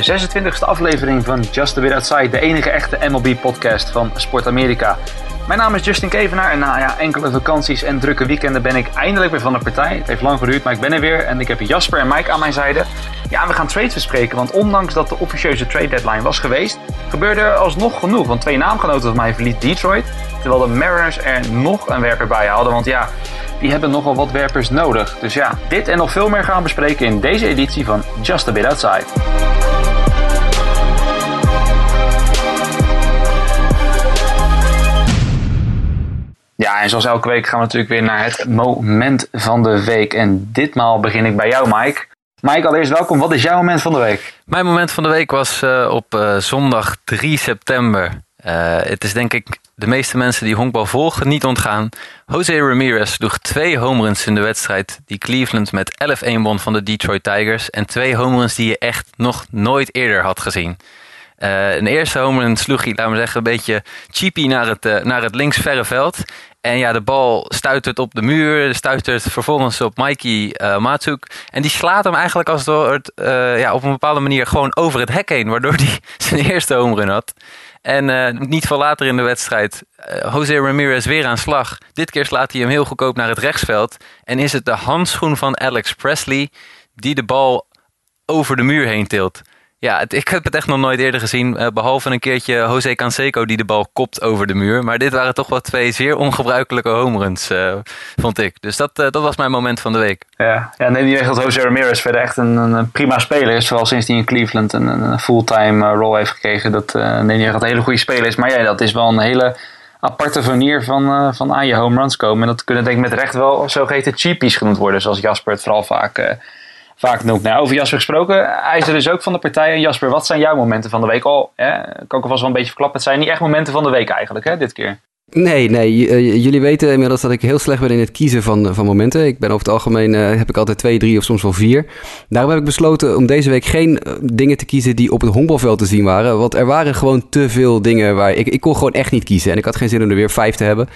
de 26e aflevering van Just a Bit Outside, de enige echte MLB-podcast van Sport Amerika. Mijn naam is Justin Kevenaar en na ja, enkele vakanties en drukke weekenden ben ik eindelijk weer van de partij. Het heeft lang geduurd, maar ik ben er weer en ik heb Jasper en Mike aan mijn zijde. Ja, we gaan trades bespreken, want ondanks dat de officieuze trade deadline was geweest, gebeurde er alsnog genoeg. Want twee naamgenoten van mij verliet Detroit, terwijl de Mariners er nog een werper bij hadden. Want ja, die hebben nogal wat werpers nodig. Dus ja, dit en nog veel meer gaan we bespreken in deze editie van Just a Bit Outside. Ja, en zoals elke week gaan we natuurlijk weer naar het moment van de week. En ditmaal begin ik bij jou, Mike. Mike, allereerst welkom. Wat is jouw moment van de week? Mijn moment van de week was uh, op uh, zondag 3 september. Uh, het is denk ik de meeste mensen die honkbal volgen niet ontgaan. Jose Ramirez sloeg twee homeruns in de wedstrijd die Cleveland met 11-1 won van de Detroit Tigers. En twee homeruns die je echt nog nooit eerder had gezien. Uh, een eerste homerun sloeg hij, laten we zeggen, een beetje cheapy naar het, uh, naar het linksverre veld. En ja, de bal stuitert op de muur, stuitert vervolgens op Mikey uh, Matsuk. En die slaat hem eigenlijk als het, uh, ja, op een bepaalde manier gewoon over het hek heen, waardoor hij zijn eerste homerun had. En uh, niet veel later in de wedstrijd, Jose Ramirez weer aan slag. Dit keer slaat hij hem heel goedkoop naar het rechtsveld. En is het de handschoen van Alex Presley die de bal over de muur heen tilt. Ja, ik heb het echt nog nooit eerder gezien. Uh, behalve een keertje Jose Canseco die de bal kopt over de muur. Maar dit waren toch wel twee zeer ongebruikelijke homeruns, uh, vond ik. Dus dat, uh, dat was mijn moment van de week. Ja, ja neem niet dat Jose Ramirez verder echt een, een prima speler is. Vooral sinds hij in Cleveland een, een fulltime rol heeft gekregen. Dat neem niet weg dat een hele goede speler is. Maar ja, dat is wel een hele aparte manier van, van aan je home runs komen. En dat kunnen denk ik met recht wel zogeheten cheapies genoemd worden. Zoals Jasper het vooral vaak vaak noemt. Nou, over Jasper gesproken, hij is er dus ook van de partij. En Jasper, wat zijn jouw momenten van de week? Al, hè, ik kan ook alvast wel een beetje verklappen. Het zijn niet echt momenten van de week eigenlijk, hè, dit keer. Nee, nee. Uh, jullie weten inmiddels dat ik heel slecht ben in het kiezen van, van momenten. Ik ben over het algemeen, uh, heb ik altijd twee, drie of soms wel vier. Daarom heb ik besloten om deze week geen dingen te kiezen die op het honkbalveld te zien waren. Want er waren gewoon te veel dingen waar ik, ik kon gewoon echt niet kiezen. En ik had geen zin om er weer vijf te hebben.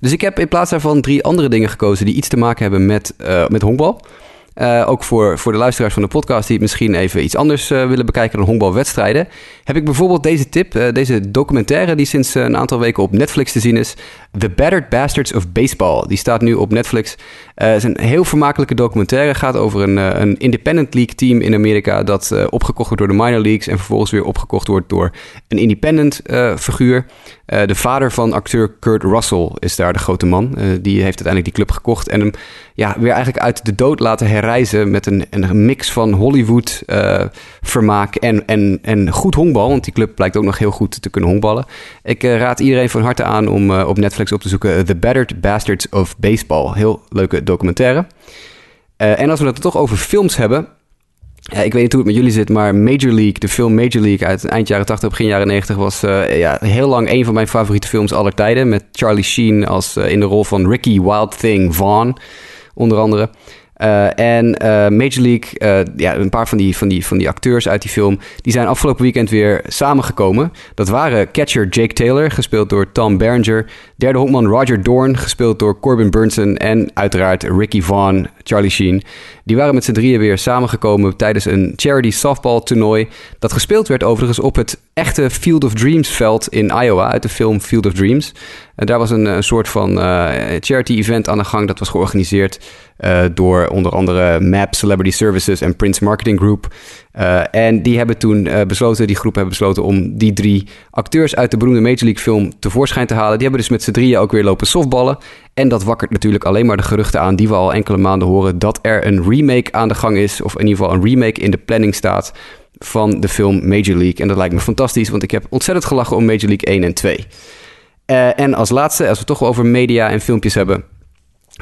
Dus ik heb in plaats daarvan drie andere dingen gekozen die iets te maken hebben met, met honkbal. Uh, ook voor, voor de luisteraars van de podcast die misschien even iets anders uh, willen bekijken dan honkbalwedstrijden. Heb ik bijvoorbeeld deze tip, uh, deze documentaire die sinds een aantal weken op Netflix te zien is. The Battered Bastards of Baseball. Die staat nu op Netflix. Het is een heel vermakelijke documentaire. gaat over een, een independent league team in Amerika dat opgekocht wordt door de minor leagues. En vervolgens weer opgekocht wordt door een independent figuur. de vader van acteur Kurt Russell is daar de grote man. die heeft uiteindelijk die club gekocht en hem ja, weer eigenlijk uit de dood laten herreizen met een, een mix van Hollywood uh, vermaak en, en, en goed honkbal. Want die club blijkt ook nog heel goed te kunnen honkballen. Ik uh, raad iedereen van harte aan om uh, op Netflix op te zoeken The Battered Bastards of Baseball. Heel leuke documentaire. en als we het toch over films hebben, ja, ik weet niet hoe het met jullie zit, maar Major League, de film Major League uit eind jaren 80, begin jaren 90, was uh, ja, heel lang een van mijn favoriete films aller tijden. Met Charlie Sheen als uh, in de rol van Ricky Wild Thing Vaughn onder andere. Uh, en uh, Major League, uh, ja, een paar van die, van, die, van die acteurs uit die film, die zijn afgelopen weekend weer samengekomen. Dat waren catcher Jake Taylor, gespeeld door Tom Berenger. Derde honkman Roger Dorn, gespeeld door Corbin Burnson. En uiteraard Ricky Vaughn, Charlie Sheen. Die waren met z'n drieën weer samengekomen tijdens een charity softball toernooi. Dat gespeeld werd overigens op het echte Field of Dreams veld in Iowa, uit de film Field of Dreams. En daar was een, een soort van charity event aan de gang. Dat was georganiseerd uh, door onder andere MAP Celebrity Services en Prince Marketing Group. Uh, en die hebben toen uh, besloten, die groep hebben besloten om die drie acteurs uit de beroemde Major League film tevoorschijn te halen. Die hebben dus met z'n drieën ook weer lopen softballen. En dat wakkert natuurlijk alleen maar de geruchten aan die we al enkele maanden horen dat er een remake aan de gang is. Of in ieder geval een remake in de planning staat van de film Major League. En dat lijkt me fantastisch, want ik heb ontzettend gelachen om Major League 1 en 2. en als laatste, als we het toch over media en filmpjes hebben.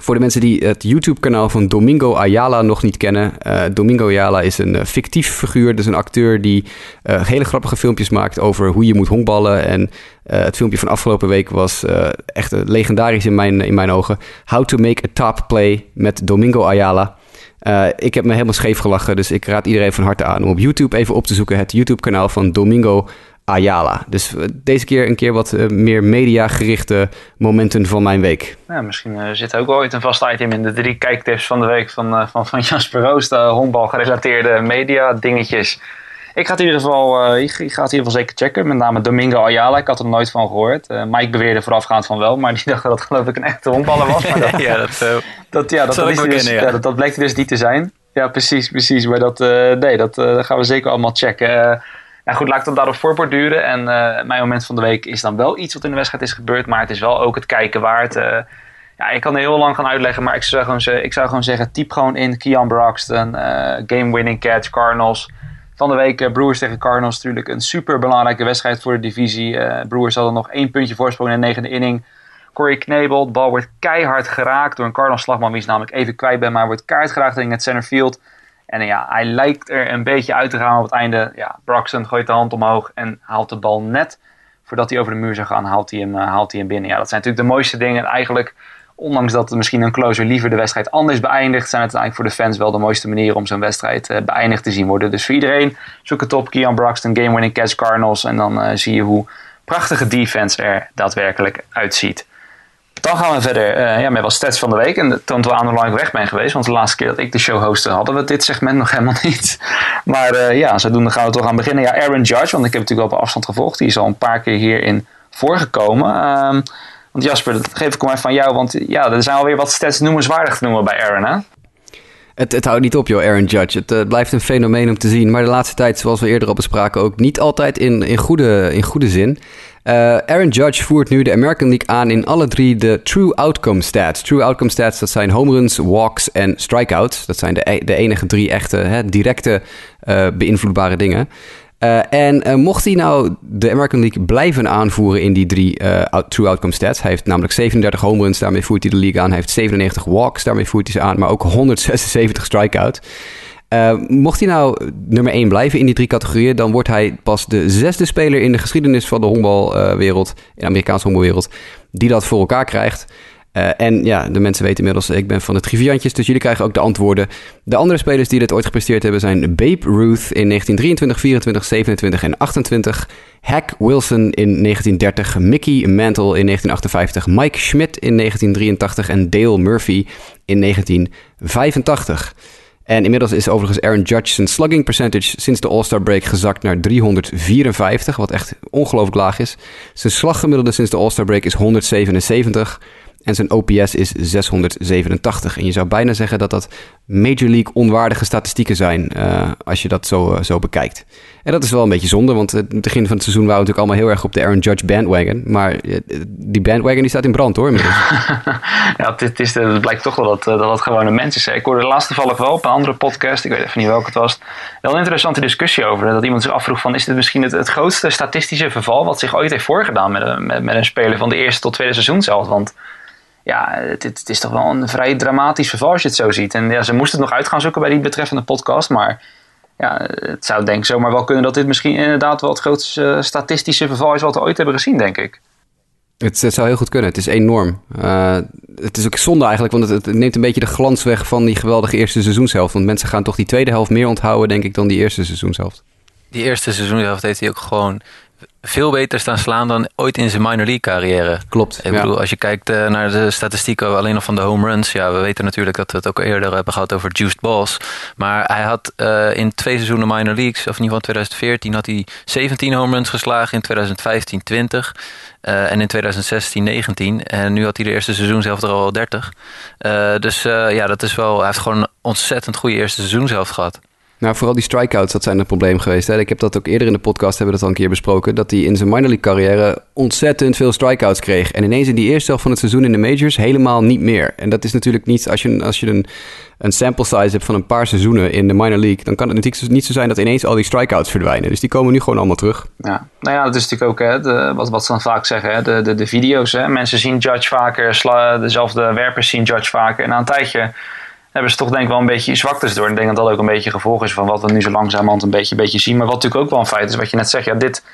Voor de mensen die het YouTube-kanaal van Domingo Ayala nog niet kennen. Uh, Domingo Ayala is een uh, fictief figuur. Dus een acteur die uh, hele grappige filmpjes maakt over hoe je moet honkballen. En het filmpje van afgelopen week was echt legendarisch in mijn, in mijn ogen. How to make a top play met Domingo Ayala. Ik heb me helemaal scheef gelachen. Dus ik raad iedereen van harte aan om op YouTube even op te zoeken. Het YouTube-kanaal van Domingo Ayala. Dus deze keer een keer wat meer mediagerichte momenten van mijn week. Misschien zit ook ooit een vast item in de drie kijktips van de week van, van, van Jasper Roos. De honkbal gerelateerde media dingetjes. Ik ga het in ieder geval, uh, ik, ga het in ieder geval zeker checken. Met name Domingo Ayala. Ik had er nooit van gehoord. Uh, Mike beweerde voorafgaand van wel. Maar die dacht dat het geloof ik een echte honkballer was. Maar dat, ja, dat, uh, dat, ja, dat, dat, is dus, ja. dat, dat bleek dus niet te zijn. Ja, precies, precies. Maar dat, nee, dat gaan we zeker allemaal checken. ja, goed, laat ik dan daarop voorborduren. En mijn moment van de week is dan wel iets wat in de wedstrijd is gebeurd. Maar het is wel ook het kijken waard. ja, ik kan er heel lang gaan uitleggen. Maar ik zou gewoon, ik zou gewoon zeggen, typ gewoon in Kian Braxton. game winning catch, Cardinals van de week uh, Brewers tegen Cardinals natuurlijk een super belangrijke wedstrijd voor de divisie. Uh, Brewers hadden nog één puntje voorsprong in de negende inning. Corey Knebel, de bal wordt keihard geraakt door een Cardinals slagman, wie is namelijk even kwijt ben, maar wordt keihard geraakt in het centerfield. En ja, hij lijkt er een beetje uit te gaan op het einde. Ja, Braxton gooit de hand omhoog en haalt de bal net voordat hij over de muur zou gaan, haalt hij hem, haalt hij hem binnen. Ja, dat zijn natuurlijk de mooiste dingen. Eigenlijk ondanks dat misschien een closer liever de wedstrijd anders beëindigt, zijn het eigenlijk voor de fans wel de mooiste manier om zo'n wedstrijd uh, beëindigd te zien worden. Dus voor iedereen, zoek het op. Kian Braxton, game winning catch Cardinals. En dan uh, zie je hoe prachtige defense er daadwerkelijk uitziet. Dan gaan we verder uh, ja, met wat stats van de week. En toont wel aan hoe lang ik weg ben geweest. Want de laatste keer dat ik de show hostte hadden we dit segment nog helemaal niet. Maar ja, zodoende gaan we toch aan beginnen. Ja, Aaron Judge, want ik heb natuurlijk al op afstand gevolgd. Die is al een paar keer hierin voorgekomen. Want Jasper, dat geef ik maar van jou. Want ja, er zijn alweer wat stats noemenswaardig te noemen bij Aaron, hè? Het, het houdt niet op, joh, Aaron Judge. Het uh, blijft een fenomeen om te zien. Maar de laatste tijd, zoals we eerder al bespraken, ook niet altijd in, in, goede, in goede zin. Uh, Aaron Judge voert nu de American League aan in alle drie de True Outcome Stats. True Outcome Stats, dat zijn home runs, walks en strikeouts. Dat zijn de, e-, de enige drie echte, hè, directe uh, beïnvloedbare dingen. Uh, en uh, mocht hij nou de American League blijven aanvoeren in die drie out, true outcome stats. Hij heeft namelijk 37 home runs, daarmee voert hij de league aan. Hij heeft 97 walks, daarmee voert hij ze aan. Maar ook 176 strikeouts. mocht hij nou nummer 1 blijven in die drie categorieën, dan wordt hij pas de zesde speler in de geschiedenis van de honkbalwereld, in de Amerikaanse honkbalwereld, die dat voor elkaar krijgt. Uh, en ja, de mensen weten inmiddels, ik ben van de triviantjes, dus jullie krijgen ook de antwoorden. De andere spelers die dit ooit gepresteerd hebben zijn Babe Ruth in 1923, 24, 27 en 28. Hack Wilson in 1930, Mickey Mantle in 1958, Mike Schmidt in 1983 en Dale Murphy in 1985. En inmiddels is overigens Aaron Judge zijn slugging percentage sinds de All-Star break gezakt naar 354, wat echt ongelooflijk laag is. Zijn slaggemiddelde sinds de All-Star break is 177. En zijn OPS is 687. En je zou bijna zeggen dat dat Major League onwaardige statistieken zijn. Uh, als je dat zo, uh, zo bekijkt. En dat is wel een beetje zonde. Want het begin van het seizoen waren we natuurlijk allemaal heel erg op de Aaron Judge bandwagon. Maar uh, die bandwagon die staat in brand hoor. ja, het, is, het blijkt toch wel dat, dat het gewoon een mens is. Ik hoorde laatst toevallig wel op een andere podcast. Ik weet even niet welke het was. Wel een interessante discussie over. Dat iemand zich afvroeg van is dit misschien het, grootste statistische verval. Wat zich ooit heeft voorgedaan met met, met een speler van de eerste tot tweede seizoen zelf. Want ja, het, het, is toch wel een vrij dramatisch verval als je het zo ziet. En ja, ze moesten het nog uit gaan zoeken bij die betreffende podcast. Maar ja, het zou denk ik zomaar wel kunnen dat dit misschien inderdaad wel het grootste statistische verval is wat we ooit hebben gezien, denk ik. Het, het zou heel goed kunnen. Het is enorm. Uh, het is ook zonde eigenlijk, want het, het, neemt een beetje de glans weg van die geweldige eerste seizoenshelft. Want mensen gaan toch die tweede helft meer onthouden, denk ik, dan die eerste seizoenshelft. Die eerste seizoenshelft heeft hij ook gewoon veel beter staan slaan dan ooit in zijn minor league carrière. Klopt. Ik bedoel, als je kijkt uh, naar de statistieken alleen nog van de home runs. Ja, we weten natuurlijk dat we het ook eerder hebben gehad over juiced balls. Maar hij had uh, in twee seizoenen minor leagues, of in ieder geval 2014, had hij 17 home runs geslagen. In 2015 20. Uh, en in 2016 19. En nu had hij de eerste seizoen zelf er al 30. dus ja, dat is wel. Hij heeft gewoon een ontzettend goede eerste seizoen zelf gehad. Nou, vooral die strikeouts, dat zijn een probleem geweest. Hè? Ik heb dat ook eerder in de podcast, hebben we dat al een keer besproken... dat hij in zijn minor league carrière ontzettend veel strikeouts kreeg. En ineens in die eerste helft van het seizoen in de majors helemaal niet meer. En dat is natuurlijk niet... Als je, als je een, een sample size hebt van een paar seizoenen in de minor league... dan kan het natuurlijk niet zo zijn dat ineens al die strikeouts verdwijnen. Dus die komen nu gewoon allemaal terug. Ja, nou ja, dat is natuurlijk ook hè, wat, wat ze dan vaak zeggen. Hè, de, de, de video's, hè. mensen zien Judge vaker... dezelfde werpers zien Judge vaker. En na een tijdje hebben ze toch denk ik wel een beetje zwaktes door. En ik denk dat dat ook een beetje gevolg is van wat we nu zo langzamerhand een beetje, een beetje zien. Maar wat natuurlijk ook wel een feit is, wat je net zegt, ja, dit,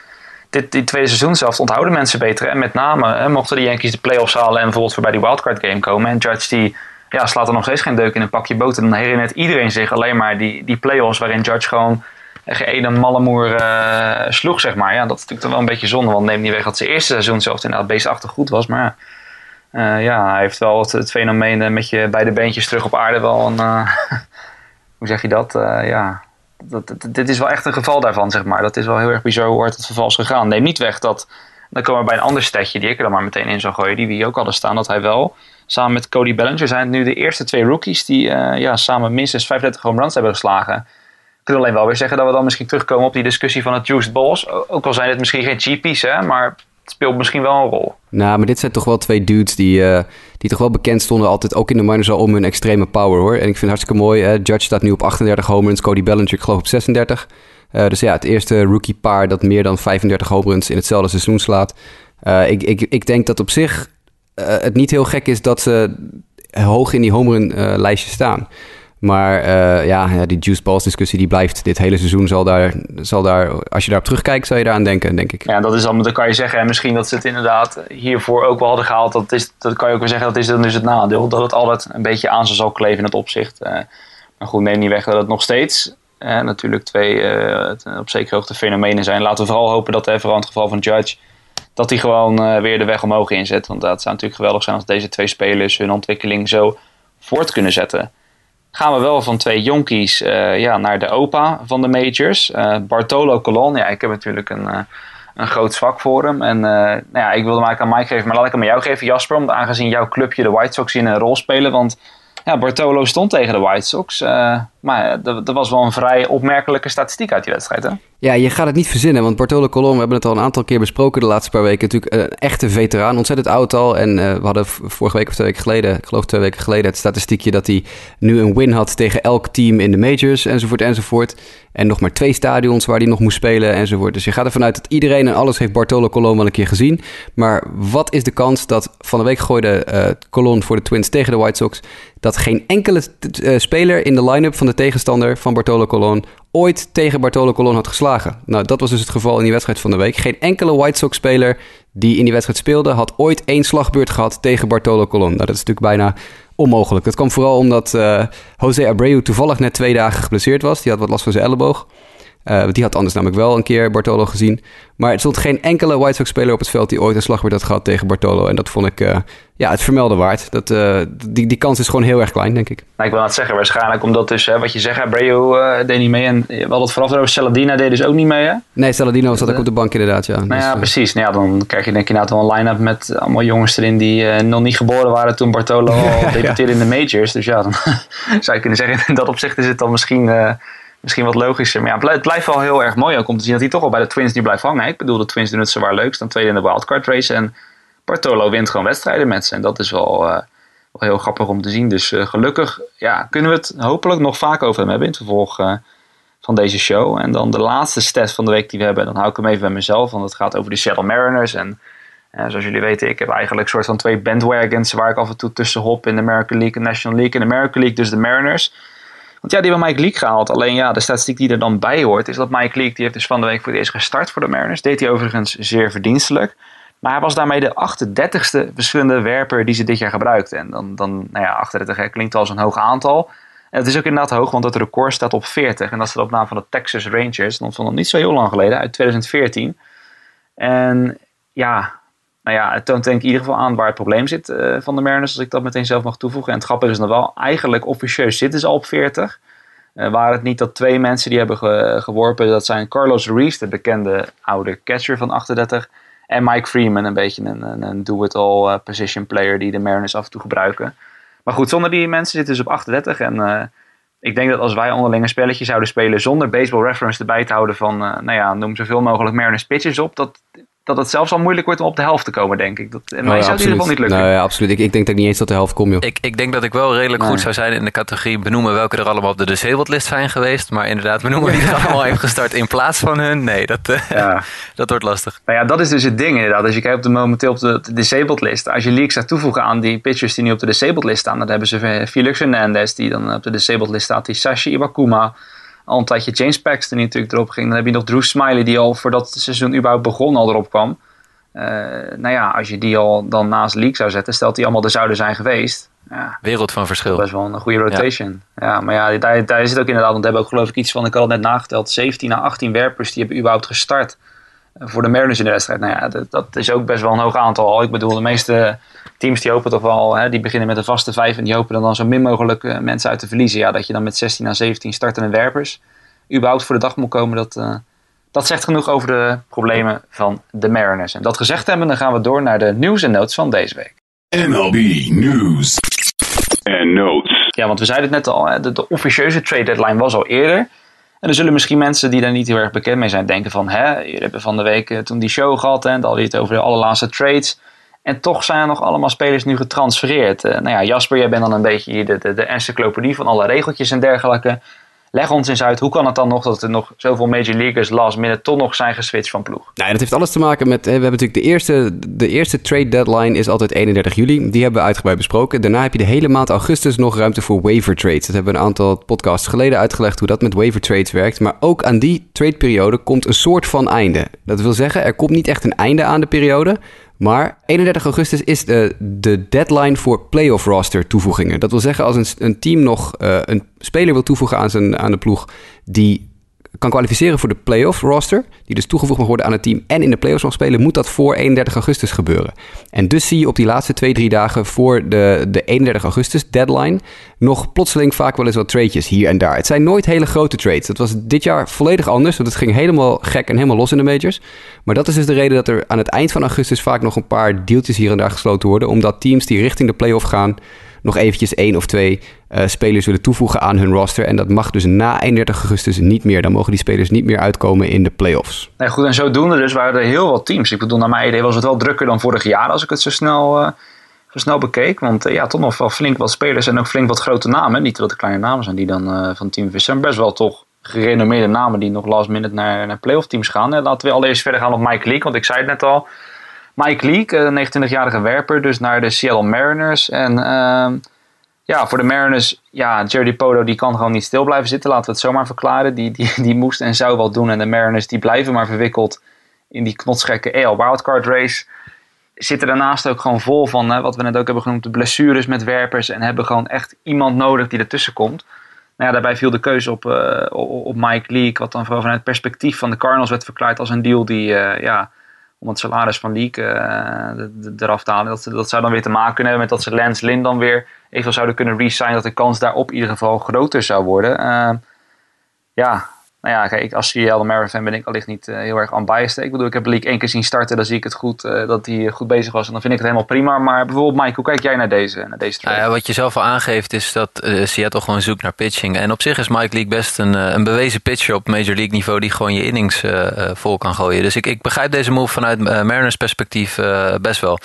dit, die tweede seizoen zelf onthouden mensen beter. En met name hè, mochten de Yankees de playoffs halen en bijvoorbeeld voorbij die wildcard game komen. En Judge die ja, slaat er nog steeds geen deuk in een pakje boter. Dan herinnert iedereen zich alleen maar die, die playoffs waarin Judge gewoon geen ene mallemoer sloeg, zeg maar. Ja, dat is natuurlijk wel een beetje zonde. Want neem niet weg dat zijn eerste seizoen zelfs inderdaad beestachtig goed was. Maar ja, hij heeft wel het, het fenomeen met je beide beentjes terug op aarde wel een... hoe zeg je dat? ja, dat, dit is wel echt een geval daarvan, zeg maar. Dat is wel heel erg bizar hoe het verval is gegaan. Neem niet weg dat... Dan komen we bij een ander stetje die ik er dan maar meteen in zou gooien. Die we hier ook hadden staan. Dat hij wel samen met Cody Bellinger zijn het nu de eerste twee rookies die ja, samen minstens 35 home runs hebben geslagen. Kan alleen wel weer zeggen dat we dan misschien terugkomen op die discussie van het juiced balls. Ook al zijn het misschien geen cheapies, hè, maar speelt misschien wel een rol. Nou, maar dit zijn toch wel twee dudes die, uh, die toch wel bekend stonden altijd, ook in de minors al, om hun extreme power hoor. En ik vind het hartstikke mooi. Judge staat nu op 38 home runs, Cody Bellinger ik geloof op 36. Uh, dus ja, het eerste rookie paar dat meer dan 35 home runs in hetzelfde seizoen slaat. Uh, ik, ik, ik denk dat op zich het niet heel gek is dat ze hoog in die home run uh, lijstje staan. Maar uh, ja, die juice balls discussie die blijft dit hele seizoen. Zal daar, zal daar, als je daarop terugkijkt, zal je daaraan denken, denk ik. Ja, dat is dan, dan kan je zeggen. En misschien dat ze het inderdaad hiervoor ook wel hadden gehaald. Dat, is, dat kan je ook wel zeggen, dat is dan dus het nadeel. Dat het altijd een beetje aan ze zal kleven in het opzicht. Uh, maar goed, neem niet weg dat het nog steeds uh, natuurlijk twee op zekere hoogte fenomenen zijn. Laten we vooral hopen dat, vooral in het geval van Judge dat hij gewoon weer de weg omhoog inzet. Want dat zou natuurlijk geweldig zijn als deze twee spelers hun ontwikkeling zo voort kunnen zetten gaan we wel van twee jonkies uh, ja, naar de opa van de majors. Uh, Bartolo Colon. Ja, ik heb natuurlijk een, uh, een groot zwak voor hem. En nou ja, ik wilde hem eigenlijk aan Mike geven, maar laat ik hem aan jou geven, Jasper. Omdat aangezien jouw clubje, de White Sox, in een rol spelen. Want ja, Bartolo stond tegen de White Sox. Maar dat was wel een vrij opmerkelijke statistiek uit die wedstrijd, hè? Ja, je gaat het niet verzinnen, want Bartolo Colom, we hebben het al een aantal keer besproken de laatste paar weken. Natuurlijk een echte veteraan, ontzettend oud al. En uh, we hadden vorige week of twee weken geleden, ik geloof twee weken geleden, het statistiekje dat hij nu een win had tegen elk team in de majors, enzovoort, enzovoort. En nog maar twee stadions waar hij nog moest spelen, enzovoort. Dus je gaat ervan uit dat iedereen en alles heeft Bartolo Colom wel een keer gezien. Maar wat is de kans dat van de week gooide uh, Colon voor de Twins tegen de White Sox, dat geen enkele speler in de line-up van de tegenstander van Bartolo Colon ooit tegen Bartolo Colon had geslagen. Nou, dat was dus het geval in die wedstrijd van de week. Geen enkele White Sox-speler die in die wedstrijd speelde... had ooit één slagbeurt gehad tegen Bartolo Colon. Nou, dat is natuurlijk bijna onmogelijk. Dat kwam vooral omdat uh, Jose Abreu toevallig net twee dagen geblesseerd was. Die had wat last van zijn elleboog. Uh, die had anders namelijk wel een keer Bartolo gezien. Maar er stond geen enkele White Sox-speler op het veld die ooit een slagbeurt had gehad tegen Bartolo. En dat vond ik uh, ja, het vermelden waard. Dat, uh, die, die kans is gewoon heel erg klein, denk ik. Nou, ik wil het zeggen, waarschijnlijk omdat dus, hè, wat je zegt, Abreu deed niet mee. En we hadden het vooraf over Saladina deed dus ook niet mee, hè? Nee, Saladino zat ook op de bank inderdaad, ja. Nou ja, dus, precies. Nou ja, dan krijg je denk nou wel een line-up met allemaal jongens erin die nog niet geboren waren toen Bartolo al debuteerde in de majors. Dus ja, dan zou je kunnen zeggen, in dat opzicht is het dan misschien misschien wat logischer. Maar ja, het blijft wel heel erg mooi ook om te zien dat hij toch al bij de Twins nu blijft hangen. Ik bedoel, de Twins doen het zwaar leuk. Staan tweede in de wildcard race. En Bartolo wint gewoon wedstrijden met ze. En dat is wel, uh, wel heel grappig om te zien. Dus uh, gelukkig ja, kunnen we het hopelijk nog vaak over hem hebben in het vervolg uh, van deze show. En dan de laatste stat van de week die we hebben. Dan hou ik hem even bij mezelf. Want het gaat over de Seattle Mariners. En zoals jullie weten, ik heb eigenlijk een soort van twee bandwagons waar ik af en toe tussen hop in de American League en National League. In de American League dus de Mariners. Want ja, die hebben Mike Leake gehaald. Alleen ja, de statistiek die er dan bij hoort, is dat Mike Leake, die heeft dus van de week voor het eerst gestart voor de Mariners. Deed hij overigens zeer verdienstelijk. Maar hij was daarmee de 38ste verschillende werper die ze dit jaar gebruikten. En dan, dan nou ja, 38 klinkt als een hoog aantal. En het is ook inderdaad hoog, want het record staat op 40. En dat staat op naam van de Texas Rangers. Dat van nog niet zo heel lang geleden, uit 2014. En ja, nou ja, het toont denk ik in ieder geval aan waar het probleem zit uh, van de Mariners, als ik dat meteen zelf mag toevoegen. En het grappige is nog wel, eigenlijk officieus zitten ze al op 40. Uh, waren het niet dat twee mensen die hebben ge geworpen, dat zijn Carlos Ruiz, de bekende oude catcher van 38, en Mike Freeman, een beetje een, een, een do-it-all uh, position player die de Mariners af en toe gebruiken. Maar goed, zonder die mensen zitten ze op 38 en ik denk dat als wij onderling een spelletje zouden spelen zonder baseball reference erbij te houden van, nou ja, noem zoveel mogelijk Mariners pitches op, dat dat het zelfs al moeilijk wordt om op de helft te komen, denk ik. Dat, en mij oh, zou het in ieder geval niet lukken. Nou, ja, absoluut. Ik, ik denk dat ik niet eens tot de helft kom, joh. Ik, ik denk dat ik wel redelijk goed zou zijn in de categorie benoemen welke er allemaal op de disabled list zijn geweest. Maar inderdaad, benoemen wie er allemaal heeft gestart in plaats van hun. Nee, dat, uh, ja. dat wordt lastig. Nou ja, dat is dus het ding inderdaad. Als je kijkt op de, momenteel op de, de disabled list. Als je leaks zou toevoegen aan die pitchers die nu op de disabled list staan. Dan hebben ze Felix Hernandez die dan op de disabled list staat. Die Sashi Iwakuma al een tijdje James Paxton die natuurlijk erop ging. Dan heb je nog Drew Smiley die al voordat het seizoen überhaupt begon al erop kwam. nou ja, als je die al dan naast League zou zetten, stelt die allemaal er zouden zijn geweest. Ja, Wereld van verschil. Best wel een goede rotation. Ja, maar ja, daar, daar is het ook inderdaad. Want we hebben ook geloof ik iets van, ik had het net nageteld, 17 à 18 werpers die hebben überhaupt gestart voor de Mariners in de wedstrijd. Nou ja, dat, dat, is ook best wel een hoog aantal. Ik bedoel, de meeste teams die hopen toch wel, hè, die beginnen met een vaste vijf en die hopen dan, dan zo min mogelijk uh, mensen uit te verliezen. Ja, dat je dan met 16 à 17 startende werpers überhaupt voor de dag moet komen, dat, uh, dat zegt genoeg over de problemen van de Mariners. En dat gezegd hebben, dan gaan we door naar de nieuws en notes van deze week. MLB News en Notes. Ja, want we zeiden het net al, hè, de, de officieuze trade deadline was al eerder. En er zullen misschien mensen die daar niet heel erg bekend mee zijn denken van... Hè, jullie hebben van de week eh, toen die show gehad en dan je het over de allerlaatste trades. En toch zijn er nog allemaal spelers nu getransfereerd. Uh, nou ja, Jasper, jij bent dan een beetje de, de encyclopedie van alle regeltjes en dergelijke. Leg ons eens uit, hoe kan het dan nog dat er nog zoveel Major Leaguers last minute toch nog zijn geswitcht van ploeg? Nou, dat heeft alles te maken met, we hebben natuurlijk de eerste, de eerste trade deadline is altijd 31 juli. Die hebben we uitgebreid besproken. Daarna heb je de hele maand augustus nog ruimte voor waiver trades. Dat hebben we een aantal podcasts geleden uitgelegd hoe dat met waiver trades werkt. Maar ook aan die trade-periode komt een soort van einde. Dat wil zeggen, er komt niet echt een einde aan de periode, maar 31 augustus is de, de deadline voor playoff roster toevoegingen. Dat wil zeggen, als een, een team nog uh, een speler wil toevoegen aan, zijn, aan de ploeg die kan kwalificeren voor de playoff roster, die dus toegevoegd mag worden aan het team en in de playoffs mag spelen, moet dat voor 31 augustus gebeuren. En dus zie je op die laatste twee, drie dagen voor de, de 31 augustus deadline nog plotseling vaak wel eens wat tradejes hier en daar. Het zijn nooit hele grote trades. Dat was dit jaar volledig anders, want het ging helemaal gek en helemaal los in de majors. Maar dat is dus de reden dat er aan het eind van augustus vaak nog een paar deeltjes hier en daar gesloten worden, omdat teams die richting de playoff gaan nog eventjes één of twee uh, spelers willen toevoegen aan hun roster. En dat mag dus na 31 augustus niet meer. Dan mogen die spelers niet meer uitkomen in de playoffs. Nee, goed, en zodoende dus waren er heel wat teams. Ik bedoel, naar mijn idee was het wel drukker dan vorig jaar als ik het zo snel, uh, zo snel bekeek. Want uh, ja, toch nog wel flink wat spelers en ook flink wat grote namen. Niet dat het kleine namen zijn die dan van Team maar best wel toch gerenommeerde namen die nog last minute naar, naar playoff teams gaan. En laten we allereerst verder gaan op Mike Leake, want ik zei het net al. Mike Leake, een 29-jarige werper, dus naar de Seattle Mariners. En ehm, ja, voor de Mariners, ja, Jerry Polo die kan gewoon niet stil blijven zitten. Laten we het zomaar verklaren. Die, die, die moest en zou wat doen. En de Mariners die blijven maar verwikkeld in die knotsgekke AL wildcard race. Zitten daarnaast ook gewoon vol van, hè, wat we net ook hebben genoemd, de blessures met werpers. En hebben gewoon echt iemand nodig die ertussen komt. Nou daarbij viel de keuze op, uh, op Mike Leake. Wat dan vooral vanuit het perspectief van de Cardinals werd verklaard als een deal die, ja, om het salaris van Leake uh, eraf te halen. Dat, dat zou dan weer te maken kunnen hebben met dat ze Lance Lynn dan weer eventueel zouden kunnen resignen, dat de kans daarop in ieder geval groter zou worden. Uh, ja, nou ja, kijk, als Seattle Marathon ben ik allicht niet uh, heel erg unbiased. Ik bedoel, ik heb League één keer zien starten, dan zie ik het goed uh, dat hij goed bezig was. En dan vind ik het helemaal prima. Maar bijvoorbeeld Mike, hoe kijk jij naar deze, naar deze trade? Ja, wat je zelf al aangeeft is dat uh, Seattle gewoon zoekt naar pitching. En op zich is Mike Leake best een, een bewezen pitcher op Major League niveau die gewoon je innings vol kan gooien. Dus ik, ik begrijp deze move vanuit Mariners perspectief best wel.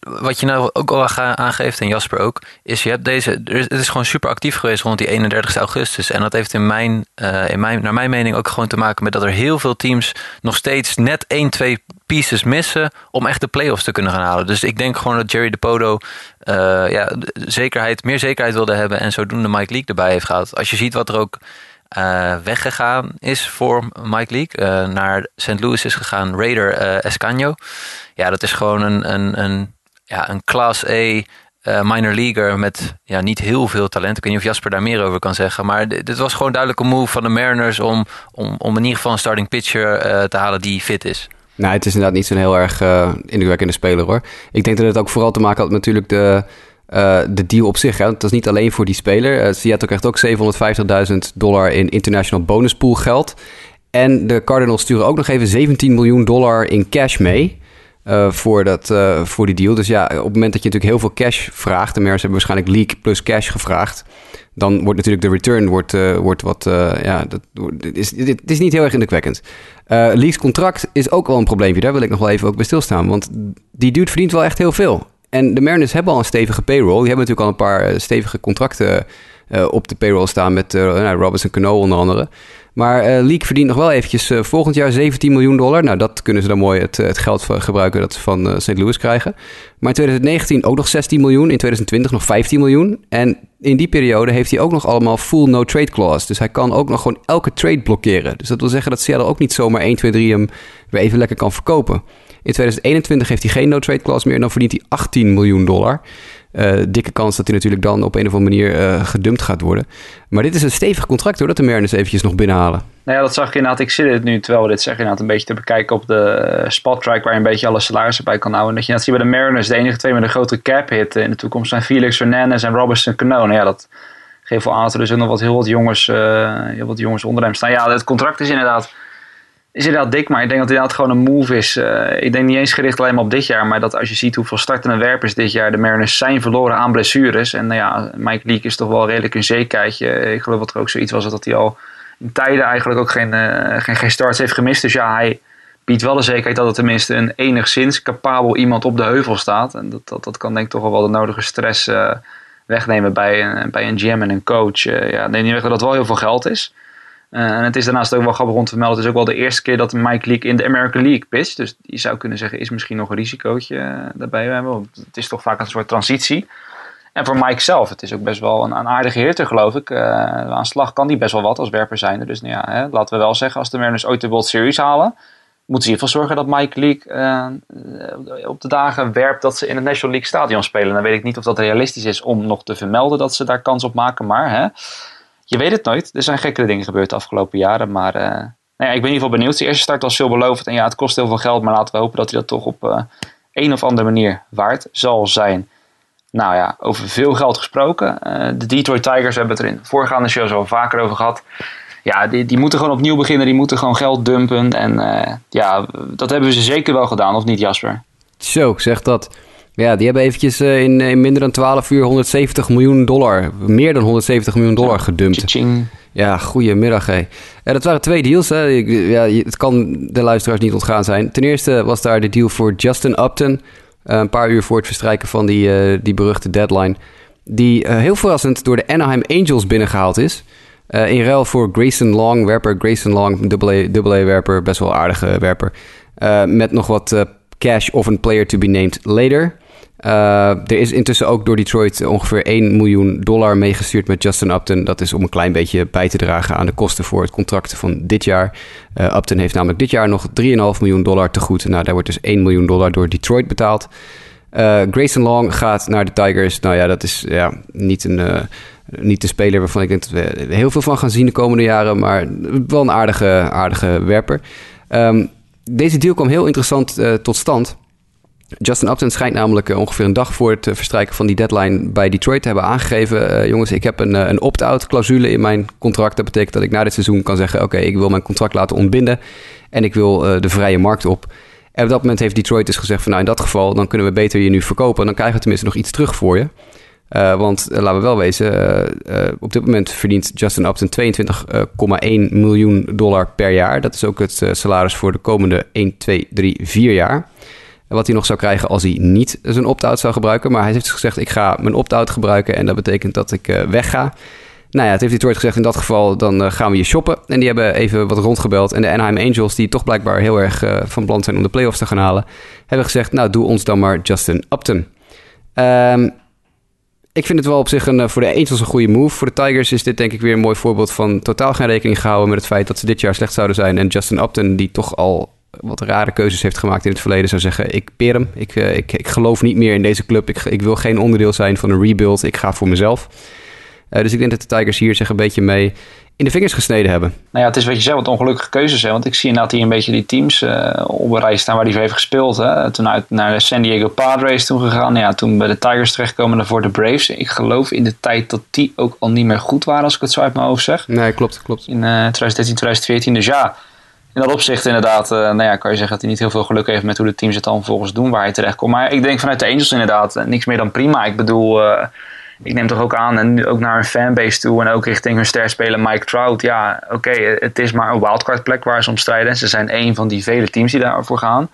wat je nou ook al aangeeft, en Jasper ook, is je hebt deze, het is gewoon super actief geweest rond die 31 augustus. En dat heeft in mijn in mijn, naar mijn mening ook gewoon te maken met dat er heel veel teams nog steeds net 1, 2 pieces missen om echt de playoffs te kunnen gaan halen. Dus ik denk gewoon dat Jerry DePodo uh, ja, zekerheid, meer zekerheid wilde hebben en zodoende Mike Leake erbij heeft gehaald. Als je ziet wat er ook uh, weggegaan is voor Mike Leake, naar St. Louis is gegaan Raider Escanio. Ja, dat is gewoon een, een, een, ja, een Class A uh, minor leaguer met ja, niet heel veel talent. Ik weet niet of Jasper daar meer over kan zeggen. Maar dit, was gewoon duidelijk een move van de Mariners om, om, om in ieder geval een starting pitcher uh, te halen die fit is. Nou, het is inderdaad niet zo'n heel erg uh, indrukwekkende speler hoor. Ik denk dat het ook vooral te maken had met natuurlijk de, de deal op zich. Hè. Dat is niet alleen voor die speler. Uh, Seattle krijgt ook 750.000 dollar in international bonuspool geld. En de Cardinals sturen ook nog even 17 miljoen dollar in cash mee. Uh, voor, dat, uh, voor die deal. Dus ja, op het moment dat je natuurlijk heel veel cash vraagt... de Mers hebben waarschijnlijk leak plus cash gevraagd... dan wordt natuurlijk de return wordt, uh, wordt wat... ja, dat, is, het is niet heel erg indrukwekkend. Leaks contract is ook wel een probleempje. Daar wil ik nog wel even ook bij stilstaan. Want die dude verdient wel echt heel veel. En de Mariners hebben al een stevige payroll. Die hebben natuurlijk al een paar stevige contracten... op de payroll staan met nou, Robinson Cano onder andere... Maar uh, Leak verdient nog wel eventjes uh, volgend jaar 17 miljoen dollar. Nou, dat kunnen ze dan mooi het, het geld gebruiken dat ze van uh, St. Louis krijgen. Maar in 2019 ook nog 16 miljoen. In 2020 nog 15 miljoen. En in die periode heeft hij ook nog allemaal full no trade clause. Dus hij kan ook nog gewoon elke trade blokkeren. Dus dat wil zeggen dat Seattle ook niet zomaar 1, 2, 3 hem weer even lekker kan verkopen. In 2021 heeft hij geen no-trade clause meer en dan verdient hij 18 miljoen dollar. Uh, dikke kans dat hij natuurlijk dan op een of andere manier uh, gedumpt gaat worden. Maar dit is een stevig contract hoor, dat de Mariners eventjes nog binnenhalen. Nou ja, dat zag je inderdaad. Ik zit het nu, terwijl we dit zeggen, inderdaad een beetje te bekijken op de spot track waar je een beetje alle salarissen bij kan houden. En dat je net ziet bij de Mariners, de enige twee met een grote cap hit in de toekomst zijn Felix Fernandez en Robertson Cano. Nou ja, dat geeft wel aan dat er dus nog wat, heel, wat jongens, heel wat jongens onder hem staan. Ja, het contract is inderdaad is inderdaad dik, maar ik denk dat het inderdaad gewoon een move is. Uh, ik denk niet eens gericht alleen maar op dit jaar, maar dat als je ziet hoeveel startende werpers dit jaar de Mariners zijn verloren aan blessures. En nou ja, Mike Leake is toch wel redelijk een zekerheidje. Ik geloof dat er ook zoiets was dat hij al in tijden eigenlijk ook geen, uh, geen, geen starts heeft gemist. Dus ja, hij biedt wel de zekerheid dat er tenminste een enigszins capabel iemand op de heuvel staat. En dat, dat, dat kan denk ik toch wel de nodige stress uh, wegnemen bij een, bij een GM en een coach. ja, neem niet weg dat dat wel heel veel geld is. Uh, en het is daarnaast ook wel grappig om te vermelden. Het is ook wel de eerste keer dat Mike Leake in de American League pitcht. Dus je zou kunnen zeggen, is misschien nog een risicootje uh, daarbij hebben. Het is toch vaak een soort transitie. En voor Mike zelf, het is ook best wel een, een aardige hitter, geloof ik. Uh, aan slag kan die best wel wat als werper zijn. Dus nou ja, hè, laten we wel zeggen, als de Mariners ooit de World Series halen... moeten ze in zorgen dat Mike Leake op de dagen werpt dat ze in het National League Stadion spelen. Dan weet ik niet of dat realistisch is om nog te vermelden dat ze daar kans op maken. Maar hè, je weet het nooit. Er zijn gekkere dingen gebeurd de afgelopen jaren. Maar uh, nou ja, ik ben in ieder geval benieuwd. De eerste start was veelbelovend. En ja, het kost heel veel geld. Maar laten we hopen dat hij dat toch op uh, een of andere manier waard zal zijn. Nou ja, over veel geld gesproken. Uh, de Detroit Tigers hebben het er in voorgaande shows al vaker over gehad. Ja, die, die moeten gewoon opnieuw beginnen. Die moeten gewoon geld dumpen. En ja, dat hebben ze zeker wel gedaan, of niet Jasper? Zo, zeg dat. Ja, die hebben eventjes uh, in, in, minder dan 12 uur 170 miljoen dollar, meer dan 170 miljoen dollar gedumpt. Ja, goedemiddag hé. Ja, dat waren twee deals. Hè. Ja, het kan de luisteraars niet ontgaan zijn. Ten eerste was daar de deal voor Justin Upton. Een paar uur voor het verstrijken van die, uh, die beruchte deadline. Die heel verrassend door de Anaheim Angels binnengehaald is. in ruil voor Grayson Long, werper Grayson Long, AA-werper, best wel aardige werper. met nog wat cash of een player to be named later. Uh, er is intussen ook door Detroit ongeveer 1 miljoen dollar meegestuurd met Justin Upton. Dat is om een klein beetje bij te dragen aan de kosten voor het contract van dit jaar. Uh, Upton heeft namelijk dit jaar nog 3,5 miljoen dollar te goed. Nou, daar wordt dus 1 miljoen dollar door Detroit betaald. Uh, Grayson Long gaat naar de Tigers. Nou ja, dat is ja, niet, een, niet de speler waarvan ik denk dat we heel veel van gaan zien de komende jaren. Maar wel een aardige, aardige werper. Um, deze deal kwam heel interessant tot stand. Justin Upton schijnt namelijk eh, ongeveer een dag voor het eh, verstrijken van die deadline bij Detroit te hebben aangegeven. Uh, jongens, ik heb een, een opt-out clausule in mijn contract. Dat betekent dat ik na dit seizoen kan zeggen: Oké, ik wil mijn contract laten ontbinden. En ik wil de vrije markt op. En op dat moment heeft Detroit dus gezegd: van nou, in dat geval, dan kunnen we beter je nu verkopen. Dan krijgen we tenminste nog iets terug voor je. Want laten we wel wezen, op dit moment verdient Justin Upton 22,1 miljoen dollar per jaar. Dat is ook het salaris voor de komende 1, 2, 3, 4 jaar wat hij nog zou krijgen als hij niet zijn opt-out zou gebruiken. Maar hij heeft dus gezegd, ik ga mijn opt-out gebruiken en dat betekent dat ik uh, wegga. Nou ja, het heeft Detroit gezegd, in dat geval dan uh, gaan we je shoppen. En die hebben even wat rondgebeld. En de Anaheim Angels, die toch blijkbaar heel erg uh, van plan zijn om de playoffs te gaan halen... hebben gezegd, nou doe ons dan maar Justin Upton. Um, ik vind het wel op zich een, voor de Angels een goede move. Voor de Tigers is dit denk ik weer een mooi voorbeeld van totaal geen rekening gehouden met het feit dat ze dit jaar slecht zouden zijn. En Justin Upton, die toch al wat rare keuzes heeft gemaakt in het verleden, zou zeggen: Ik peer hem. Ik, uh, ik, ik geloof niet meer in deze club. Ik, ik wil geen onderdeel zijn van een rebuild. Ik ga voor mezelf. Uh, dus ik denk dat de Tigers hier zich een beetje mee in de vingers gesneden hebben. Nou ja, het is wat je zei, wat ongelukkige keuzes. Hè? Want ik zie inderdaad hier een beetje die teams uh, op een rij staan waar hij heeft gespeeld. Hè? Toen uit naar de San Diego Padres toen gegaan. Ja, toen bij de Tigers terechtkomen voor de Braves. Ik geloof in de tijd dat die ook al niet meer goed waren, als ik het zo uit mijn hoofd zeg. Nee, klopt, klopt. In 2013, 2014. Dus ja, in dat opzicht inderdaad, uh, nou ja, kan je zeggen dat hij niet heel veel geluk heeft met hoe de teams het dan volgens doen waar hij terecht komt. Maar ik denk vanuit de Angels inderdaad, uh, niks meer dan prima. Ik bedoel, uh, ik neem toch ook aan en nu ook naar een fanbase toe en ook richting hun sterspeler Mike Trout. Ja, oké, het is maar een wildcard plek waar ze om strijden. Ze zijn een van die vele teams die daarvoor gaan.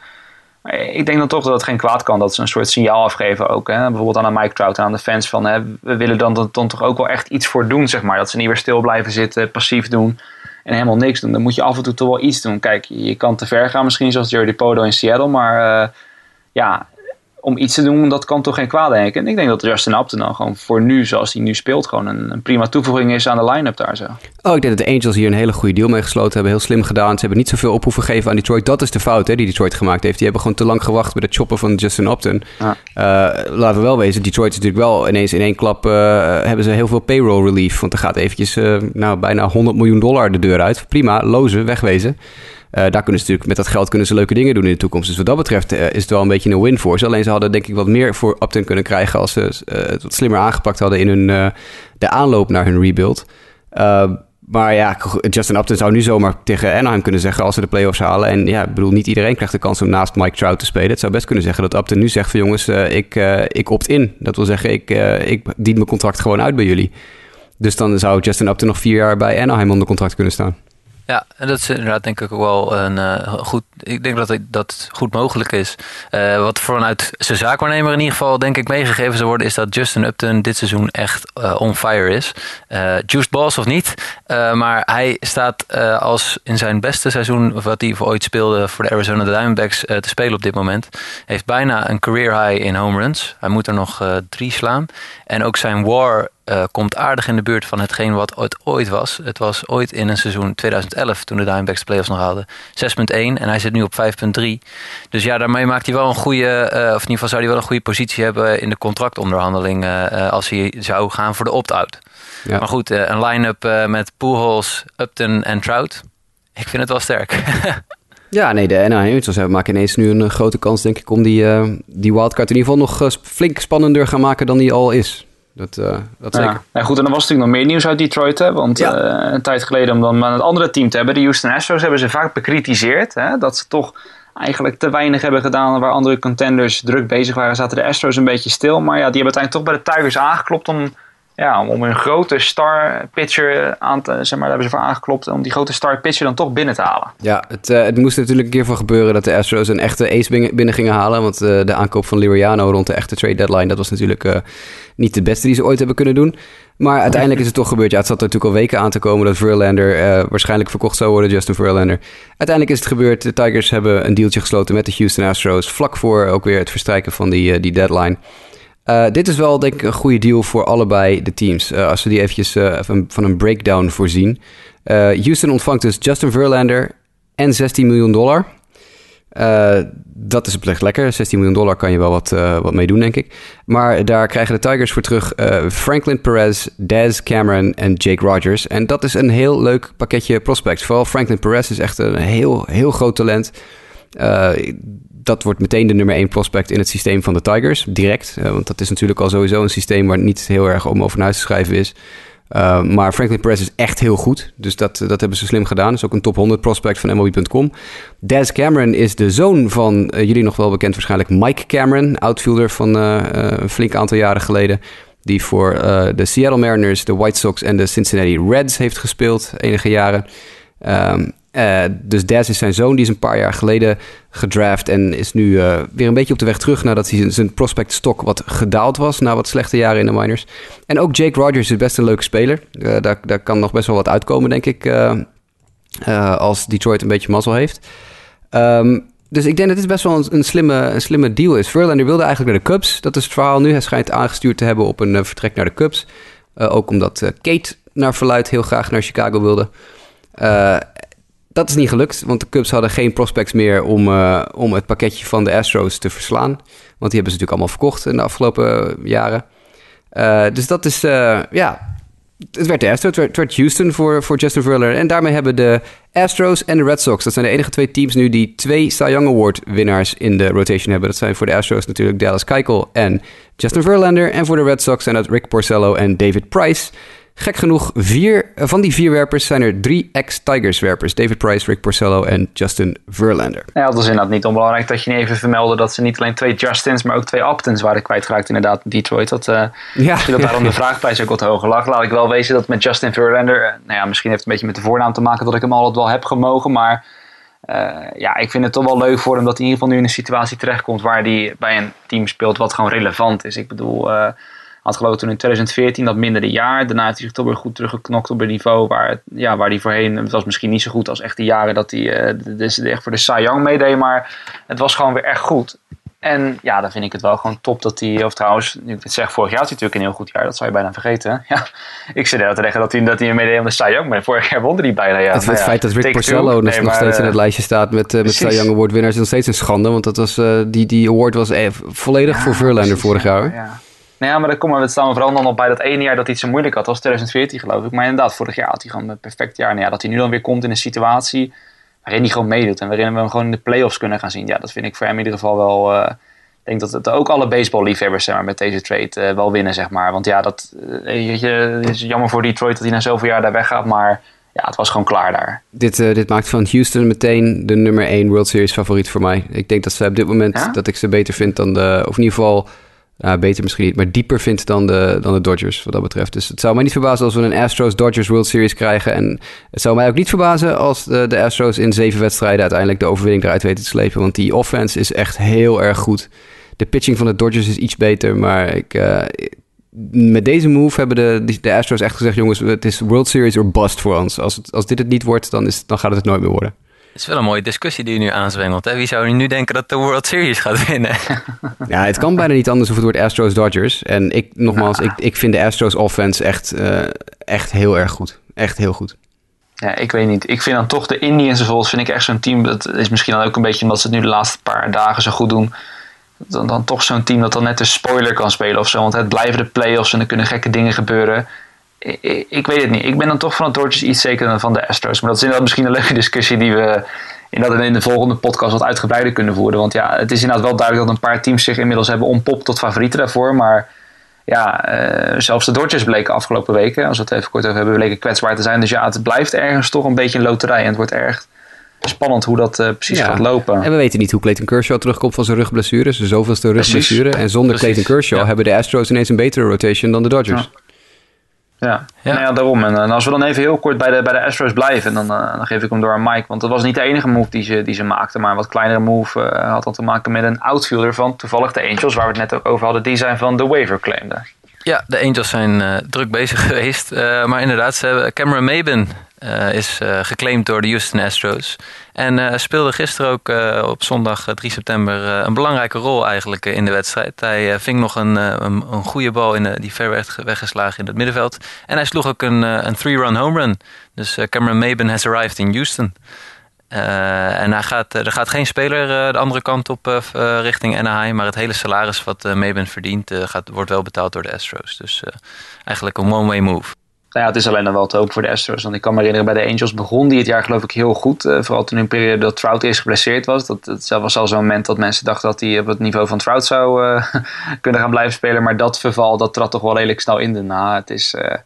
Maar ik denk dan toch dat het geen kwaad kan dat ze een soort signaal afgeven ook. Hè? Bijvoorbeeld aan Mike Trout en aan de fans van hè, we willen dan, dan, dan toch ook wel echt iets voor doen, zeg maar. Dat ze niet weer stil blijven zitten, passief doen en helemaal niks doen. Dan moet je af en toe toch wel iets doen. Kijk, je kan te ver gaan misschien zoals Jerry Podo in Seattle. Maar uh, ja, om iets te doen, dat kan toch geen kwaad denken. En ik denk dat Justin Upton dan gewoon voor nu, zoals hij nu speelt, gewoon een, een prima toevoeging is aan de line-up daar zo. Oh, ik denk dat de Angels hier een hele goede deal mee gesloten hebben. Heel slim gedaan. Ze hebben niet zoveel op hoeven geven aan Detroit. Dat is de fout hè, die Detroit gemaakt heeft. Die hebben gewoon te lang gewacht bij de chopper van Justin Upton. Ja. Eh, laten we wel wezen, Detroit is natuurlijk wel ineens in één klap... eh, hebben ze heel veel payroll relief. Want er gaat eventjes eh, nou, bijna 100 miljoen dollar de deur uit. Prima, lozen, wegwezen. Eh, daar kunnen ze natuurlijk, met dat geld kunnen ze leuke dingen doen in de toekomst. Dus wat dat betreft eh, is het wel een beetje een win voor ze. Alleen ze hadden denk ik wat meer voor Upton kunnen krijgen... als ze eh, het wat slimmer aangepakt hadden in hun, de aanloop naar hun rebuild. Maar ja, Justin Upton zou nu zomaar tegen Anaheim kunnen zeggen als ze de playoffs halen. En ja, ik bedoel, niet iedereen krijgt de kans om naast Mike Trout te spelen. Het zou best kunnen zeggen dat Upton nu zegt van jongens, ik, ik opt in. Dat wil zeggen, ik, uh, ik dien mijn contract gewoon uit bij jullie. Dus dan zou Justin Upton nog vier jaar bij Anaheim onder contract kunnen staan. Ja, en dat is inderdaad denk ik ook wel een uh, goed. Ik denk dat dat goed mogelijk is. Uh, wat vanuit zijn zaakwaarnemer in ieder geval denk ik meegegeven zou worden, is dat Justin Upton dit seizoen echt uh, on fire is. juiced balls of niet, maar hij staat als in zijn beste seizoen, wat hij voor ooit speelde voor de Arizona Diamondbacks, te spelen op dit moment. Heeft bijna een career high in home runs. Hij moet er nog drie slaan. En ook zijn WAR uh, komt aardig in de buurt van hetgeen wat het ooit was. Het was ooit in een seizoen 2011, toen de Diamondbacks de playoffs nog hadden, 6.1 en hij zit nu op 5.3. Dus ja, daarmee maakt hij wel een goede, uh, of in ieder geval zou hij wel een goede positie hebben in de contractonderhandeling uh, als hij zou gaan voor de opt-out. Ja. Maar goed, een line-up met Pujols, Upton en Trout, ik vind het wel sterk. Ja, nee, de Anaheim Angels maken ineens nu een grote kans, denk ik, om die, uh, die wildcard in ieder geval nog flink spannender gaan maken dan die al is. Dat, uh, dat zeker. Ja. goed, en dan was natuurlijk nog meer nieuws uit Detroit. Hè? Want ja. een tijd geleden, om dan maar een andere team te hebben, de Houston Astros, hebben ze vaak bekritiseerd. Hè? Dat ze toch eigenlijk te weinig hebben gedaan waar andere contenders druk bezig waren. Zaten de Astros een beetje stil. Maar ja, die hebben uiteindelijk toch bij de Tigers aangeklopt om ja, om een grote star pitcher aan te, zeg maar, daar hebben ze voor aangeklopt om die grote star pitcher dan toch binnen te halen. Ja, het, uh, het moest natuurlijk een keer van gebeuren dat de Astros een echte ace binnen, gingen halen, want uh, de aankoop van Liriano rond de echte trade deadline, dat was natuurlijk uh, niet de beste die ze ooit hebben kunnen doen. Maar uiteindelijk is het toch gebeurd. Ja, het zat er natuurlijk al weken aan te komen dat Verlander waarschijnlijk verkocht zou worden, Justin Verlander. Uiteindelijk is het gebeurd. De Tigers hebben een dealtje gesloten met de Houston Astros, vlak voor ook weer het verstrijken van die, die deadline. Uh, dit is wel denk ik een goede deal voor allebei de teams. Uh, als we die eventjes van, van, een breakdown voorzien. Houston ontvangt dus Justin Verlander en 16 miljoen dollar. dat is op zich lekker. 16 miljoen dollar kan je wel wat, wat mee doen, denk ik. Maar daar krijgen de Tigers voor terug Franklin Perez, Daz Cameron en Jake Rogers. En dat is een heel leuk pakketje prospects. Vooral Franklin Perez is echt een heel, heel groot talent dat wordt meteen de nummer 1 prospect in het systeem van de Tigers, direct. Uh, want dat is natuurlijk al sowieso een systeem waar niet heel erg om over huis te schrijven is. Uh, maar Franklin Perez is echt heel goed. Dus dat, dat hebben ze slim gedaan. Is ook een top 100 prospect van MLB.com. Daz Cameron is de zoon van jullie nog wel bekend waarschijnlijk Mike Cameron. Outfielder van een flink aantal jaren geleden. Die voor de Seattle Mariners, de White Sox en de Cincinnati Reds heeft gespeeld enige jaren. Um, uh, dus Daz is zijn zoon, die is een paar jaar geleden gedraft en is nu uh, weer een beetje op de weg terug nadat hij zijn prospect stok wat gedaald was na wat slechte jaren in de minors. En ook Jake Rogers is best een leuke speler. Uh, daar, kan nog best wel wat uitkomen, denk ik, als Detroit een beetje mazzel heeft. Um, dus ik denk dat dit best wel een, slimme, een slimme deal is. Verlander wilde eigenlijk naar de Cubs. Dat is het verhaal nu. Hij schijnt aangestuurd te hebben op een vertrek naar de Cubs. ook omdat Kate naar verluid heel graag naar Chicago wilde. Dat is niet gelukt, want de Cubs hadden geen prospects meer om, uh, om het pakketje van de Astros te verslaan. Want die hebben ze natuurlijk allemaal verkocht in de afgelopen jaren. Uh, dus dat is, ja, het werd de Astros, het werd, het werd Houston voor, voor Justin Verlander. En daarmee hebben de Astros en de Red Sox, dat zijn de enige twee teams nu die twee Cy Young Award winnaars in de rotation hebben. Dat zijn voor de Astros natuurlijk Dallas Keuchel en Justin Verlander. En voor de Red Sox zijn dat Rick Porcello en David Price. Gek genoeg, vier, van die vier werpers zijn er drie ex-Tigers werpers. David Price, Rick Porcello en Justin Verlander. Ja, dat is inderdaad niet onbelangrijk dat je niet even vermeldde dat ze niet alleen twee Justins, maar ook twee Uptons waren kwijtgeraakt inderdaad in Detroit. Dat, uh, ja. Dat daarom de vraagprijs ook wat hoger lag. Laat ik wel wezen dat met Justin Verlander, uh, nou ja, misschien heeft het een beetje met de voornaam te maken dat ik hem altijd wel heb gemogen, maar... Uh, ja, ik vind het toch wel leuk voor hem dat hij in ieder geval nu in een situatie terechtkomt waar hij bij een team speelt wat gewoon relevant is. Ik bedoel, uh, had geloof ik toen in 2014 dat mindere jaar. Daarna heeft hij zich toch weer goed teruggeknokt op een niveau waar, ja, waar hij voorheen... Het was misschien niet zo goed als echt de jaren dat hij uh, dus echt voor de Cy Young meedeed. Maar het was gewoon weer echt goed. En ja, dan vind ik het wel gewoon top dat hij, of trouwens, nu ik het zeg, vorig jaar had hij natuurlijk een heel goed jaar. Dat zou je bijna vergeten. Ja, ik zit er te zeggen dat hij, dat hij meedeed aan de Cy Young, maar vorig jaar won hij bijna. Ja. Het, Nou ja, feit dat Rick Porcello two. nog, Nee, nog maar, steeds in eh, het lijstje staat met, uh, met Cy. Young Award winnaars is nog steeds een schande. Want dat was, die, die award was eh, volledig voor Verlander vorig ja, jaar. Ja. Nou ja, maar dan komen we, staan we vooral dan nog bij dat ene jaar dat hij zo moeilijk had. Dat was 2014 geloof ik. Maar inderdaad, vorig jaar had hij gewoon een perfect jaar. Nou ja, dat hij nu dan weer komt in een situatie waarin hij gewoon meedoet. En waarin we hem gewoon in de playoffs kunnen gaan zien. Ja, dat vind ik voor hem in ieder geval wel... eh, ik denk dat het ook alle baseballliefhebbers zeg maar, met deze trade eh, wel winnen, zeg maar. Want ja, dat eh, weet je, het is jammer voor Detroit dat hij na zoveel jaar daar weggaat. Maar ja, het was gewoon klaar daar. Dit, dit maakt van Houston meteen de nummer 1 World Series favoriet voor mij. Ik denk dat ze op dit moment Ja? dat ik ze beter vind dan de... Of in ieder geval, beter misschien niet, maar dieper vind dan de, dan de Dodgers wat dat betreft. Dus het zou mij niet verbazen als we een Astros-Dodgers World Series krijgen. En het zou mij ook niet verbazen als de, de Astros in zeven wedstrijden uiteindelijk de overwinning eruit weten te slepen. Want die offense is echt heel erg goed. De pitching van de Dodgers is iets beter, maar ik... eh, met deze move hebben de, de Astros echt gezegd: jongens, het is World Series or bust voor ons. Als, als dit het niet wordt, dan, is, dan gaat het het nooit meer worden. Het is wel een mooie discussie die je nu aanzwengelt. Hè? Wie zou nu denken dat de World Series gaat winnen? Ja, het kan bijna niet anders of het wordt Astros Dodgers. En ik, nogmaals, ik, ik vind de Astros offense echt, eh, echt heel erg goed. Echt heel goed. Ja, ik weet niet. Ik vind dan toch de Indians bijvoorbeeld, vind ik echt zo'n team. Dat is misschien dan ook een beetje omdat ze het nu de laatste paar dagen zo goed doen. Dan, dan toch zo'n team dat dan net een spoiler kan spelen of zo. Want het blijven de playoffs en er kunnen gekke dingen gebeuren. Ik, weet het niet. Ik ben dan toch van de Dodgers iets zeker dan van de Astros. Maar dat is inderdaad misschien een leuke discussie die we inderdaad in de volgende podcast wat uitgebreider kunnen voeren. Want ja, het is inderdaad wel duidelijk dat een paar teams zich inmiddels hebben ontpopt tot favorieten daarvoor. Maar ja, eh, zelfs de Dodgers bleken afgelopen weken, als we het even kort over hebben, bleken kwetsbaar te zijn. Dus ja, het blijft ergens toch een beetje een loterij. En het wordt erg spannend hoe dat eh, precies Ja. gaat lopen. En we weten niet hoe Clayton Kershaw terugkomt van zijn rugblessure. Zijn zoveelste rugblessure. En zonder Precies. Clayton Kershaw Ja. hebben de Astros ineens een betere rotation dan de Dodgers. Ja. Ja, Ja. Nou ja daarom. En, eh, als we dan even heel kort bij de, bij de Astros blijven, dan, eh, dan geef ik hem door aan Mike. Want dat was niet de enige move die ze, die ze maakten. Maar een wat kleinere move eh, had dan te maken met een outfielder van toevallig de Angels, waar we het net ook over hadden. Die zijn van de waiver claimde. Ja, de Angels zijn druk bezig geweest. Maar inderdaad, ze hebben, Cameron Maben eh, is eh, geclaimd door de Houston Astros. En eh, speelde gisteren ook op zondag eh, 3 september een belangrijke rol eigenlijk in de wedstrijd. Hij ving nog een, een, een goede bal in, die ver werd ge- weggeslagen in het middenveld. En hij sloeg ook een, een three-run home run. Dus Cameron Maben has arrived in Houston. En hij gaat, er gaat geen speler de andere kant op richting Anaheim. Maar het hele salaris wat uh, Maben verdient gaat, wordt wel betaald door de Astros. Dus eigenlijk een one-way move. Nou ja, het is alleen nog wel te hopen voor de Astros. Want ik kan me herinneren, bij de Angels begon die het jaar geloof ik heel goed. Eh, vooral toen in een periode dat Trout eerst geblesseerd was. Dat, dat was al zo'n moment dat mensen dachten dat hij op het niveau van Trout zou eh, kunnen gaan blijven spelen. Maar dat verval, dat trad toch wel redelijk snel in de na. Het is, eh,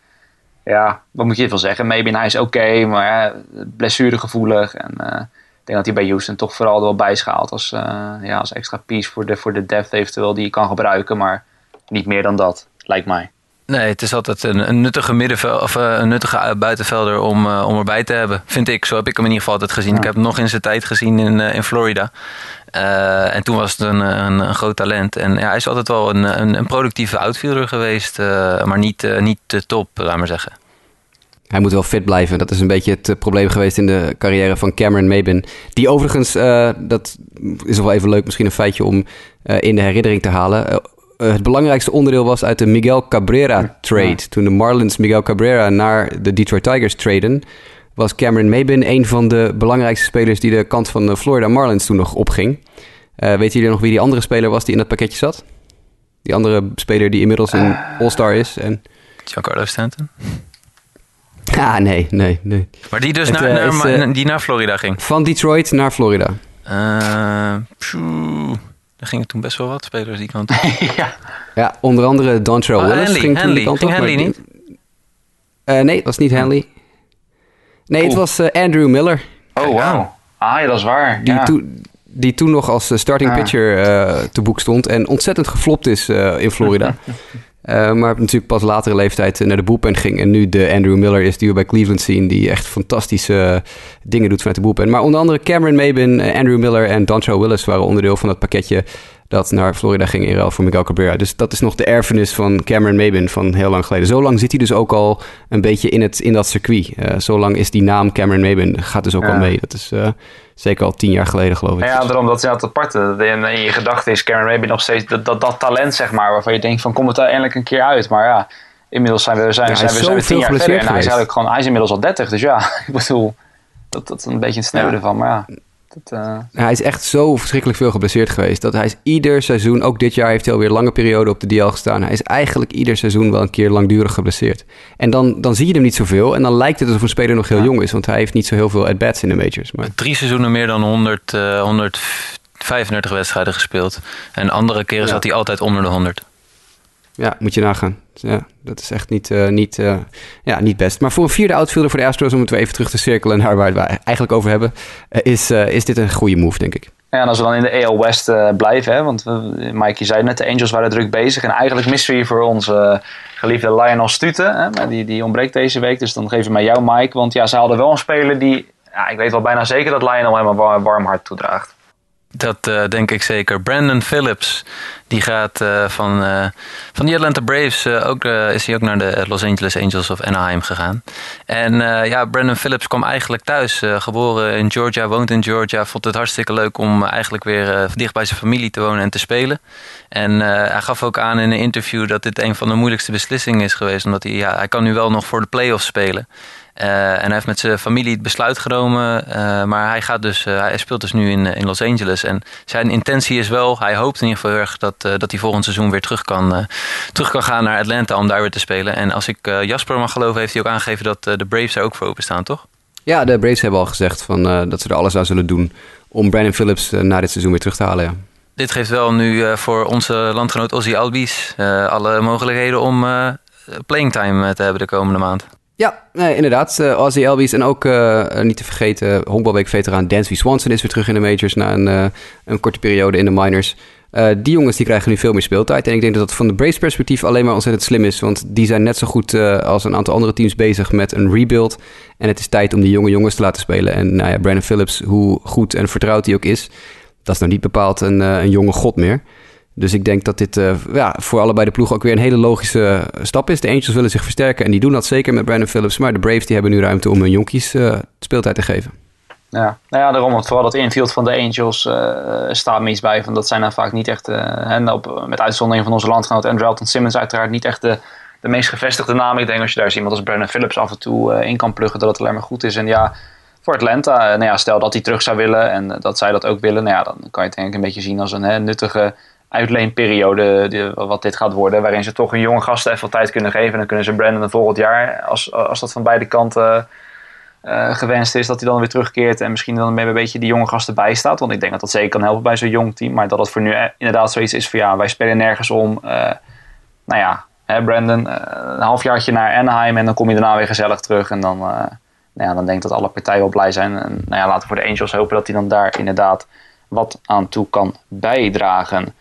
ja, wat moet je ervan zeggen? Maybe hij is oké, maar eh, blessuregevoelig. En ik denk dat hij bij Houston toch vooral er wel bijschaalt als, eh, ja, als extra piece voor de, voor de depth eventueel die je kan gebruiken. Maar niet meer dan dat, lijkt mij. Nee, het is altijd een, een nuttige middenveld of eh, een nuttige buitenvelder om, eh, om erbij te hebben. Vind ik. Zo heb ik hem in ieder geval altijd gezien. Ik heb hem nog in zijn tijd gezien in, eh, in Florida. En toen was het een, een, een groot talent. En ja, hij is altijd wel een, een, een productieve outfielder geweest. maar niet, niet te top, laat maar zeggen. Hij moet wel fit blijven. Dat is een beetje het probleem geweest in de carrière van Cameron Maben. Die overigens, dat is nog wel even leuk, misschien een feitje om in de herinnering te halen. Eh, eh, het belangrijkste onderdeel was uit de Miguel Cabrera trade. Toen de Marlins Miguel Cabrera naar de Detroit Tigers traden, was Cameron Maben een van de belangrijkste spelers die de kant van de Florida Marlins toen nog opging. Eh weten jullie nog wie die andere speler was die in dat pakketje zat? Die andere speler die inmiddels een All-Star is. En... Giancarlo Stanton. Ah, nee, nee, nee. Maar die dus Het, naar, eh, naar, is, eh, die naar Florida ging. Van Detroit naar Florida. Eh pjoe, er gingen toen best wel wat spelers die kant op. ja. Ja, onder andere Dontrell Oh, Willis Hanley, ging toen Hanley. die kant Ging op. Hanley maar- niet? Eh, nee, het was niet Hanley. Nee, het was eh, Andrew Miller. Oh, wauw. Ah ja, dat is waar. Die, ja. toen- die toen nog als eh, starting Ah. pitcher eh, te boek stond. En ontzettend geflopt is eh, in Florida. Eh, maar natuurlijk pas latere leeftijd eh, naar de boelpen ging. En nu de Andrew Miller is die we bij Cleveland zien. Die echt fantastische eh, dingen doet vanuit de boelpen. Maar onder andere Cameron Maben, eh, Andrew Miller en Dontrell Willis waren onderdeel van het pakketje. dat naar Florida ging in ruil voor Miguel Cabrera. Dus dat is nog de erfenis van Cameron Maben van heel lang geleden. Zo lang zit hij dus ook al een beetje in, het, in dat circuit. Uh, zo lang is die naam Cameron Maben, gaat dus ook al mee. Dat is uh, zeker al tien jaar geleden geloof ik. Ja, daarom dat is het aparte. In, in je gedachten is Cameron Maben nog steeds dat, dat, dat, talent zeg maar, waarvan je denkt van komt het er eindelijk een keer uit. Maar ja, inmiddels zijn we, zijn, ja, zijn we, zijn we tien jaar verder en hij is eigenlijk gewoon, hij is inmiddels al 30. Dus ja, ik bedoel, dat, dat is een beetje een sneude ja. van. Maar ja. Dat, uh... Hij is echt zo verschrikkelijk veel geblesseerd geweest. Dat hij is ieder seizoen, ook dit jaar heeft hij alweer lange periode op de DL gestaan. Hij is eigenlijk ieder seizoen wel een keer langdurig geblesseerd. En dan, dan zie je hem niet zoveel. En dan lijkt het alsof een speler nog heel jong is. Want hij heeft niet zo heel veel at-bats in de majors. Maar... Drie seizoenen meer dan 100, uh, 135 wedstrijden gespeeld. En andere keren ja. zat hij altijd onder de 100. Ja, moet je nagaan. Ja, dat is echt niet, uh, niet, uh, ja, niet best. Maar voor een vierde outfielder voor de Astros, om het weer even terug te cirkelen naar waar we het eigenlijk over hebben, uh, is, is dit een goede move, denk ik. Ja, en als we dan in de AL West blijven, hè, want Mike, je zei net, de Angels waren druk bezig. En eigenlijk mystery voor onze geliefde Lionel Stuten, hè, die, die ontbreekt deze week. Dus dan geven we jou, Mike. Want ja, ze hadden wel een speler die, ja, ik weet wel bijna zeker dat Lionel hem een warm hart toedraagt. Dat uh, denk ik zeker. Brandon Phillips, die gaat uh, van, uh, van de Atlanta Braves, ook, is hij ook naar de Los Angeles Angels of Anaheim gegaan. En ja, Brandon Phillips kwam eigenlijk thuis, geboren in Georgia, woont in Georgia. Vond het hartstikke leuk om eigenlijk weer dicht bij zijn familie te wonen en te spelen. En hij gaf ook aan in een interview dat dit een van de moeilijkste beslissingen is geweest. Omdat hij, ja, hij kan nu wel nog voor de playoffs spelen. Uh, en hij heeft met zijn familie het besluit genomen. Uh, maar hij, gaat dus, uh, hij speelt dus nu in, in Los Angeles. En zijn intentie is wel, hij hoopt in ieder geval erg dat, dat hij volgend seizoen weer terug kan, terug kan gaan naar Atlanta om daar weer te spelen. En als ik Jasper mag geloven, heeft hij ook aangegeven dat de Braves er ook voor openstaan, toch? Ja, de Braves hebben al gezegd van, dat ze er alles aan zullen doen om Brandon Phillips na dit seizoen weer terug te halen. Ja. Dit geeft wel nu voor onze landgenoot Ozzy Albies alle mogelijkheden om playing time te hebben de komende maand. Ja, nee, inderdaad. Uh, Ozzy Elbies en ook uh, niet te vergeten honkbalweek-veteraan Dansby Swanson is weer terug in de majors na een, een korte periode in de minors. die jongens die krijgen nu veel meer speeltijd. En ik denk dat dat van de Braves perspectief alleen maar ontzettend slim is. Want die zijn net zo goed als een aantal andere teams bezig met een rebuild. En het is tijd om die jonge jongens te laten spelen. En nou ja, Brandon Phillips, hoe goed en vertrouwd hij ook is... dat is nou niet bepaald een, een jonge god meer. Dus ik denk dat dit uh, ja, voor allebei de ploegen ook weer een hele logische stap is. De Angels willen zich versterken en die doen dat zeker met Brandon Phillips. Maar de Braves die hebben nu ruimte om hun jonkies uh, speeltijd te geven. Ja, nou ja, daarom. Vooral dat infield van de Angels staat me iets bij. Van dat zijn dan vaak niet echt, en op, met uitzondering van onze landgenoot Andrelton Simmons uiteraard, niet echt de, de meest gevestigde naam. Ik denk als je daar iemand als Brandon Phillips af en toe in kan pluggen, dat het alleen maar goed is. En ja, voor Atlanta, nou ja, stel dat hij terug zou willen en dat zij dat ook willen, nou ja, dan kan je het denk ik een beetje zien als een nuttige uitleenperiode wat dit gaat worden. Waarin ze toch een jonge gast even wat tijd kunnen geven. En dan kunnen ze Brandon volgend jaar, als, als dat van beide kanten uh, gewenst is, dat hij dan weer terugkeert. En misschien dan een beetje die jonge gasten bijstaat. Want ik denk dat dat zeker kan helpen bij zo'n jong team. Maar dat het voor nu inderdaad zoiets is van ja, wij spelen nergens om. Uh, nou ja, hè, Brandon, uh, een halfjaartje naar Anaheim en dan kom je daarna weer gezellig terug. En dan, nou ja, dan denk ik dat alle partijen wel blij zijn. En nou ja, laten we voor de Angels hopen dat hij dan daar inderdaad wat aan toe kan bijdragen.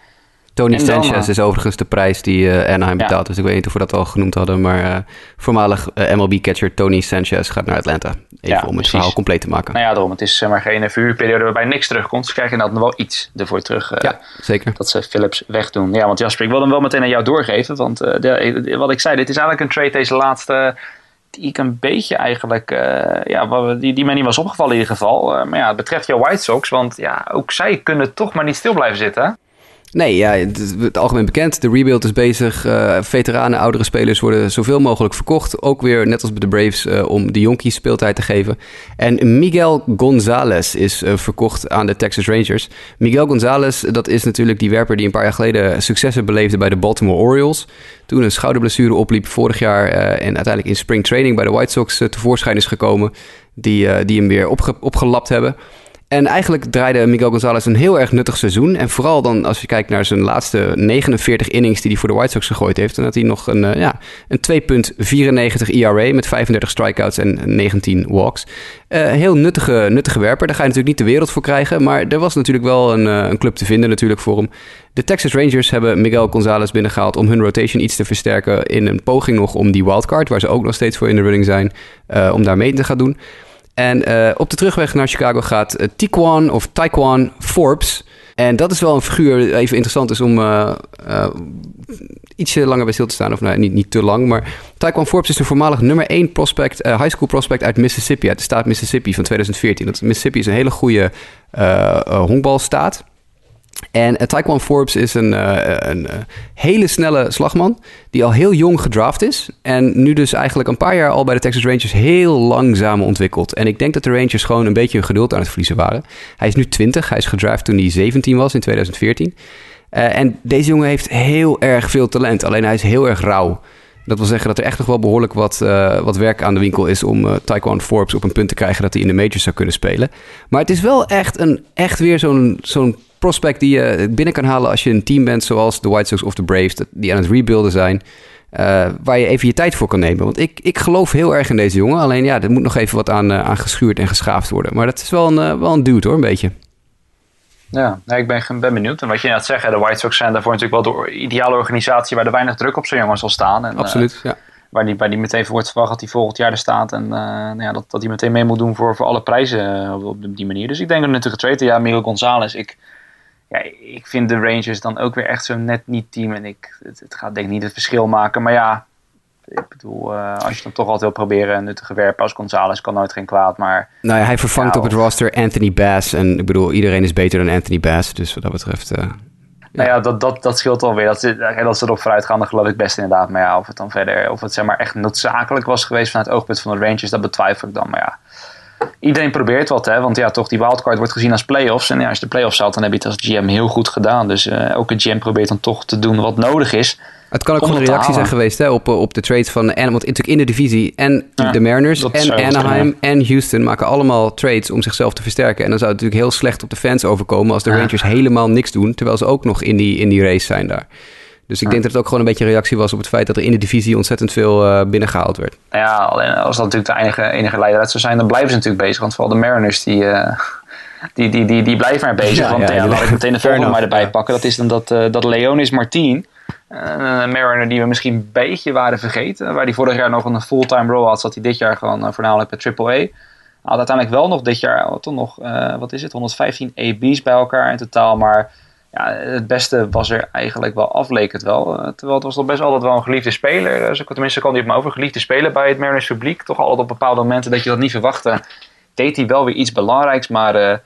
Tony Sanchez eh, is overigens de prijs die uh, Anaheim betaalt. Dus ik weet niet of we dat al genoemd hadden. Maar uh, voormalig uh, MLB-catcher Tony Sanchez gaat naar Atlanta. Even om het verhaal compleet te maken. Nou ja, daarom. Het is maar geen vuurperiode waarbij niks terugkomt. Ze krijgen inderdaad nog wel iets ervoor terug. ja, zeker. Dat ze Phillips wegdoen. Ja, want Jasper, ik wil hem wel meteen aan jou doorgeven. Want de, wat ik zei, dit is eigenlijk een trade deze laatste... Die ik een beetje eigenlijk... ja, die, die mij niet was opgevallen in ieder geval. maar ja, het betreft jouw White Sox. Want ja, ook zij kunnen toch maar niet stil blijven zitten, Nee, ja, het algemeen bekend. De rebuild is bezig. Uh, veteranen, oudere spelers worden zoveel mogelijk verkocht. Ook weer, net als bij de Braves, uh, om de jonkies speeltijd te geven. En Miguel Gonzalez is uh, verkocht aan de Texas Rangers. Miguel Gonzalez, dat is natuurlijk die werper die een paar jaar geleden successen beleefde bij de Baltimore Orioles. Toen een schouderblessure opliep vorig jaar en uiteindelijk in spring training bij de White Sox tevoorschijn is gekomen. Die, die hem weer opge opgelapt hebben. En eigenlijk draaide Miguel Gonzalez een heel erg nuttig seizoen. En vooral dan als je kijkt naar zijn laatste 49 innings die hij voor de White Sox gegooid heeft. Dan had hij nog een, uh, ja, een 2,94 ERA met 35 strikeouts en 19 walks. Uh, heel nuttige, nuttige werper. Daar ga je natuurlijk niet de wereld voor krijgen. Maar er was natuurlijk wel een, uh, een club te vinden natuurlijk voor hem. De Texas Rangers hebben Miguel Gonzalez binnengehaald om hun rotation iets te versterken. In een poging nog om die wildcard, waar ze ook nog steeds voor in de running zijn, om daar mee te gaan doen. En uh, op de terugweg naar Chicago gaat uh, Tiquan of Taekwon Forbes. En dat is wel een figuur, even interessant is om uh, ietsje langer bij stil te staan. Of nou, niet, niet te lang, maar Taekwon Forbes is de voormalig nummer 1 prospect, high school prospect uit Mississippi, uit de staat Mississippi van 2014. Dat, Mississippi is een hele goede honkbalstaat. En uh, Taekwon Forbes is een, uh, een uh, hele snelle slagman die al heel jong gedraft is. En nu dus eigenlijk een paar jaar al bij de Texas Rangers heel langzaam ontwikkelt. En ik denk dat de Rangers gewoon een beetje hun geduld aan het verliezen waren. Hij is nu 20, hij is gedraft toen hij 17 was in 2014. en deze jongen heeft heel erg veel talent, alleen hij is heel erg rauw. Dat wil zeggen dat er echt nog wel behoorlijk wat, wat werk aan de winkel is om uh, Taekwon Forbes op een punt te krijgen dat hij in de majors zou kunnen spelen. Maar het is wel echt, een, echt weer zo'n zo'n prospect die je binnen kan halen als je een team bent zoals de White Sox of de Braves, die aan het rebuilden zijn. Uh, waar je even je tijd voor kan nemen. Want ik, ik geloof heel erg in deze jongen. Alleen ja, er moet nog even wat aan, uh, aan geschuurd en geschaafd worden. Maar dat is wel een, uh, wel een dude hoor, een beetje. Ja, nee, ik ben, ben benieuwd. En wat je net zegt, de White Sox zijn daarvoor natuurlijk wel de ideale organisatie waar er weinig druk op zo'n jongen zal staan. En, Absoluut, ja. Waar die, waar die meteen voor wordt verwacht dat hij volgend jaar er staat. En nou ja, dat, dat hij meteen mee moet doen voor, voor alle prijzen op, op die manier. Dus ik denk dat natuurlijk het tweede jaar Miguel Gonzalez. Ik, ja, ik vind de Rangers dan ook weer echt zo net niet team. En ik, het, het gaat denk ik niet het verschil maken. Maar ja, ik bedoel, uh, als je dan toch altijd wil proberen een nuttige werpen als Gonzalez kan nooit geen kwaad. Maar, nou ja, hij vervangt ja, op het roster Anthony Bass. En ik bedoel, iedereen is beter dan Anthony Bass. Dus wat dat betreft... Uh, nou ja, dat, dat, dat scheelt alweer. Dat, dat ze erop vooruit gaan, dan geloof ik best inderdaad. Maar ja, of het dan verder, of het zeg maar echt noodzakelijk was geweest vanuit het oogpunt van de Rangers, dat betwijfel ik dan. Maar ja, iedereen probeert wat, hè? Want ja, toch, die wildcard wordt gezien als playoffs. En ja, als je de playoffs haalt, dan heb je het als GM heel goed gedaan. Dus uh, elke GM probeert dan toch te doen wat nodig is. Het kan ook gewoon een reactie zijn geweest hè, op, op de trades van... En, want natuurlijk in de divisie en ja, de Mariners en Anaheim en Houston... maken allemaal trades om zichzelf te versterken. En dan zou het natuurlijk heel slecht op de fans overkomen... als de ja. Rangers helemaal niks doen... terwijl ze ook nog in die, in die race zijn daar. Dus ik ja. denk dat het ook gewoon een beetje een reactie was op het feit dat er in de divisie ontzettend veel uh, binnengehaald werd. Ja, alleen als dat natuurlijk de enige, enige leidraad zou zijn, dan blijven ze natuurlijk bezig. Want vooral de Mariners, die, uh, die, die, die, die blijven maar bezig. Ja, want ja, ja laat ik meteen de volgende maar erbij pakken. Dat is dan dat, uh, dat Leonis Martin, een Mariner die we misschien een beetje waren vergeten. Waar die vorig jaar nog een fulltime role had, zat hij dit jaar gewoon voornamelijk bij AAA. Had uiteindelijk wel nog dit jaar, toch nog, wat is het, 115 AB's bij elkaar in totaal. Maar ja, het beste was er eigenlijk wel af, leek het wel. Uh, terwijl het was toch best altijd wel een geliefde speler. Uh, tenminste, kwam hij op me over. Geliefde speler bij het Mariners publiek. Toch altijd op bepaalde momenten dat je dat niet verwachtte. Deed hij wel weer iets belangrijks, maar uh,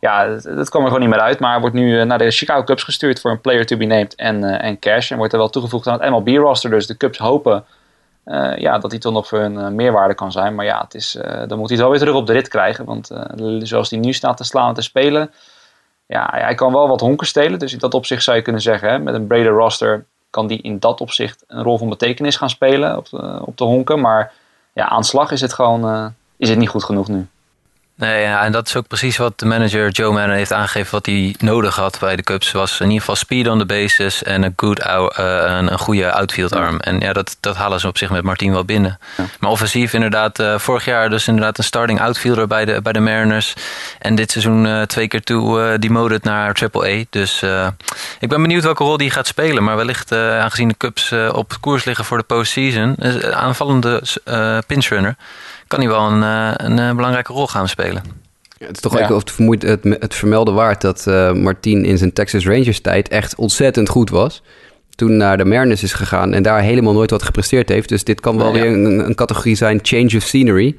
ja, dat kwam er gewoon niet meer uit. Maar hij wordt nu naar de Chicago Cubs gestuurd voor een player to be named en, en cash. En wordt er wel toegevoegd aan het MLB-roster. Dus de Cubs hopen ja, dat hij toch nog voor hun meerwaarde kan zijn. Maar ja, het is, dan moet hij het wel weer terug op de rit krijgen. Want zoals hij nu staat te slaan en te spelen ja, hij kan wel wat honken stelen. Dus in dat opzicht zou je kunnen zeggen, hè, met een breder roster kan die in dat opzicht een rol van betekenis gaan spelen op de, op de honken. Maar ja, aanslag is het gewoon uh, is het niet goed genoeg nu. Nee, ja, en dat is ook precies wat de manager Joe Maddon heeft aangegeven wat hij nodig had bij de Cubs. Was in ieder geval speed on the bases en een, good, uh, een, een goede outfield arm. En ja, dat, dat halen ze op zich met Martin wel binnen. Ja. Maar offensief inderdaad, uh, vorig jaar dus inderdaad een starting outfielder bij de, bij de Mariners. En dit seizoen uh, twee keer toe demoted naar AAA. Dus ik ben benieuwd welke rol die gaat spelen. Maar wellicht aangezien de Cubs op koers liggen voor de postseason, aanvallende pinchrunner kan hij wel een, een, een belangrijke rol gaan spelen. Ja, het is toch ja. ook het, het, het vermelden waard dat uh, Martin in zijn Texas Rangers tijd echt ontzettend goed was. Toen naar de Mariners is gegaan en daar helemaal nooit wat gepresteerd heeft. Dus dit kan wel ja, weer een, een, categorie zijn, change of scenery.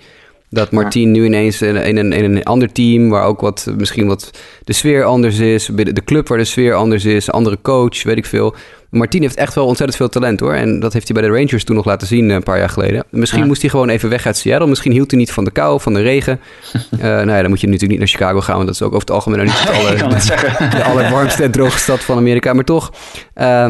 Dat Martin nu ineens in, in, een, in een ander team, waar ook wat, misschien wat de sfeer anders is. De club waar de sfeer anders is, andere coach, weet ik veel. Martin heeft echt wel ontzettend veel talent hoor. En dat heeft hij bij de Rangers toen nog laten zien een paar jaar geleden. Misschien ja. moest hij gewoon even weg uit Seattle. Misschien hield hij niet van de kou, van de regen. uh, nou ja, dan moet je natuurlijk niet naar Chicago gaan. Want dat is ook over het algemeen niet het de, de allerwarmste en droogste stad van Amerika. Maar toch, uh,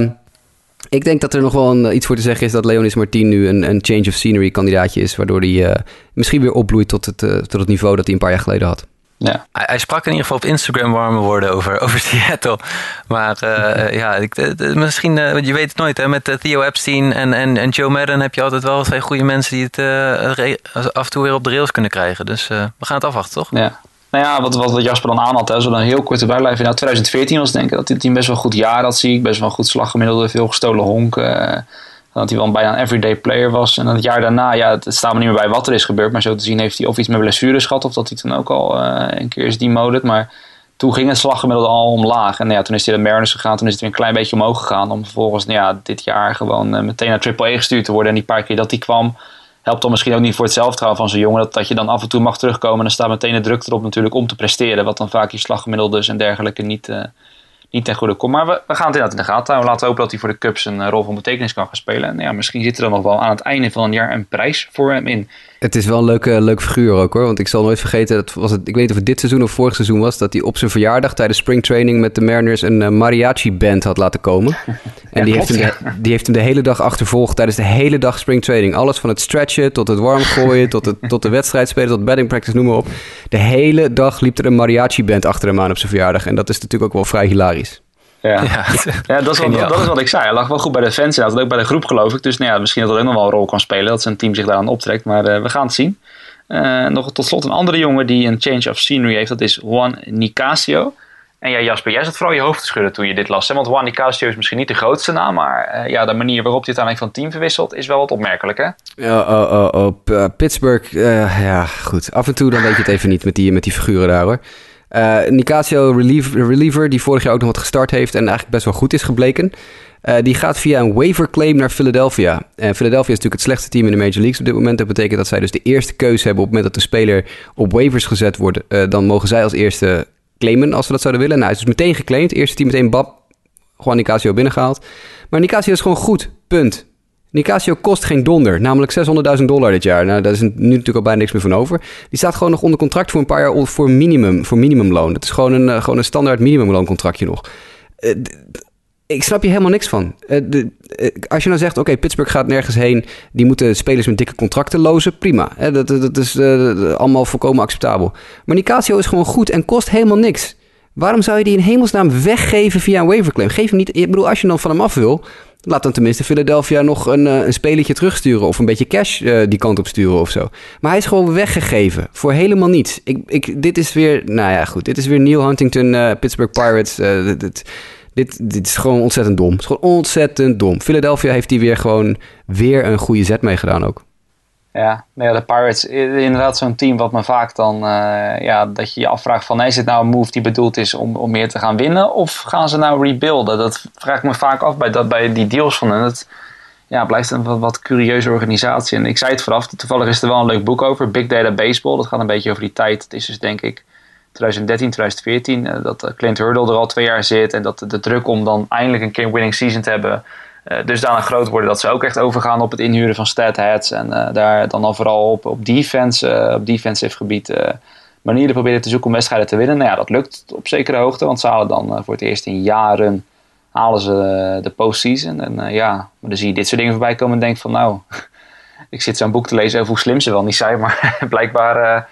ik denk dat er nog wel een, iets voor te zeggen is dat Leonis Martin nu een, een change of scenery kandidaatje is. Waardoor hij uh, misschien weer opbloeit tot het, uh, tot het niveau dat hij een paar jaar geleden had. Ja. Hij, hij, sprak in ieder geval op Instagram warme woorden over, over Seattle. Maar uh, ja, ik, misschien, uh, je weet het nooit, hè, met Theo Epstein en, en, en Joe Madden heb je altijd wel twee goede mensen die het uh, af en toe weer op de rails kunnen krijgen. Dus we gaan het afwachten, toch? Ja. Nou ja, wat, wat Jasper dan aan had, hè, zo dan heel korte bijlijf. Nou, 2014 was denk ik dat team best wel een goed jaar had, zie ik. Best wel een goed slaggemiddelde, veel gestolen honken dat hij wel bijna een everyday player was. En het jaar daarna, ja, het staat me niet meer bij wat er is gebeurd. Maar zo te zien heeft hij of iets met blessures gehad. Of dat hij toen ook al uh, een keer is demoted. Maar toen ging het slaggemiddelde al omlaag. En nou ja, toen is hij naar Mariners gegaan. Toen is het weer een klein beetje omhoog gegaan. Om vervolgens nou ja, dit jaar gewoon uh, meteen naar Triple A gestuurd te worden. En die paar keer dat hij kwam, helpt dan misschien ook niet voor het zelfvertrouwen van zo'n jongen. Dat, dat je dan af en toe mag terugkomen. En dan staat meteen de druk erop natuurlijk om te presteren. Wat dan vaak je slaggemiddeldes en dergelijke niet, uh, niet ten goede komt. Maar we, we gaan het inderdaad in de gaten houden. Laten hopen dat hij voor de Cubs een rol van betekenis kan gaan spelen. En ja, misschien zit er dan nog wel aan het einde van het jaar een prijs voor hem in. Het is wel een leuke, leuk figuur ook hoor. Want ik zal nooit vergeten, dat was het, ik weet niet of het dit seizoen of vorig seizoen was, dat hij op zijn verjaardag tijdens springtraining met de Mariners een uh, mariachi band had laten komen. En ja, die, klopt, heeft hem de, die heeft hem de hele dag achtervolgd tijdens de hele dag springtraining. Alles van het stretchen tot het warm gooien, tot, het, tot de wedstrijd spelen, tot batting practice, noem maar op. De hele dag liep er een mariachi band achter hem aan op zijn verjaardag. En dat is natuurlijk ook wel vrij hilarisch. Ja, ja. ja dat, is wat, dat, is wat ik zei. Hij lag wel goed bij de fans en ook bij de groep geloof ik. Dus nou ja, misschien dat dat ook nog wel een rol kan spelen. Dat zijn team zich daaraan optrekt. Maar uh, we gaan het zien. Uh, nog tot slot een andere jongen die een change of scenery heeft. Dat is Juan Nicasio. En ja, Jasper, jij zat vooral je hoofd te schudden toen je dit las. Hè? Want Juan Nicasio is misschien niet de grootste naam. Maar uh, ja, de manier waarop hij uiteindelijk van team verwisselt is wel wat opmerkelijk hè? Ja, oh, oh, oh. Pittsburgh, ja goed. Af en toe dan weet je het even niet met die, met die figuren daar hoor. Uh, Nicasio reliever, reliever, die vorig jaar ook nog wat gestart heeft en eigenlijk best wel goed is gebleken. Uh, die gaat via een waiver claim naar Philadelphia. En Philadelphia is natuurlijk het slechtste team in de Major Leagues op dit moment. Dat betekent dat zij dus de eerste keuze hebben op het moment dat de speler op waivers gezet wordt. Uh, dan mogen zij als eerste claimen als we dat zouden willen. Nou, hij is dus meteen geclaimd. Eerste team meteen bab, gewoon Nicasio binnengehaald. Maar Nicasio is gewoon goed, punt. Nicasio kost geen donder, namelijk 600.000 dollar dit jaar. Nou, daar is nu natuurlijk al bijna niks meer van over. Die staat gewoon nog onder contract voor een paar jaar voor minimum, voor minimumloon. Dat is gewoon een, uh, gewoon een standaard minimumlooncontractje nog. Uh, ik snap je helemaal niks van. De, als je nou zegt, oké, Pittsburgh gaat nergens heen... die moeten spelers met dikke contracten lozen, prima. Dat, dat, is allemaal volkomen acceptabel. Maar Nicasio is gewoon goed en kost helemaal niks. Waarom zou je die in hemelsnaam weggeven via een waiverclaim? Geef hem niet... Ik bedoel, als je dan van hem af wil... Laat dan tenminste Philadelphia nog een, uh, een spelletje terugsturen. Of een beetje cash uh, die kant op sturen of zo. Maar hij is gewoon weggegeven. Voor helemaal niets. Ik, ik, dit is weer, nou ja, goed. Dit is weer Neil Huntington, uh, Pittsburgh Pirates. Dit, dit, dit, dit, is gewoon ontzettend dom. Het is gewoon ontzettend dom. Philadelphia heeft hier weer gewoon weer een goede zet mee gedaan ook. Ja, nou ja, de Pirates, inderdaad zo'n team wat me vaak dan, uh, ja, dat je je afvraagt van, is dit nou een move die bedoeld is om, om meer te gaan winnen? Of gaan ze nou rebuilden? Dat vraag ik me vaak af bij, dat, bij die deals van hen. Het ja, blijft een wat, wat curieuze organisatie. En ik zei het vooraf, toevallig is er wel een leuk boek over, Big Data Baseball. Dat gaat een beetje over die tijd. Het is dus denk ik 2013, 2014, uh, dat Clint Hurdle er al twee jaar zit. En dat de druk om dan eindelijk een keer winning season te hebben uh, dusdanig groot worden dat ze ook echt overgaan op het inhuren van statheads. En uh, daar dan al vooral op, op defense, uh, op defensive gebied manieren proberen te zoeken om wedstrijden te winnen. Nou ja, dat lukt op zekere hoogte, want ze halen dan voor het eerst in jaren halen ze de postseason. En ja, maar dan zie je dit soort dingen voorbij komen en denk van nou, ik zit zo'n boek te lezen over hoe slim ze wel niet zijn, maar blijkbaar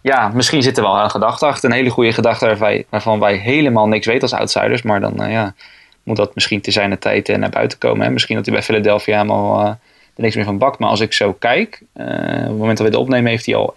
ja, misschien zit er wel een gedachte achter. Een hele goede gedachte waarvan wij helemaal niks weten als outsiders. Maar dan, ja, moet dat misschien te zijn de tijd naar buiten komen. Hè? Misschien dat hij bij Philadelphia helemaal uh, er niks meer van bakt. Maar als ik zo kijk, uh, op het moment dat we dit opnemen, heeft hij al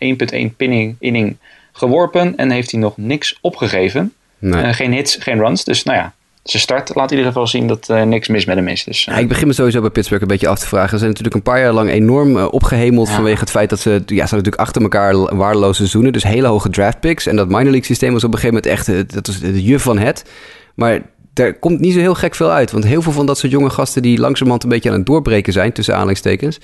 1.1 pinning, inning geworpen en heeft hij nog niks opgegeven. Nee. Uh, geen hits, geen runs. Dus nou ja, zijn start laat in ieder geval zien dat uh, niks mis met hem is. Dus, uh. ja, ik begin me sowieso bij Pittsburgh een beetje af te vragen. Ze zijn natuurlijk een paar jaar lang enorm uh, opgehemeld ja. vanwege het feit dat ze... Ja, ze hadden natuurlijk achter elkaar waardeloze seizoenen. Dus hele hoge draft picks. En dat minor league systeem was op een gegeven moment echt... dat was de juf van het. Maar er komt niet zo heel gek veel uit. Want heel veel van dat soort jonge gasten die langzamerhand een beetje aan het doorbreken zijn, tussen aanhalingstekens,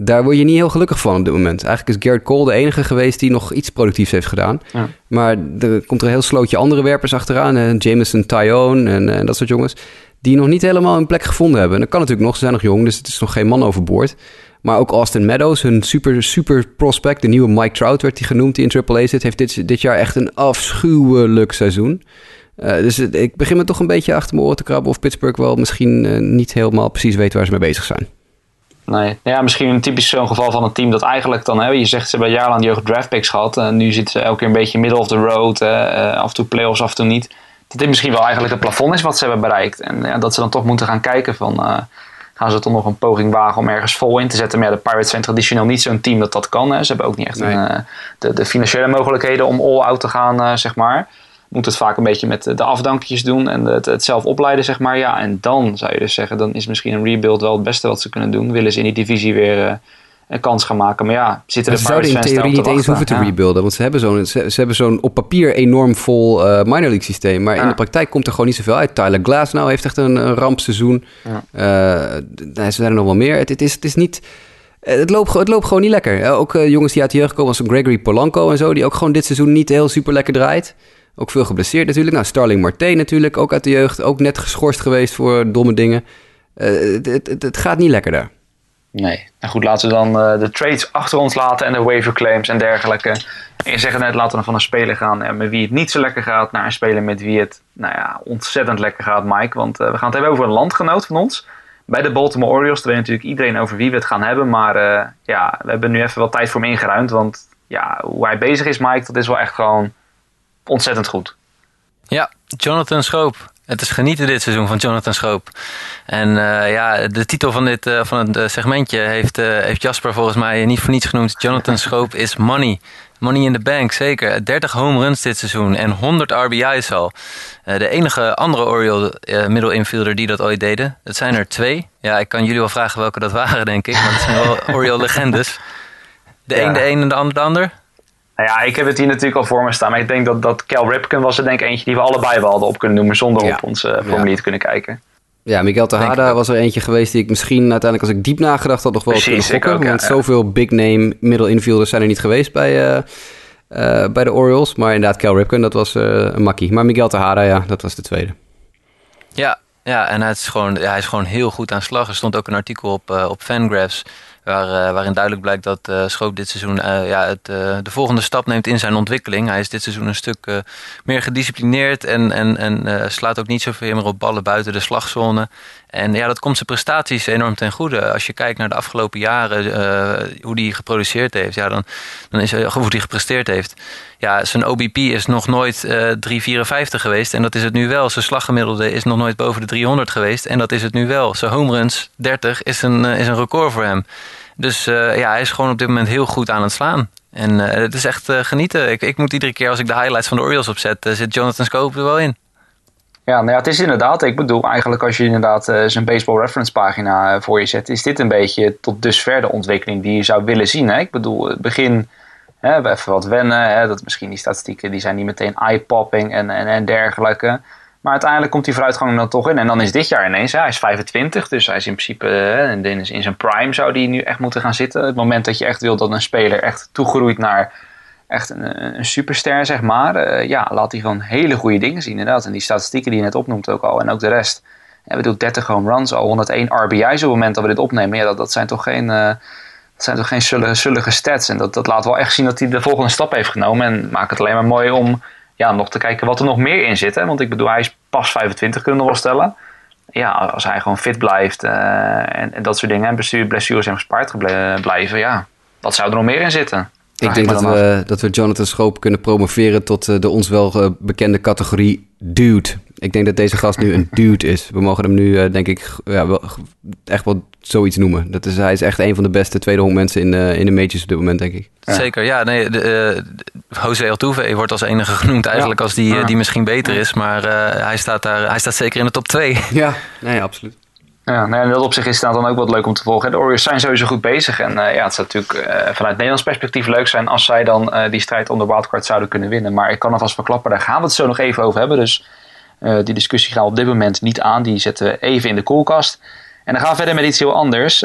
daar word je niet heel gelukkig van op dit moment. Eigenlijk is Garrett Cole de enige geweest die nog iets productiefs heeft gedaan. Ja. Maar er komt er een heel slootje andere werpers achteraan. Hè? Jameson Tyone en, en, dat soort jongens. Die nog niet helemaal een plek gevonden hebben. En dat kan natuurlijk nog, ze zijn nog jong, dus het is nog geen man overboord. Maar ook Austin Meadows, hun super, super prospect, de nieuwe Mike Trout werd hij genoemd, die in AAA zit, heeft dit, dit jaar echt een afschuwelijk seizoen. Uh, dus ik begin me toch een beetje achter mijn oren te krabben of Pittsburgh wel misschien uh, niet helemaal precies weet waar ze mee bezig zijn. Nee, ja, misschien een typisch zo'n geval van een team dat eigenlijk dan, hè, je zegt ze hebben jarenlang die hoge draft picks gehad. En nu zitten ze elke keer een beetje middle of the road, uh, af en toe playoffs, af en toe niet. Dat dit misschien wel eigenlijk het plafond is wat ze hebben bereikt. En ja, dat ze dan toch moeten gaan kijken van, gaan ze toch nog een poging wagen om ergens vol in te zetten. Maar ja, de Pirates zijn traditioneel niet zo'n team dat dat kan. Hè. Ze hebben ook niet echt nee. een, de, de, financiële mogelijkheden om all-out te gaan, zeg maar moet het vaak een beetje met de afdankjes doen en het, het, zelf opleiden, zeg maar. Ja, en dan zou je dus zeggen, dan is misschien een rebuild wel het beste wat ze kunnen doen. Willen ze in die divisie weer, uh, een kans gaan maken. Maar ja, zitten Maar de ze zouden in theorie niet eens hoeven te? Ja. rebuilden. Want ze hebben zo'n ze, ze hebben zo'n op papier enorm vol eh, minor league systeem. Maar in de praktijk komt er gewoon niet zoveel uit. Tyler Glass nou heeft echt een, een rampseizoen. Ja. Eh, nee, ze zijn er nog wel meer. Het, het, is, het is niet... eh, Het loopt, het loopt gewoon niet lekker. Eh, ook eh, jongens die uit de jeugd komen, als een Gregory Polanco en zo... die ook gewoon dit seizoen niet heel super lekker draait. Ook veel geblesseerd natuurlijk. Nou, Starling Marte natuurlijk, ook uit de jeugd. Ook net geschorst geweest voor domme dingen. Eh, het, het, gaat niet lekker daar. Nee. En goed, laten we dan eh, de trades achter ons laten en de waiver claims en dergelijke. En je zegt net, laten we dan van een speler gaan eh, met wie het niet zo lekker gaat... naar een speler met wie het nou ja, ontzettend lekker gaat, Mike. Want eh, we gaan het hebben over een landgenoot van ons. Bij de Baltimore Orioles, daar weet natuurlijk iedereen over wie we het gaan hebben. Maar ja, we hebben nu even wat tijd voor hem ingeruimd. Want ja, hoe hij bezig is, Mike, dat is wel echt gewoon ontzettend goed. Ja, Jonathan Schoop. Het is genieten dit seizoen van Jonathan Schoop. En eh, ja, de titel van, dit, eh, van het eh, segmentje heeft, heeft Jasper volgens mij niet voor niets genoemd. Jonathan Schoop is money. Money in the bank, zeker. 30 home runs dit seizoen en 100 RBI's al. De enige andere Oriole eh, middle infielder die dat ooit deden. Het zijn er twee. Ja, ik kan jullie wel vragen welke dat waren, denk ik. Maar het zijn wel Oriole legendes. De Ja. een de een en de ander de ander. Nou ja, ik heb het hier natuurlijk al voor me staan. Maar ik denk dat, dat Cal Ripken was er denk ik eentje die we allebei wel hadden op kunnen noemen. Zonder Ja. op onze eh, formulier te kunnen kijken. Ja, Miguel Tejada was er eentje geweest die ik misschien uiteindelijk, als ik diep nagedacht had, nog wel had Precies, kunnen gokken. ik ook, ja, want ja. zoveel big name middle infielders zijn er niet geweest bij, eh, eh, bij de Orioles. Maar inderdaad, Cal Ripken, dat was eh, een makkie. Maar Miguel Tejada, ja, dat was de tweede. Ja, ja en hij is, gewoon, ja, hij is gewoon heel goed aan slag. Er stond ook een artikel op, eh, op Fangraphs. Waar, eh, waarin duidelijk blijkt dat eh Schoop dit seizoen eh, ja, het, de volgende stap neemt in zijn ontwikkeling. Hij is dit seizoen een stuk meer gedisciplineerd en, en, en slaat ook niet zoveel meer op ballen buiten de slagzone. En ja, dat komt zijn prestaties enorm ten goede. Als je kijkt naar de afgelopen jaren, eh, hoe hij geproduceerd heeft, ja, dan, dan is hij, of hoe hij gepresteerd heeft. Ja, zijn OBP is nog nooit eh 3,54 geweest en dat is het nu wel. Zijn slaggemiddelde is nog nooit boven de 300 geweest en dat is het nu wel. Zijn home runs, 30, is een, eh, is een record voor hem. Dus eh, ja, hij is gewoon op dit moment heel goed aan het slaan. En eh, het is echt eh, genieten. Ik, ik moet iedere keer als ik de highlights van de Orioles opzet, eh, zit Jonathan Scope er wel in. Ja, nou ja, het is inderdaad. Ik bedoel, eigenlijk als je inderdaad eh, zijn baseball reference pagina eh, voor je zet, is dit een beetje tot dusver de ontwikkeling die je zou willen zien. Hè? Ik bedoel, het begin, hè, even wat wennen. Hè? Dat misschien die statistieken die zijn niet meteen eye-popping en, en, en dergelijke. Maar uiteindelijk komt die vooruitgang dan toch in. En dan is dit jaar ineens, hè, hij is 25, dus hij is in principe in, in in zijn prime zou die nu echt moeten gaan zitten. Het moment dat je echt wil dat een speler echt toegroeit naar echt een, een superster, zeg maar. Eh, ja, laat hij gewoon hele goede dingen zien, inderdaad. En die statistieken die je net opnoemt ook al, en ook de rest. Ja, doen 30 home runs, al 101 RBI's op het moment dat we dit opnemen. Ja, dat, dat zijn toch geen, eh, dat zijn toch geen zullige, stats. En dat, dat laat wel echt zien dat hij de volgende stap heeft genomen. En maakt het alleen maar mooi om ja, nog te kijken wat er nog meer in zit. Hè? Want ik bedoel, hij is pas 25, kunnen we wel stellen. Ja, als hij gewoon fit blijft eh, en, en dat soort dingen. En blessures, hem gespaard blijven, ja. Wat zou er nog meer in zitten? Ik denk dat af. we, dat we Jonathan Schoop kunnen promoveren tot eh, de ons wel eh, bekende categorie dude. Ik denk dat deze gast nu een dude is. We mogen hem nu, eh, denk ik, ja, wel, echt wel zoiets noemen. Dat is, hij is echt een van de beste tweede honk mensen in, eh, in de majors op dit moment, denk ik. Ja. Zeker, ja. Nee, de, eh, José Altuve wordt als enige genoemd eigenlijk als die, Ja. die misschien beter is. Maar eh, hij, staat daar, hij staat zeker in de top 2. Ja, nee, absoluut. Ja, nou, in dat is het dan ook wat leuk om te volgen. De Orioles zijn sowieso goed bezig. En eh, ja, het zou natuurlijk eh, vanuit Nederlands perspectief leuk zijn als zij dan eh, die strijd om de wildcard zouden kunnen winnen. Maar ik kan alvast verklappen, daar gaan we het zo nog even over hebben. Dus die discussie gaan we op dit moment niet aan. Die zetten we even in de koelkast. En dan gaan we verder met iets heel anders.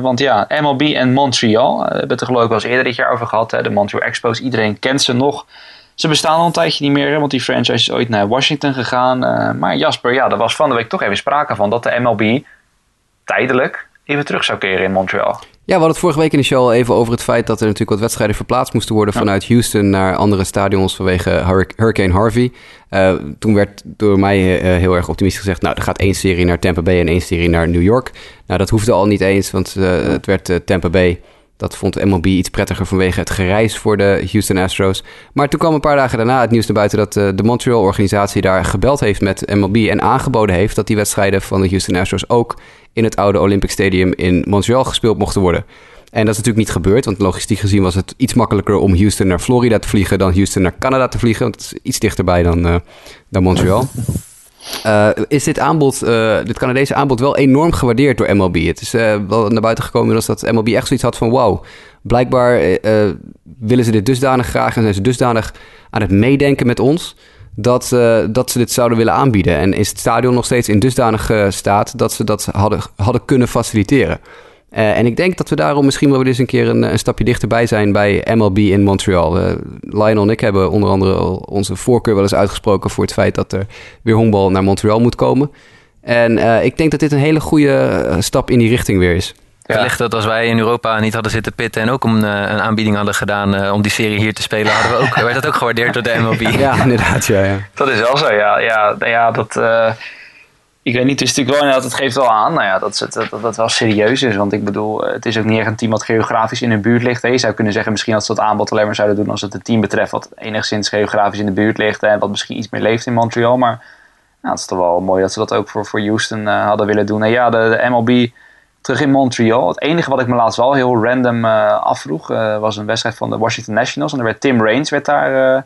want ja, MLB en Montreal. we hebben het er geloof ik wel eens eerder dit jaar over gehad. Hè, de Montreal Expos, iedereen kent ze nog. Ze bestaan al een tijdje niet meer, want die franchise is ooit naar Washington gegaan. Maar Jasper, ja, er was van de week toch even sprake van dat de MLB tijdelijk even terug zou keren in Montreal. Ja, we hadden het vorige week in de show al even over het feit dat er natuurlijk wat wedstrijden verplaatst moesten worden Ja. vanuit Houston naar andere stadions vanwege Hurric- Hurricane Harvey. Eh, toen werd door mij eh, heel erg optimistisch gezegd, nou, er gaat één serie naar Tampa Bay en één serie naar New York. Nou, dat hoefde al niet eens, want eh, het werd eh, Tampa Bay. Dat vond MLB iets prettiger vanwege het gereis voor de Houston Astros. Maar toen kwam een paar dagen daarna het nieuws naar buiten dat eh, de Montreal-organisatie daar gebeld heeft met MLB en aangeboden heeft dat die wedstrijden van de Houston Astros ook in het oude Olympic Stadium in Montreal gespeeld mochten worden. En dat is natuurlijk niet gebeurd, want logistiek gezien was het iets makkelijker om Houston naar Florida te vliegen dan Houston naar Canada te vliegen. Want het is iets dichterbij dan, eh, dan Montreal. eh, is dit aanbod, uh, dit Canadese aanbod, wel enorm gewaardeerd door MLB. Het is uh, wel naar buiten gekomen dat MLB echt zoiets had van wauw. Blijkbaar willen ze dit dusdanig graag en zijn ze dusdanig aan het meedenken met ons dat, dat ze dit zouden willen aanbieden. En is het stadion nog steeds in dusdanig staat dat ze dat hadden, hadden kunnen faciliteren. Uh, en ik denk dat we daarom misschien wel eens een keer een, een stapje dichterbij zijn bij MLB in Montreal. Uh, Lionel en ik hebben onder andere onze voorkeur wel eens uitgesproken voor het feit dat er weer honkbal naar Montreal moet komen. En uh, ik denk dat dit een hele goede stap in die richting weer is. Ja. Wellicht dat als wij in Europa niet hadden zitten pitten en ook een, een aanbieding hadden gedaan om die serie hier te spelen, hadden we ook, werd dat ook gewaardeerd door de MLB. Ja, inderdaad. Ja, ja. Dat is wel zo, ja. Ja, ja dat ik weet niet, het is natuurlijk wel inderdaad, het geeft wel aan nou ja, dat, het, dat, dat wel serieus is. Want ik bedoel, het is ook niet echt een team wat geografisch in de buurt ligt. Je zou kunnen zeggen misschien dat ze dat aanbod alleen maar zouden doen als het een team betreft wat enigszins geografisch in de buurt ligt. En wat misschien iets meer leeft in Montreal. Maar nou, het is toch wel mooi dat ze dat ook voor, voor Houston uh, hadden willen doen. En ja, de, MLB terug in Montreal. Het enige wat ik me laatst wel heel random uh, afvroeg, was een wedstrijd van de Washington Nationals. En er werd Tim Raines werd daar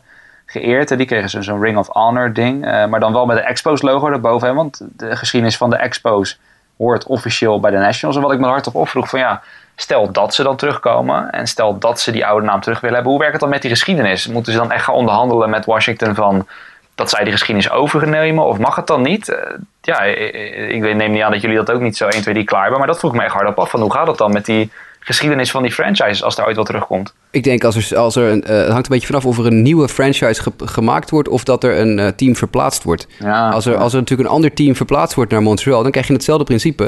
geëerd. Die kregen zo'n Ring of Honor ding. Uh, maar dan wel met de Expos logo erboven. Want de geschiedenis van de Expos hoort officieel bij de Nationals. En wat ik me hardop opvroeg van ja, stel dat ze dan terugkomen. En stel dat ze die oude naam terug willen hebben. Hoe werkt het dan met die geschiedenis? Moeten ze dan echt gaan onderhandelen met Washington van dat zij die geschiedenis overnemen? Of mag het dan niet? Uh, ja, ik, neem niet aan dat jullie dat ook niet zo 1, 2, 3 klaar hebben. Maar dat vroeg me echt hard af. Van hoe gaat het dan met die geschiedenis van die franchise als daar ooit wat terugkomt? Ik denk als er, als er een, uh, het hangt een beetje vanaf of er een nieuwe franchise gemaakt wordt of dat er een uh, team verplaatst wordt. Ja, als, er, als er natuurlijk een ander team verplaatst wordt naar Montreal, dan krijg je hetzelfde principe.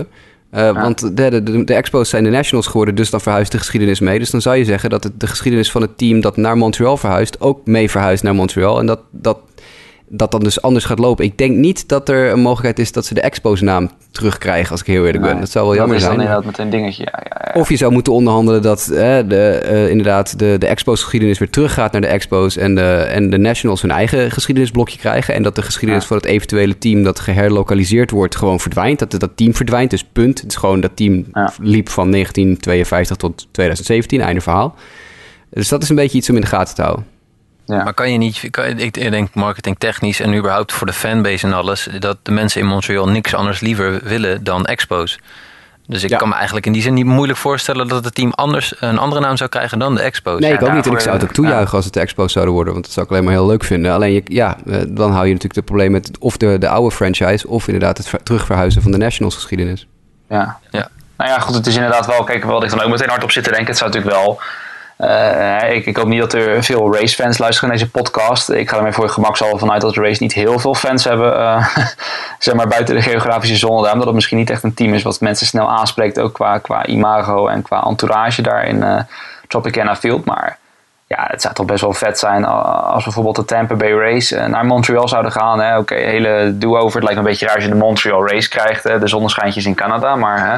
Uh, ja. Want de, de, de, Expos zijn de Nationals geworden, dus dan verhuist de geschiedenis mee. Dus dan zou je zeggen dat het, de geschiedenis van het team dat naar Montreal verhuist ook mee verhuist naar Montreal. En dat, dat dat dan dus anders gaat lopen. Ik denk niet dat er een mogelijkheid is dat ze de Expos naam terugkrijgen, als ik heel eerlijk ben. Dat zou wel jammer zijn. Dat is dan inderdaad dingetje, ja, ja, ja. Of je zou moeten onderhandelen dat eh, de, uh, inderdaad de, de Expos geschiedenis weer teruggaat naar de Expos en de, en de Nationals hun eigen geschiedenisblokje krijgen. En dat de geschiedenis van het eventuele team dat geherlokaliseerd wordt gewoon verdwijnt. Dat dat team verdwijnt, dus punt. Het is gewoon dat team liep van 1952 tot 2017, einde verhaal. Dus dat is een beetje iets om in de gaten te houden. Ja. Maar kan je niet, kan, ik denk marketingtechnisch en überhaupt voor de fanbase en alles, dat de mensen in Montreal niks anders liever willen dan Expos. Dus ik kan me eigenlijk in die zin niet moeilijk voorstellen dat het team anders een andere naam zou krijgen dan de Expos. Nee, ik ook niet. En ik zou het ook toejuichen als het de Expos zouden worden. Want dat zou ik alleen maar heel leuk vinden. Alleen, je, ja, eh, dan hou je natuurlijk het probleem met of de, de oude franchise of inderdaad het terugverhuizen van de Nationals geschiedenis. Ja. ja. Nou ja, goed, het is inderdaad wel, kijk, wat ik dan ook meteen hard op zit te denken. Het zou natuurlijk wel uh, ik, ik, hoop niet dat er veel racefans luisteren naar deze podcast. Ik ga er voor gemak al vanuit dat de race niet heel veel fans hebben. Uh, zeg maar buiten de geografische zone. Daarom dat het misschien niet echt een team is wat mensen snel aanspreekt. Ook qua, qua imago en qua entourage daar in uh, Tropicana Field. Maar ja, het zou toch best wel vet zijn als bijvoorbeeld de Tampa Bay Race naar Montreal zouden gaan. Oké, hele do-over. Het lijkt een beetje raar als je de Montreal Race krijgt. Hè? De zonneschijntjes in Canada. Maar hè,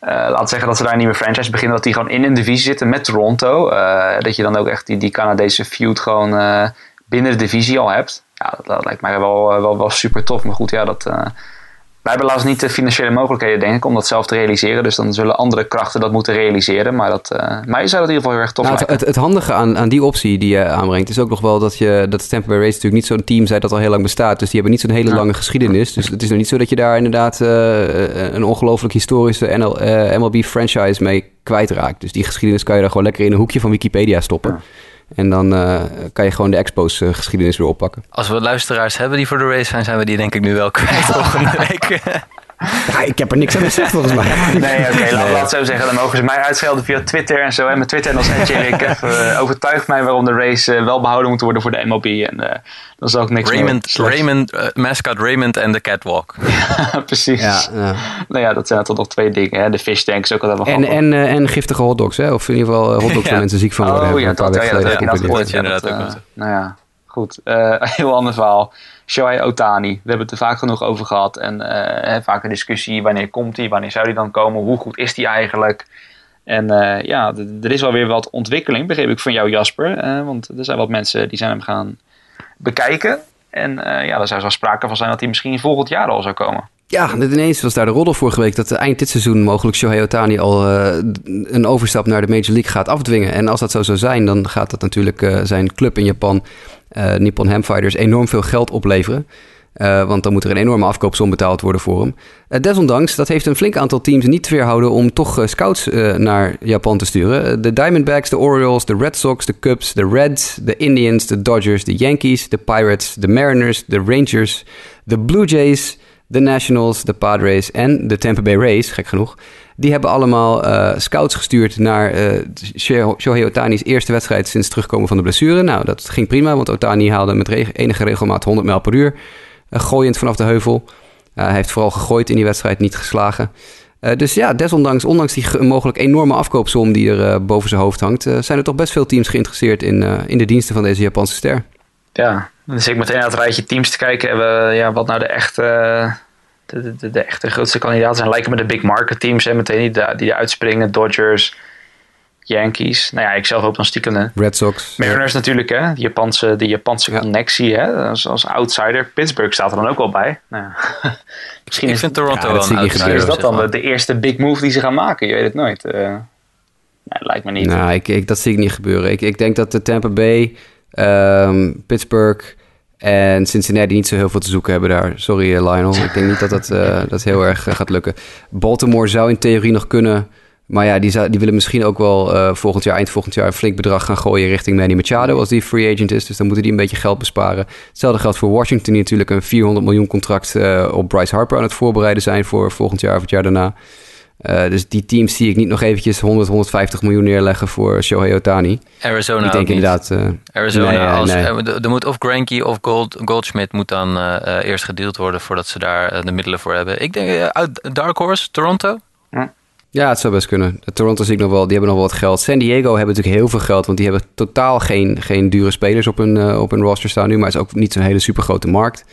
laat zeggen dat ze daar een nieuwe franchise beginnen, dat die gewoon in een divisie zitten met Toronto. Uh, dat je dan ook echt die, die Canadese feud gewoon uh, binnen de divisie al hebt. Ja, dat, dat lijkt mij wel, wel, wel super tof. Maar goed, ja, dat, wij hebben helaas niet de financiële mogelijkheden, denk ik, om dat zelf te realiseren. Dus dan zullen andere krachten dat moeten realiseren. Maar dat, uh, mij zou dat in ieder geval heel erg tof nou, het, het, handige aan, aan die optie die je aanbrengt, is ook nog wel dat je dat Tampa Bay Race natuurlijk niet zo'n team zijn dat al heel lang bestaat. Dus die hebben niet zo'n hele lange geschiedenis. Dus het is nog niet zo dat je daar inderdaad uh, een ongelooflijk historische NL, uh, MLB franchise mee kwijtraakt. Dus die geschiedenis kan je daar gewoon lekker in een hoekje van Wikipedia stoppen. Ja. En dan uh, kan je gewoon de Expos uh, geschiedenis weer oppakken. Als we luisteraars hebben die voor de race zijn, zijn we die denk ik nu wel kwijt volgende week. Ja, ik heb er niks aan gezegd volgens mij. Nee, oké, okay, laat, laat zo zeggen. Dan mogen ze mij uitschelden via Twitter en zo. En met Twitter en als Erik even uh, overtuigt mij waarom de race uh, wel behouden moet worden voor de MLB. En uh, dan zal ik niks Raymond, meer Raymond, mascot Raymond en de catwalk. ja, precies. Ja, ja. Nou ja, dat zijn toch nog twee dingen. Hè? De fish tank is ook altijd wel En, en, en giftige hotdogs, hè? Of in ieder geval hotdogs waar mensen ziek van worden. Oh ja, dat, ja, dat heb ik inderdaad gehoord. Nou ja, goed. een heel ander verhaal. Shohei Otani. We hebben het er vaak genoeg over gehad. En uh, vaak een discussie. Wanneer komt hij? Wanneer zou hij dan komen? Hoe goed is hij eigenlijk? En uh, ja, er is wel weer wat ontwikkeling, begreep ik van jou Jasper. Uh, want er zijn wat mensen die zijn hem gaan bekijken. En ja, daar zou wel sprake van zijn dat hij misschien volgend jaar al zou komen. Ja, ineens was daar de roddel vorige week dat eind dit seizoen mogelijk Shohei Otani al een overstap naar de Major League gaat afdwingen. En als dat zo zou zijn, dan gaat dat natuurlijk zijn club in Japan, Nippon Ham Fighters, enorm veel geld opleveren. Uh, want dan moet er een enorme afkoopsom betaald worden voor hem. Uh, desondanks, dat heeft een flink aantal teams niet weerhouden om toch scouts naar Japan te sturen. De Diamondbacks, de Orioles, de Red Sox, de Cubs, de Reds, de Indians, de Dodgers, de Yankees, de Pirates, de Mariners, de Rangers, de Blue Jays, de Nationals, de Padres en de Tampa Bay Rays, gek genoeg. Die hebben allemaal scouts gestuurd naar Shohei Otani's eerste wedstrijd sinds terugkomen van de blessure. Nou, dat ging prima, want Otani haalde met enige regelmaat 100 mijl per uur. Eh, gooiend vanaf de heuvel. Eh, hij heeft vooral gegooid in die wedstrijd, niet geslagen. Uh, dus ja, desondanks, ondanks die mogelijk enorme afkoopsom die er uh, boven zijn hoofd hangt, uh, zijn er toch best veel teams geïnteresseerd in, in de diensten van deze Japanse ster. Ja, dus ik meteen naar het rijtje teams te kijken. Hebben, ja, wat nou de echte, de, de, de, echte grootste kandidaten zijn. Lijken me de big market teams, hè, meteen die, die uitspringen. Dodgers, Yankees. Nou ja, ik zelf ook dan stiekem de Red Sox. Mariners natuurlijk, hè. De Japanse, de Japanse connectie, hè. Als, als outsider. Pittsburgh staat er dan ook wel bij. Nou, misschien ik is, vind Toronto ja, wel een outsider. Is dat dan de, de, eerste big move die ze gaan maken? Je weet het nooit. Uh, nou, lijkt me niet. Nou, ik, ik, dat zie ik niet gebeuren. Ik, ik denk dat de Tampa Bay, um, Pittsburgh en Cincinnati niet zo heel veel te zoeken hebben daar. Sorry uh, Lionel, ik denk niet dat dat, uh, dat heel erg gaat lukken. Baltimore zou in theorie nog kunnen maar ja, die, die willen misschien ook wel uh, volgend jaar, eind volgend jaar, een flink bedrag gaan gooien richting Manny Machado als die free agent is. Dus dan moeten die een beetje geld besparen. Hetzelfde geldt voor Washington, die natuurlijk een 400 miljoen contract op Bryce Harper aan het voorbereiden zijn voor volgend jaar of het jaar daarna. Uh, dus die teams zie ik niet nog eventjes 100, 150 miljoen neerleggen voor Shohei Otani. Arizona ik denk inderdaad. Uh, Arizona, nee, als, nee. er moet of Granky of Gold, Goldschmidt moet dan uh, eerst gedeeld worden voordat ze daar de middelen voor hebben. Ik denk uit Dark Horse, Toronto. Ja. Het zou best kunnen. Toronto zie ik nog wel, die hebben nog wel wat geld. San Diego hebben natuurlijk heel veel geld, want die hebben totaal geen, geen dure spelers op hun, uh, op hun roster staan nu. Maar het is ook niet zo'n hele super grote markt.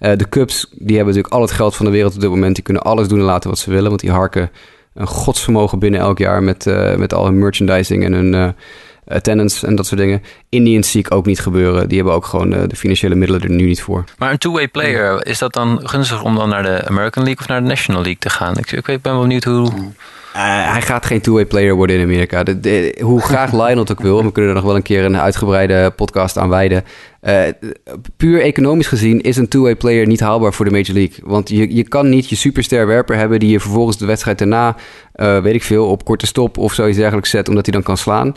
Uh, de Cubs, die hebben natuurlijk al het geld van de wereld op dit moment. Die kunnen alles doen en laten wat ze willen, want die harken een godsvermogen binnen elk jaar met, uh, met al hun merchandising en hun attendance en dat soort dingen. Indians zie ik ook niet gebeuren. Die hebben ook gewoon de financiële middelen er nu niet voor. Maar een two-way player, is dat dan gunstig om dan naar de American League of naar de National League te gaan? Ik, ik ben wel benieuwd hoe... Uh, hij gaat geen two-way player worden in Amerika. De, hoe graag Lionel het ook wil, we kunnen er nog wel een keer een uitgebreide podcast aan wijden. Uh, puur economisch gezien is een two-way player niet haalbaar voor de Major League. Want je, je kan niet je superster werper hebben die je vervolgens de wedstrijd daarna, uh, weet ik veel, op korte stop of zoiets dergelijks zet, omdat hij dan kan slaan.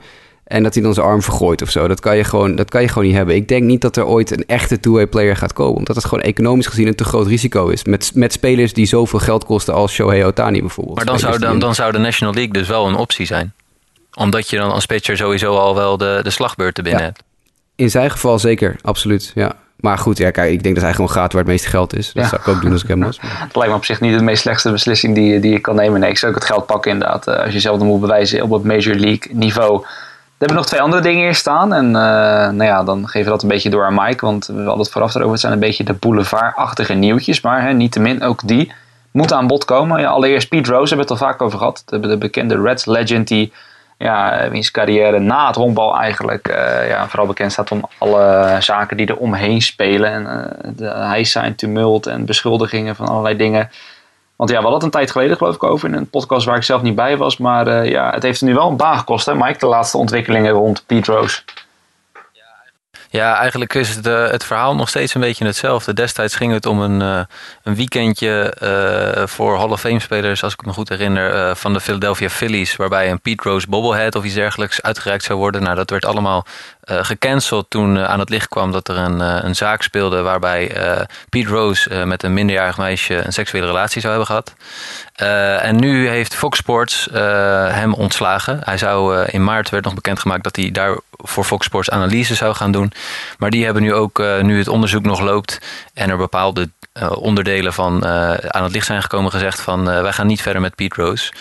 En dat hij dan zijn arm vergooit of zo. Dat kan, je gewoon, dat kan je gewoon niet hebben. Ik denk niet dat er ooit een echte two-way player gaat komen. Omdat het gewoon economisch gezien een te groot risico is. Met, met spelers die zoveel geld kosten als Shohei Otani bijvoorbeeld. Maar dan zou, dan, dan zou de National League dus wel een optie zijn. Omdat je dan als pitcher sowieso al wel de, de slagbeurten binnen hebt. In zijn geval zeker, absoluut. Ja. Maar goed, ja, kijk, ik denk dat hij gewoon gaat waar het meeste geld is. Dat zou ik ook doen als ik hem was. Het lijkt me op zich niet de meest slechtste beslissing die, die je kan nemen. Nee, ik zou ook het geld pakken inderdaad. Eh, als je zelf dan moet bewijzen op het Major League niveau hebben nog twee andere dingen hier staan. En uh, nou ja, dan geven we dat een beetje door aan Mike. Want we hadden het vooraf erover. Het zijn een beetje de boulevardachtige nieuwtjes. Maar hè, niettemin, ook die moeten aan bod komen. Ja, allereerst Pete Rose hebben we het al vaak over gehad. De, de bekende Reds legend die ja, wiens carrière na het honkbal eigenlijk uh, ja, vooral bekend staat om alle zaken die er omheen spelen. En uh, de heisa en tumult en beschuldigingen van allerlei dingen. Want ja, we hadden het een tijd geleden geloof ik over in een podcast waar ik zelf niet bij was. Maar uh, ja, het heeft nu wel een baan gekost hè Mike, de laatste ontwikkelingen rond Pete Rose. Ja, eigenlijk is het, uh, het verhaal nog steeds een beetje hetzelfde. Destijds ging het om een, uh, een weekendje uh, voor Hall of Fame spelers, als ik me goed herinner, van de Philadelphia Phillies. Waarbij een Pete Rose bobblehead of iets dergelijks uitgereikt zou worden. Nou, dat werd allemaal gecanceld toen aan het licht kwam dat er een, een zaak speelde waarbij Pete Rose met een minderjarig meisje een seksuele relatie zou hebben gehad. en nu heeft Fox Sports hem ontslagen. Hij zou in maart werd nog bekendgemaakt dat hij daar voor Fox Sports analyse zou gaan doen. Maar die hebben nu ook, uh, nu het onderzoek nog loopt en er bepaalde uh, onderdelen van uh, aan het licht zijn gekomen, gezegd van wij gaan niet verder met Pete Rose.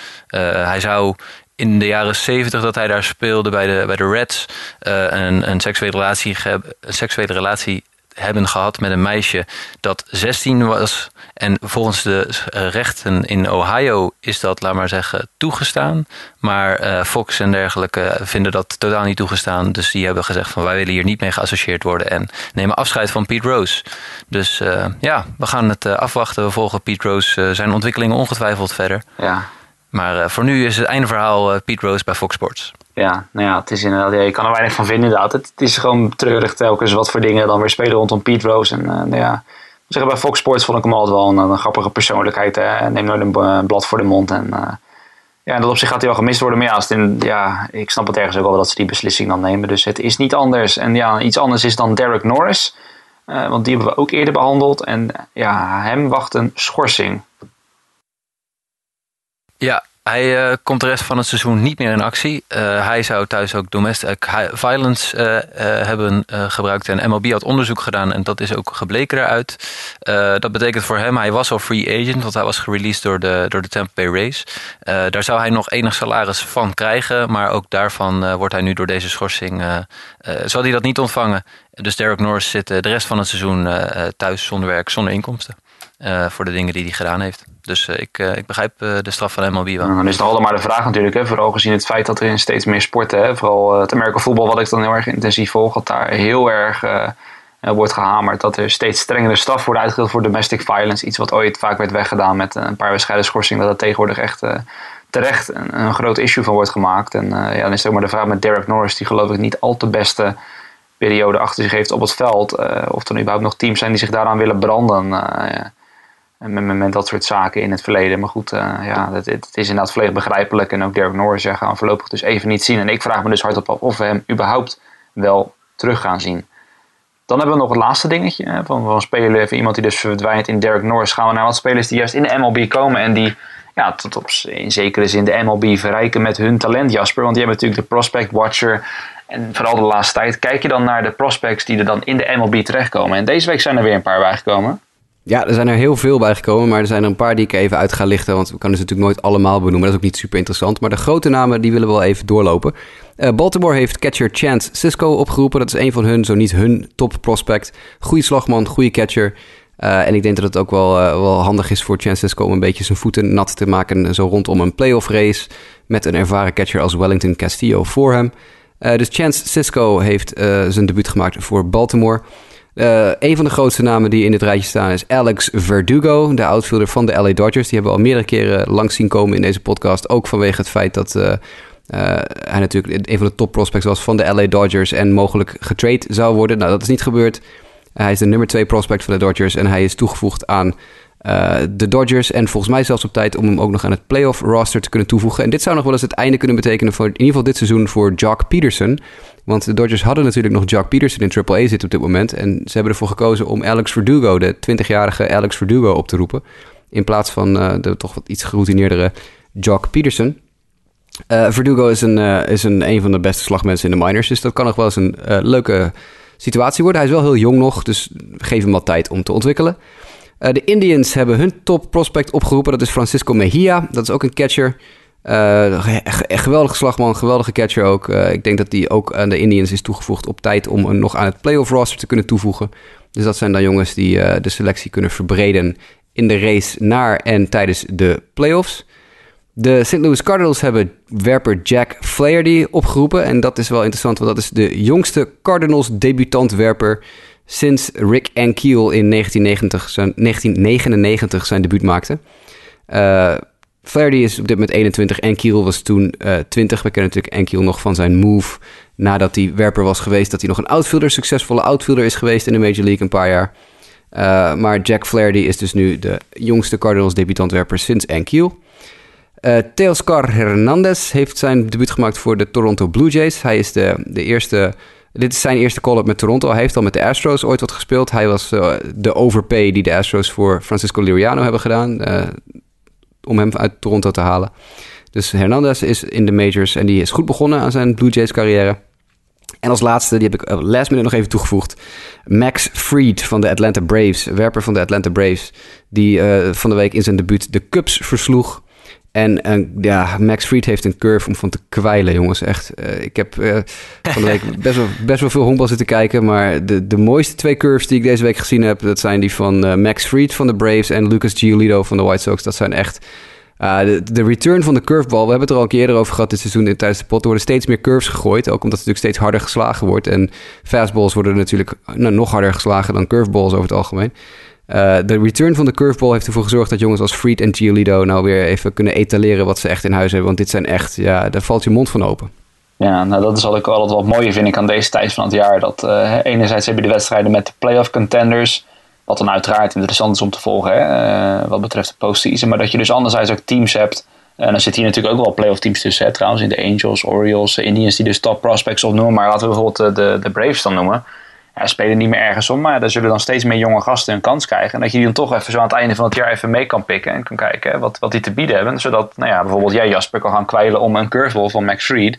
hij zou in de jaren 70 dat hij daar speelde bij de, bij de Reds een, een, seksuele relatie, een seksuele relatie hebben gehad met een meisje dat 16 was. En volgens de eh, rechten in Ohio is dat, laat maar zeggen, toegestaan. Maar uh, Fox en dergelijke vinden dat totaal niet toegestaan. Dus die hebben gezegd van wij willen hier niet mee geassocieerd worden. En nemen afscheid van Pete Rose. Dus uh, ja, we gaan het afwachten. We volgen Pete Rose zijn ontwikkelingen ongetwijfeld verder. Ja. Maar voor nu is het einde verhaal Pete Rose bij Fox Sports ja, nou ja, het is inderdaad, je kan er weinig van vinden inderdaad. Het, is gewoon treurig telkens wat voor dingen dan weer spelen rondom Pete Rose. En uh, nou ja, zeggen, bij Fox Sports vond ik hem altijd wel een, grappige persoonlijkheid. Neem nooit een, blad voor de mond. En ja, in dat opzicht gaat hij wel gemist worden. Maar ja, in, ja, ik snap het ergens ook wel dat ze die beslissing dan nemen. Dus het is niet anders. En ja, iets anders is dan Derek Norris. Want die hebben we ook eerder behandeld. En ja, hem wacht een schorsing. Ja, hij uh, komt de rest van het seizoen niet meer in actie. Uh, hij zou thuis ook domestic violence uh, hebben gebruikt. En MLB had onderzoek gedaan en dat is ook gebleken daaruit. dat betekent voor hem, hij was al free agent, want hij was gereleased door de, door de Tampa Bay Rays. daar zou hij nog enig salaris van krijgen, maar ook daarvan wordt hij nu door deze schorsing, zal hij dat niet ontvangen. Dus Derek Norris zit de rest van het seizoen thuis zonder werk, zonder inkomsten. Voor de dingen die hij gedaan heeft. Dus uh, ik, uh, ik begrijp de straf van MLB wel. Ja, dan is het allemaal maar de vraag natuurlijk. Hè, vooral gezien het feit dat er in steeds meer sporten, hè, vooral het Amerika voetbal, wat ik dan heel erg intensief volg, dat daar heel erg wordt gehamerd. Dat er steeds strengere straf wordt uitgedeeld voor domestic violence. Iets wat ooit vaak werd weggedaan met een paar wedstrijden schorsing. Dat het tegenwoordig echt terecht een, een, groot issue van wordt gemaakt. En ja, dan is het ook maar de vraag met Derek Norris, die geloof ik niet al te beste periode achter zich heeft op het veld. of er überhaupt nog teams zijn die zich daaraan willen branden. Ja met, met, met, dat soort zaken in het verleden. Maar goed, uh, ja, het, het, is inderdaad volledig begrijpelijk. En ook Derek Norris ja, gaan we voorlopig dus even niet zien. En ik vraag me dus hardop af of we hem überhaupt wel terug gaan zien. Dan hebben we nog het laatste dingetje. Hè, van, van spelen even iemand die dus verdwijnt in Derek Norris. Gaan we naar wat spelers die juist in de MLB komen. En die ja, tot op, in zekere zin de MLB verrijken met hun talent, Jasper. Want die hebben natuurlijk de Prospect Watcher. En vooral de laatste tijd. Kijk je dan naar de prospects die er dan in de MLB terechtkomen. En deze week zijn er weer een paar bijgekomen. Ja, er zijn er heel veel bij gekomen, maar er zijn er een paar die ik even uit ga lichten. Want we kunnen ze natuurlijk nooit allemaal benoemen. Dat is ook niet super interessant. Maar de grote namen, die willen we wel even doorlopen. Uh, Baltimore heeft catcher Chance Cisco opgeroepen. Dat is een van hun, zo niet hun top prospect. Goede slagman, goede catcher. Uh, en ik denk dat het ook wel, uh, wel handig is voor Chance Cisco om een beetje zijn voeten nat te maken. Zo rondom een playoff race. Met een ervaren catcher als Wellington Castillo voor hem. dus Chance Cisco heeft zijn debuut gemaakt voor Baltimore. Uh, een van de grootste namen die in dit rijtje staan is Alex Verdugo, de outfielder van de LA Dodgers. Die hebben we al meerdere keren langs zien komen in deze podcast. Ook vanwege het feit dat uh, uh, hij natuurlijk een van de top prospects was van de LA Dodgers en mogelijk getrade zou worden. Nou, dat is niet gebeurd. hij is de nummer 2 prospect van de Dodgers en hij is toegevoegd aan de Dodgers. En volgens mij zelfs op tijd om hem ook nog aan het playoff roster te kunnen toevoegen. En dit zou nog wel eens het einde kunnen betekenen voor in ieder geval dit seizoen voor Jock Peterson. Want de Dodgers hadden natuurlijk nog Jock Peterson in AAA zitten op dit moment. En ze hebben ervoor gekozen om Alex Verdugo, de 20-jarige Alex Verdugo, op te roepen. In plaats van uh, de toch wat iets geroutineerdere Jock Peterson. Uh, Verdugo is, een, uh, is een, een van de beste slagmensen in de minors. Dus dat kan nog wel eens een leuke situatie worden. Hij is wel heel jong nog, dus geef hem wat tijd om te ontwikkelen. de Indians hebben hun top prospect opgeroepen. Dat is Francisco Mejia. Dat is ook een catcher. Uh, geweldige slagman, geweldige catcher ook. Uh, ik denk dat die ook aan de Indians is toegevoegd op tijd om een nog aan het playoff roster te kunnen toevoegen. Dus dat zijn dan jongens die uh, de selectie kunnen verbreden in de race naar en tijdens de playoffs. De St. Louis Cardinals hebben werper Jack Flaherty opgeroepen. En dat is wel interessant, want dat is de jongste Cardinals debutant-werper sinds Rick Ankiel in 1990 zijn, 1999 zijn debuut maakte. Uh, Flaherty is op dit moment 21. Enkiel was toen uh, eh, 20. We kennen natuurlijk Enkiel nog van zijn move nadat hij werper was geweest. Dat hij nog een outfielder, succesvolle outfielder is geweest in de Major League een paar jaar. Uh, maar Jack Flaherty is dus nu de jongste Cardinals debutantwerper sinds Enkiel. Uh, Teoscar Hernandez heeft zijn debuut gemaakt voor de Toronto Blue Jays. Hij is de, de eerste... Dit is zijn eerste call-up met Toronto. Hij heeft al met de Astros ooit wat gespeeld. Hij was de overpay die de Astros voor Francisco Liriano hebben gedaan. Om hem uit Toronto te halen. Dus Hernandez is in de majors en die is goed begonnen aan zijn Blue Jays carrière. En als laatste, die heb ik last minute nog even toegevoegd. Max Fried van de Atlanta Braves, werper van de Atlanta Braves. Die uh, van de week in zijn debuut de Cubs versloeg. En ja, Max Fried heeft een curve om van te kwijlen, jongens. Echt, uh, ik heb uh, van de week best wel, best wel veel honkbal zitten kijken. Maar de, de mooiste twee curves die ik deze week gezien heb... dat zijn die van Max Fried van de Braves en Lucas Giolito van de White Sox. Dat zijn echt... De, de, return van de curveball, we hebben het er al een keer eerder over gehad dit seizoen in, tijdens de pot. Er worden steeds meer curves gegooid, ook omdat het natuurlijk steeds harder geslagen wordt. En fastballs worden natuurlijk nou, nog harder geslagen dan curveballs over het algemeen. Uh, de return van de curveball heeft ervoor gezorgd dat jongens als Freed en Giolito nou weer even kunnen etaleren wat ze echt in huis hebben. Want dit zijn echt, ja, daar valt je mond van open. Ja, nou dat is wat ik altijd wat mooier vind ik aan deze tijd van het jaar. Dat uh, enerzijds heb je de wedstrijden met de playoff contenders. Wat dan uiteraard interessant is om te volgen, hè, wat betreft de postseason. Maar dat je dus anderzijds ook teams hebt en dan zit hier natuurlijk ook wel playoff teams tussen. Trouwens, in de Angels, Orioles, Indians die dus top prospects opnoemen. Maar laten we bijvoorbeeld de, de Braves dan noemen. Ja, spelen niet meer ergens om, maar daar zullen dan steeds meer jonge gasten een kans krijgen. En dat je die dan toch even zo aan het einde van het jaar even mee kan pikken en kan kijken wat, wat die te bieden hebben. Zodat, nou ja, bijvoorbeeld jij Jasper kan gaan kwijlen om een curveball van Max Fried.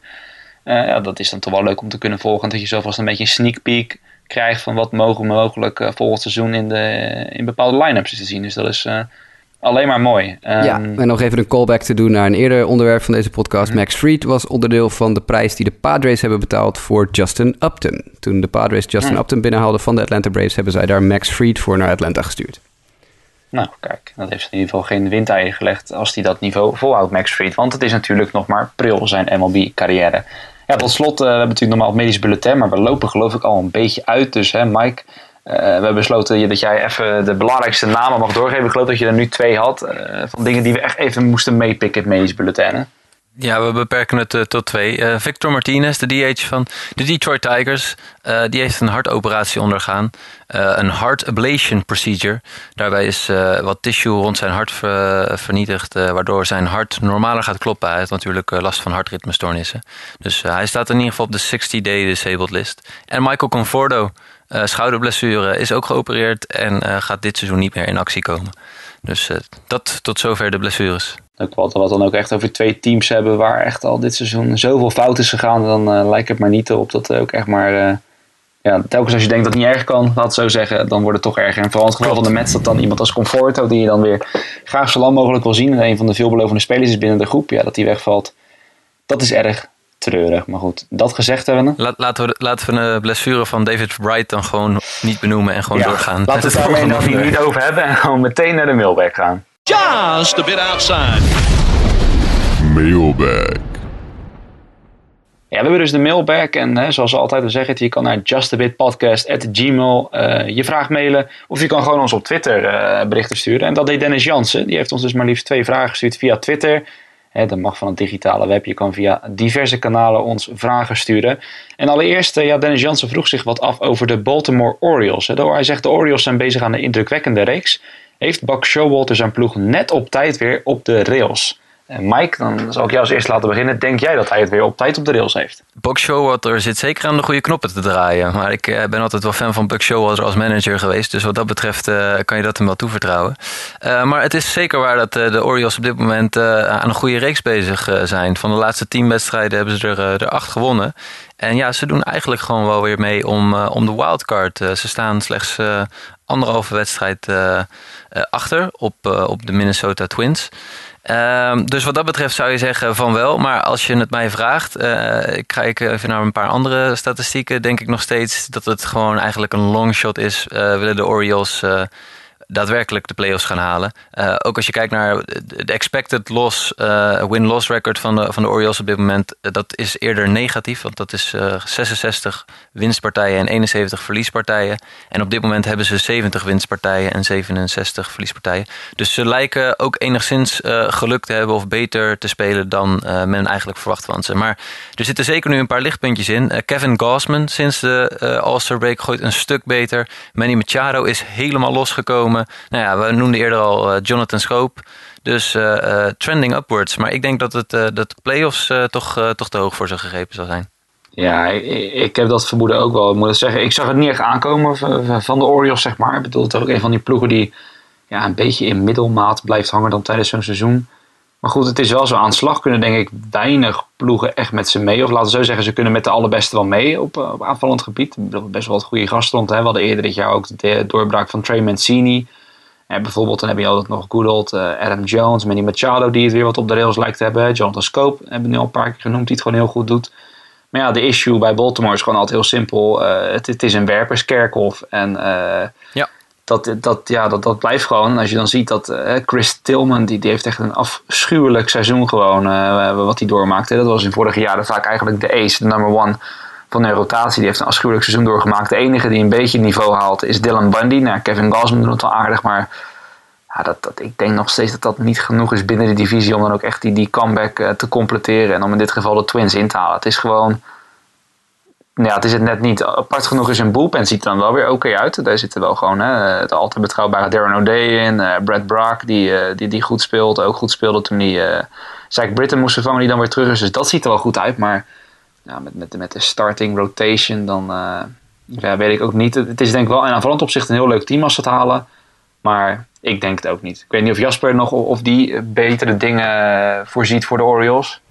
Uh, ja, dat is dan toch wel leuk om te kunnen volgen. Dat je vast een beetje een sneak peek krijgt van wat mogen mogelijk uh, volgend seizoen in, de, in bepaalde line-ups te zien. Dus dat is... Uh, alleen maar mooi. ja, ehm, en nog even een callback te doen naar een eerder onderwerp van deze podcast. Max Fried was onderdeel van de prijs die de Padres hebben betaald voor Justin Upton. Toen de Padres Justin. Upton binnenhaalden van de Atlanta Braves, hebben zij daar Max Fried voor naar Atlanta gestuurd. Nou, kijk, dat heeft in ieder geval geen windeieren gelegd als hij dat niveau volhoudt, Max Fried. Want het is natuurlijk nog maar pril zijn MLB-carrière. Ja, tot slot, uh, we hebben natuurlijk normaal het medisch bulletin, maar we lopen geloof ik al een beetje uit. Dus hè, Mike, we hebben besloten dat jij even de belangrijkste namen mag doorgeven. Ik geloof dat je er nu twee had. Uh, van dingen die we echt even moesten meepikken in medisch bulletin. Ja, we beperken het uh, tot twee. Victor Martinez, de DH van de Detroit Tigers, die heeft een hartoperatie ondergaan. een heart ablation procedure. Daarbij is wat tissue rond zijn hart ver, vernietigd, waardoor zijn hart normaler gaat kloppen. Hij heeft natuurlijk last van hartritmestoornissen. Dus hij staat in ieder geval op de 60-day disabled list. En Michael Conforto, schouderblessure is ook geopereerd en uh, gaat dit seizoen niet meer in actie komen. Dus uh, dat tot zover de blessures. Wat, wat dan ook echt over twee teams hebben waar echt al dit seizoen zoveel fout is gegaan, dan lijkt het maar niet op dat ook echt maar. ja, telkens als je denkt dat het niet erg kan, laat het zo zeggen, dan wordt het toch erger. En vooral het geval van de Mets dat dan iemand als Conforto, die je dan weer graag zo lang mogelijk wil zien, en een van de veelbelovende spelers is binnen de groep, ja, dat die wegvalt. Dat is erg treurig. Maar goed, dat gezegd hebben. Laat, laten, we, laten we de blessure van David Wright dan gewoon niet benoemen en gewoon doorgaan. Laten we het daarmee nog niet over hebben en gewoon meteen naar de mailbag gaan. Just a bit outside. Mailbag. Ja, we hebben dus de mailbag en hè, zoals we altijd zeggen, je kan naar justabitpodcast.gmail uh, eh, je vraag mailen. Of je kan gewoon ons op Twitter uh, berichten sturen. En dat deed Dennis Jansen. Die heeft ons dus maar liefst twee vragen gestuurd via Twitter. Hè, dat mag van het digitale web. Je kan via diverse kanalen ons vragen sturen. En allereerst, eh, ja, Dennis Jansen vroeg zich wat af over de Baltimore Orioles. Hij zegt de Orioles zijn bezig aan een indrukwekkende reeks. Heeft Buck Showalter zijn ploeg net op tijd weer op de rails? Mike, dan zal ik jou als eerst laten beginnen. Denk jij dat hij het weer op tijd op de rails heeft? Buck Showalter zit zeker aan de goede knoppen te draaien. Maar ik eh, ben altijd wel fan van Buck Showalter als manager geweest. Dus wat dat betreft uh, kan je dat hem wel toevertrouwen. Maar het is zeker waar dat de Orioles op dit moment aan een goede reeks bezig zijn. Van de laatste tien wedstrijden hebben ze er, er acht gewonnen. En ja, ze doen eigenlijk gewoon wel weer mee om, om de wildcard. ze staan slechts anderhalve wedstrijd achter op, op de Minnesota Twins. Ehm, dus wat dat betreft zou je zeggen van wel. Maar als je het mij vraagt, uh, ik kijk even naar een paar andere statistieken, denk ik nog steeds dat het gewoon eigenlijk een longshot is. Uh, willen de Orioles daadwerkelijk de playoffs gaan halen. Uh, ook als je kijkt naar de expected loss, uh, win-loss record van de, van de Orioles op dit moment, uh, dat is eerder negatief, want dat is 66 winstpartijen en 71 verliespartijen. En op dit moment hebben ze 70 winstpartijen en 67 verliespartijen. Dus ze lijken ook enigszins geluk te hebben of beter te spelen dan men eigenlijk verwacht van ze. Maar er zitten zeker nu een paar lichtpuntjes in. Kevin Gausman sinds de All-Star break gooit een stuk beter. Manny Machado is helemaal losgekomen. Nou ja, we noemden eerder al eh, Jonathan Scope. Dus eh, eh, trending upwards. Maar ik denk dat, het, dat de playoffs toch, toch te hoog voor ze gegrepen zal zijn. Ja, ik, ik, heb dat vermoeden ook wel. Ik moet zeggen, ik zag het niet echt aankomen van de Orioles, zeg maar. Ik bedoel, het is ook een van die ploegen die ja, een beetje in middelmaat blijft hangen dan tijdens zo'n seizoen. Maar goed, het is wel zo. Aan de slag kunnen denk ik weinig ploegen echt met ze mee. Of laten we zo zeggen, ze kunnen met de allerbeste wel mee op, op aanvallend gebied. Best wel wat goede gasten rond. Hè. We hadden eerder dit jaar ook de doorbraak van Trey Mancini. En bijvoorbeeld dan heb je altijd nog good old uh, Adam Jones, Manny Machado die het weer wat op de rails lijkt te hebben. Jonathan Scope hebben we nu al een paar keer genoemd die het gewoon heel goed doet. Maar ja, de issue bij Baltimore is gewoon altijd heel simpel. Het, is een werperskerkhof. En ja. Dat, dat, ja, dat, dat blijft gewoon. Als je dan ziet dat Chris Tillman, die, die heeft echt een afschuwelijk seizoen gewoon, wat hij doormaakte. Dat was in vorige jaren vaak eigenlijk de ace, de number one van de rotatie. Die heeft een afschuwelijk seizoen doorgemaakt. De enige die een beetje niveau haalt is Dylan Bundy. Nou, Kevin Gausman doet het wel aardig, maar ja, dat, dat, ik denk nog steeds dat dat niet genoeg is binnen de divisie om dan ook echt die, die comeback uh, te completeren. En om in dit geval de Twins in te halen. Het is gewoon ja, het is het net niet. Apart genoeg is een bullpen ziet er dan wel weer oké uit. Daar zitten wel gewoon hè, de altijd betrouwbare Darren O'Day in. Uh, Brad Brack, die, uh, die, die goed speelt. Ook goed speelde toen hij uh, Zach Britton moest vervangen, die dan weer terug is. Dus dat ziet er wel goed uit. Maar ja, met, met, met de starting rotation, dan weet ik ook niet. Het is denk ik wel in aanvallend opzicht een heel leuk team als ze het halen. Maar ik denk het ook niet. Ik weet niet of Jasper nog of die betere dingen voorziet voor de Orioles.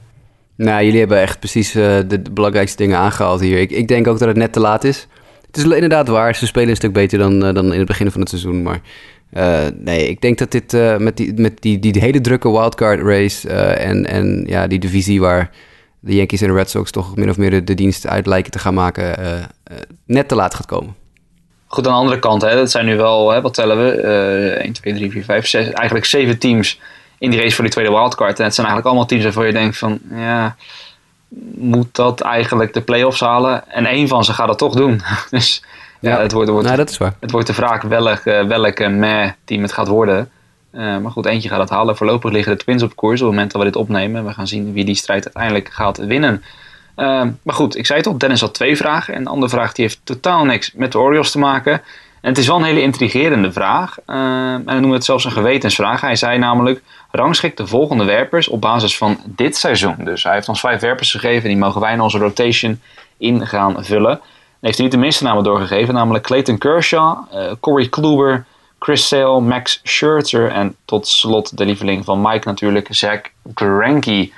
Nou, jullie hebben echt precies uh, de, belangrijkste dingen aangehaald hier. Ik, denk ook dat het net te laat is. Het is inderdaad waar, ze spelen een stuk beter dan, uh, dan in het begin van het seizoen. Maar uh, nee, ik denk dat dit met, die, met die, die, hele drukke wildcard race en, en ja, die divisie waar de Yankees en de Red Sox toch min of meer de, de dienst uit lijken te gaan maken, net te laat gaat komen. Goed, aan de andere kant, hè, dat zijn nu wel, hè, wat tellen we? 1, 2, 3, 4, 5, 6, eigenlijk zeven teams in die race voor die tweede wildcard. En het zijn eigenlijk allemaal teams waarvan je denkt van, ja, moet dat eigenlijk de play-offs halen? En één van ze gaat dat toch doen. dus ja, het, wordt, wordt, nou, dat is waar. het wordt de vraag welk, uh, welke meh team het gaat worden. Uh, maar goed, eentje gaat het halen. Voorlopig liggen de Twins op koers op het moment dat we dit opnemen. We gaan zien wie die strijd uiteindelijk gaat winnen. Uh, maar goed, ik zei het al, Dennis had twee vragen. En de andere vraag die heeft totaal niks met de Orioles te maken. En het is wel een hele intrigerende vraag. en dan noemen we het zelfs een gewetensvraag. Hij zei namelijk, rangschikt de volgende werpers op basis van dit seizoen. Dus hij heeft ons vijf werpers gegeven. Die mogen wij in onze rotation in gaan vullen. Hij heeft hij niet de minste namen doorgegeven. Namelijk Clayton Kershaw, uh, Corey Kluber, Chris Sale, Max Scherzer. En tot slot de lieveling van Mike natuurlijk, Zach Greinke.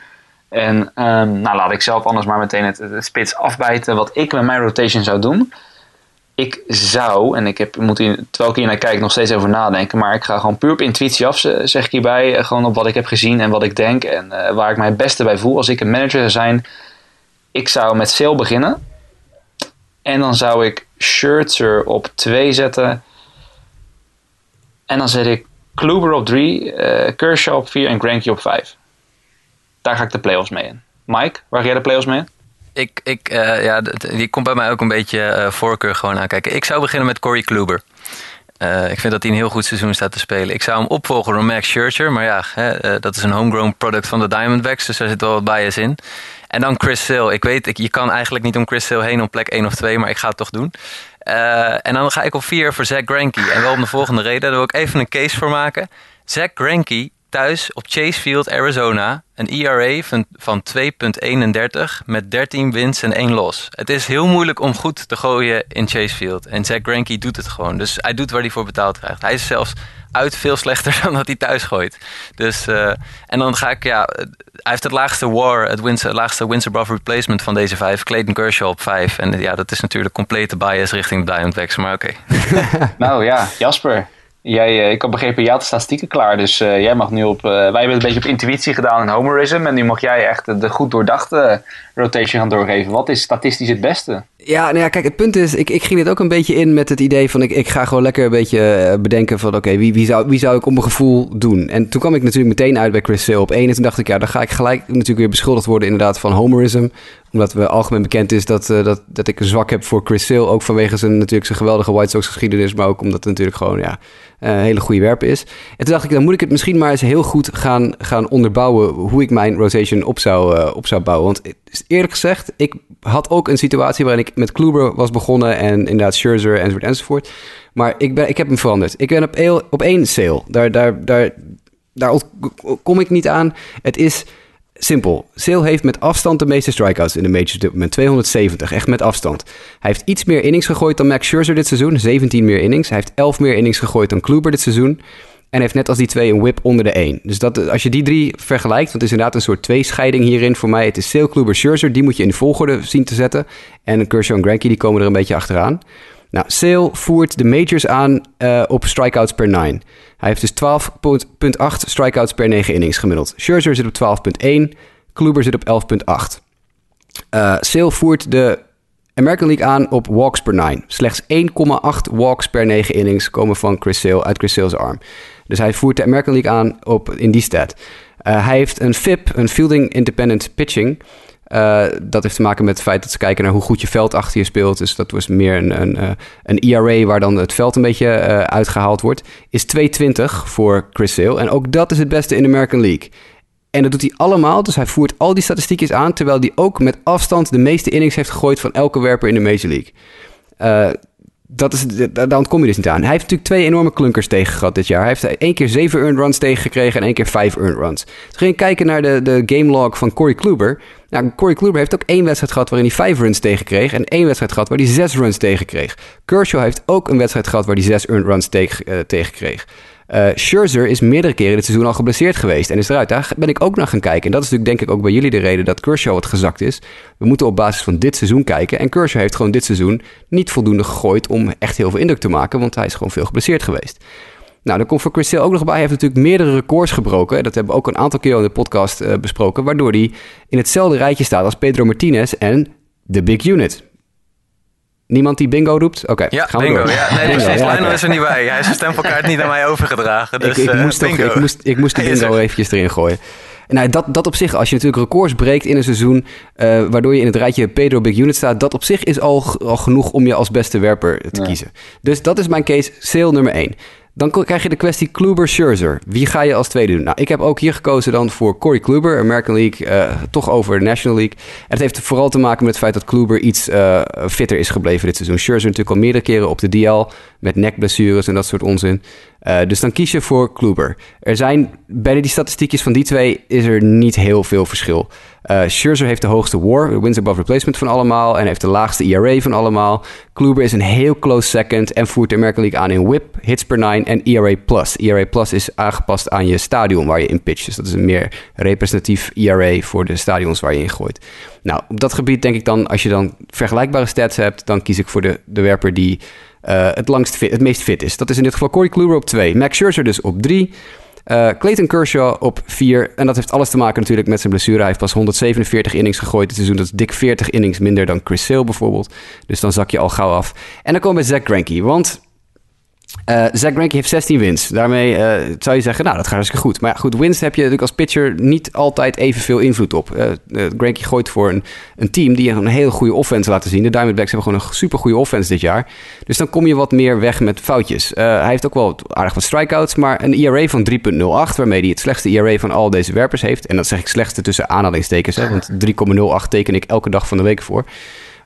En um, nou, laat ik zelf anders maar meteen het spits afbijten. Wat ik met mijn rotation zou doen ik zou, en ik heb, moet hier, terwijl ik hier naar kijk, nog steeds over nadenken. Maar ik ga gewoon puur op intuïtie af, zeg ik hierbij. Eh, gewoon op wat ik heb gezien en wat ik denk. En uh, waar ik mij het beste bij voel. Als ik een manager zou zijn, ik zou met Sale beginnen. En dan zou ik Scherzer op 2 zetten. En dan zet ik Kluber op 3, uh, eh, Kershaw op 4 en Granky op 5. Daar ga ik de playoffs mee in. Mike, waar ga jij de playoffs mee in? Ik, ik, uh, ja, die komt bij mij ook een beetje uh, voorkeur gewoon aankijken. Ik zou beginnen met Corey Kluber. Uh, ik vind dat hij een heel goed seizoen staat te spelen. Ik zou hem opvolgen door Max Scherzer. Maar ja, hè, dat is een homegrown product van de Diamondbacks. Dus daar zit wel wat bias in. En dan Chris Sale. Ik weet, ik, je kan eigenlijk niet om Chris Sale heen op plek 1 of 2. Maar ik ga het toch doen. en dan ga ik op 4 voor Zach Greinke. En wel om de volgende reden. Daar wil ik even een case voor maken. Zach Greinke thuis op Chase Field, Arizona. Een ERA van, van 2,31 met 13 wins en 1 los. Het is heel moeilijk om goed te gooien in Chase Field. En Zach Greinke doet het gewoon. Dus hij doet waar hij voor betaald krijgt. Hij is zelfs uit veel slechter dan dat hij thuis gooit. Dus, uh, en dan ga ik, ja, hij heeft het laagste war, het wins, laagste wins above replacement van deze vijf. Clayton Kershaw op vijf. En ja, dat is natuurlijk complete bias richting de Diamondbacks, maar oké. Okay. nou ja, Jasper. Jij, eh, ik heb begrepen, jij had statistieken klaar. Dus uh, jij mag nu op. Uh, wij hebben het een beetje op intuïtie gedaan en homerism. En nu mag jij echt de goed doordachte rotation gaan doorgeven. Wat is statistisch het beste? Ja, nou ja, kijk, het punt is, ik, ik ging dit ook een beetje in met het idee van, ik, ik ga gewoon lekker een beetje bedenken van, oké, wie, wie, zou, wie zou ik op mijn gevoel doen? En toen kwam ik natuurlijk meteen uit bij Chris Sale op één. En toen dacht ik, ja, dan ga ik gelijk natuurlijk weer beschuldigd worden inderdaad van homerism. Omdat we algemeen bekend is dat, dat, dat ik een zwak heb voor Chris Sale. Ook vanwege zijn, natuurlijk zijn geweldige White Sox geschiedenis. Maar ook omdat het natuurlijk gewoon, ja, een hele goede werper is. En toen dacht ik, dan moet ik het misschien maar eens heel goed gaan, gaan onderbouwen... hoe ik mijn rotation op zou, op zou bouwen. Want eerlijk gezegd, ik had ook een situatie waarin ik met Kluber was begonnen en inderdaad Scherzer enzovoort enzovoort. Maar ik, ben, ik heb hem veranderd. Ik ben op, op één sale. Daar, daar, daar, daar kom ik niet aan. Het is simpel. Sale heeft met afstand de meeste strikeouts in de majors op moment. 270, echt met afstand. Hij heeft iets meer innings gegooid dan Max Scherzer dit seizoen. 17 meer innings. Hij heeft 11 meer innings gegooid dan Kluber dit seizoen. En heeft net als die twee een whip onder de 1. Dus dat, als je die drie vergelijkt, want het is inderdaad een soort tweescheiding hierin voor mij. Het is Sale, Kluber, Scherzer, die moet je in de volgorde zien te zetten. En Kershaw en Granky, die komen er een beetje achteraan. Nou, Sale voert de majors aan uh, op strikeouts per 9. Hij heeft dus 12,8 strikeouts per 9 innings gemiddeld. Scherzer zit op 12,1, Kluber zit op 11,8. Uh, Sale voert de American League aan op walks per 9. Slechts 1,8 walks per 9 innings komen van Chris Sale, uit Chris Sale's arm. Dus hij voert de American League aan op, in die stat. Uh, hij heeft een FIP, een Fielding Independent Pitching. Uh, dat heeft te maken met het feit dat ze kijken naar hoe goed je veld achter je speelt. Dus dat was meer een, een, uh, een ERA waar dan het veld een beetje uitgehaald wordt. Is 2,20 voor Chris Sale. En ook dat is het beste in de American League. En dat doet hij allemaal, dus hij voert al die statistiekjes aan... terwijl hij ook met afstand de meeste innings heeft gegooid... van elke werper in de Major League. Dat is, daar ontkom je dus niet aan. Hij heeft natuurlijk twee enorme klunkers tegen gehad dit jaar. Hij heeft één keer zeven earned runs tegengekregen en één keer vijf earned runs. Dus ging je kijken naar de, de game log van Corey Kluber. Nou, Corey Kluber heeft ook één wedstrijd gehad waarin hij vijf runs tegenkreeg... en één wedstrijd gehad waar hij zes runs tegenkreeg. Kershaw heeft ook een wedstrijd gehad waar hij zes earned runs tegen, uh, tegenkreeg. Uh, Scherzer is meerdere keren dit seizoen al geblesseerd geweest en is eruit. Daar ben ik ook naar gaan kijken. En dat is natuurlijk denk ik ook bij jullie de reden dat Kershaw wat gezakt is. We moeten op basis van dit seizoen kijken. En Kershaw heeft gewoon dit seizoen niet voldoende gegooid om echt heel veel indruk te maken, want hij is gewoon veel geblesseerd geweest. Nou, dan komt voor Chris ook nog bij. Hij heeft natuurlijk meerdere records gebroken. Dat hebben we ook een aantal keer in de podcast uh, besproken. Waardoor hij in hetzelfde rijtje staat als Pedro Martinez en de Big Unit. Niemand die bingo roept? Oké, ja, gaan bingo. we door. Ja, nee, Bingo, precies. ja, is er niet bij. Hij is zijn stempelkaart niet aan mij overgedragen. Dus ik, ik, eh, moest toch, bingo. ik, moest, ik moest de bingo eventjes erin gooien. Nou, dat, dat op zich, als je natuurlijk records breekt in een seizoen... eh, waardoor je in het rijtje Pedro Big Unit staat... dat op zich is al, al genoeg om je als beste werper te Ja. kiezen. Dus dat is mijn case, sale nummer 1. Dan krijg je de kwestie Kluber-Scherzer. Wie ga je als tweede doen? Nou, ik heb ook hier gekozen dan voor Corey Kluber, American League, eh, toch over de National League. En het heeft vooral te maken met het feit dat Kluber iets eh, fitter is gebleven dit seizoen. Scherzer natuurlijk al meerdere keren op de DL met nekblessures en dat soort onzin. Eh, dus dan kies je voor Kluber. Er zijn bij die statistiekjes van die twee is er niet heel veel verschil. Eh Scherzer heeft de hoogste WAR, wins above replacement van allemaal, en heeft de laagste ERA van allemaal. Kluber is een heel close second en voert de American League aan in WHIP, hits per nine en ERA plus. ERA plus is aangepast aan je stadion waar je in pitcht. Dus dat is een meer representatief ERA voor de stadions waar je in gooit. Nou, op dat gebied denk ik dan, als je dan vergelijkbare stats hebt, dan kies ik voor de, de werper die eh, het, langst het meest fit is. Dat is in dit geval Corey Kluber op 2. Max Scherzer dus op 3. Eh, Clayton Kershaw op 4. En dat heeft alles te maken natuurlijk met zijn blessure. Hij heeft pas 147 innings gegooid dit seizoen. Dat is dik 40 innings minder dan Chris Sale bijvoorbeeld. Dus dan zak je al gauw af. En dan komen we bij Zach Greinke. Want eh Zach Greinke heeft 16 wins. Daarmee eh, zou je zeggen, nou, dat gaat hartstikke goed. Maar ja, goed, wins heb je natuurlijk als pitcher niet altijd evenveel invloed op. Eh eh, Greinke gooit voor een, een team die een hele goede offense laten zien. De Diamondbacks hebben gewoon een super goede offense dit jaar. Dus dan kom je wat meer weg met foutjes. Hij heeft ook wel aardig wat strikeouts, maar een ERA van 3.08, waarmee hij het slechtste ERA van al deze werpers heeft. En dat zeg ik slechtste tussen aanhalingstekens, hè, want 3,08 teken ik elke dag van de week voor.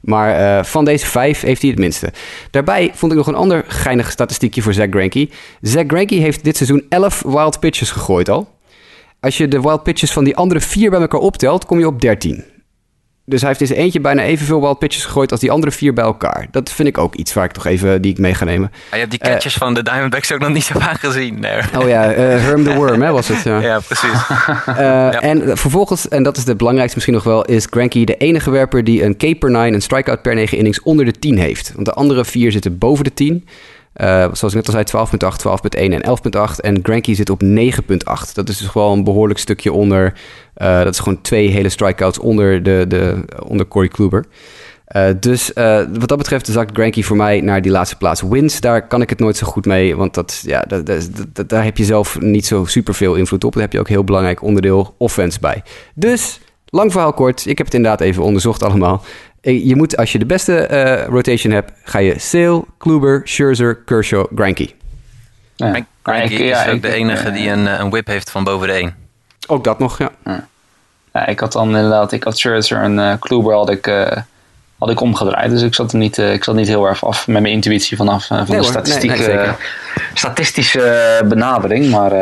Maar eh, van deze vijf heeft hij het minste. Daarbij vond ik nog een ander geinig statistiekje voor Zach Greinke. Zach Greinke heeft dit seizoen 11 wild pitches gegooid al. Als je de wild pitches van die andere vier bij elkaar optelt, kom je op 13. Dus hij heeft in zijn eentje bijna evenveel wild pitches gegooid als die andere vier bij elkaar. Dat vind ik ook iets waar ik toch even die ik mee ga nemen. Ah, je hebt die catches van de Diamondbacks ook nog niet zo vaak gezien. Nee. Oh ja, eh, Herm the Worm hè, was het. Ja. Ja, precies. Eh, En vervolgens, en dat is de belangrijkste misschien nog wel, is Granky de enige werper die een K per 9, een strikeout per 9 innings onder de 10 heeft. Want de andere vier zitten boven de 10. Eh, zoals ik net al zei, 12.8, 12.1 en 11.8. En Granky zit op 9.8. Dat is dus gewoon een behoorlijk stukje onder. eh, dat is gewoon twee hele strikeouts onder, de, de, onder Corey Kluber. Eh, dus wat dat betreft zakt Granky voor mij naar die laatste plaats. Wins, daar kan ik het nooit zo goed mee. Want dat, ja, dat- daar heb je zelf niet zo super veel invloed op. Daar heb je ook heel belangrijk onderdeel offense bij. Dus, lang verhaal kort. Ik heb het inderdaad even onderzocht allemaal. Eh, Je moet, als je de beste eh, rotation hebt, ga je Sale, Kluber, Scherzer, Kershaw, Granky. Ja. Ik- ja, is ook ik- de enige eh, die een, een whip heeft van boven de 1. Ook dat nog, ja. Ja, ik had dan inderdaad, ik had Scherzer en eh Kluber had ik, eh, had ik omgedraaid. Dus ik zat er niet, eh, ik zat niet heel erg af met mijn intuïtie vanaf van Nee de hoor, statistiek, nee, nee, zeker. eh, statistische benadering. Maar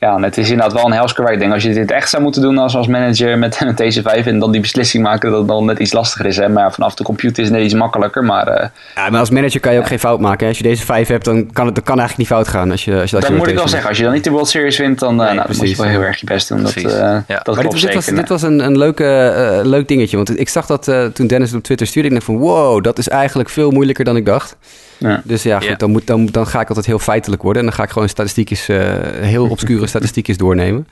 ja, het is inderdaad wel een helskerwerk. Denk als je dit echt zou moeten doen als, als manager met, met deze vijf en dan die beslissing maken, dat het dan net iets lastiger is. Hè? Maar vanaf de computer is het net iets makkelijker. Maar eh, Ja, maar als manager kan je ook geen fout maken. hè. Als je deze vijf hebt, dan kan het dan kan eigenlijk niet fout gaan. Als je, als je dat dan je moet ik wel zeggen, als je dan niet de World Series wint, dan, eh, nou, dan moet je wel heel erg je best doen. Dat, eh, Ja. dat Maar dit, dit was, zeker. dit was een, een leuke, leuk dingetje. Want ik zag dat toen Dennis het op Twitter stuurde. Ik dacht van, wow, dat is eigenlijk veel moeilijker dan ik dacht. Ja. Dus ja, goed, Ja. Dan, moet, dan, dan ga ik altijd heel feitelijk worden. En dan ga ik gewoon statistiekjes, eh, heel obscure statistiekjes doornemen.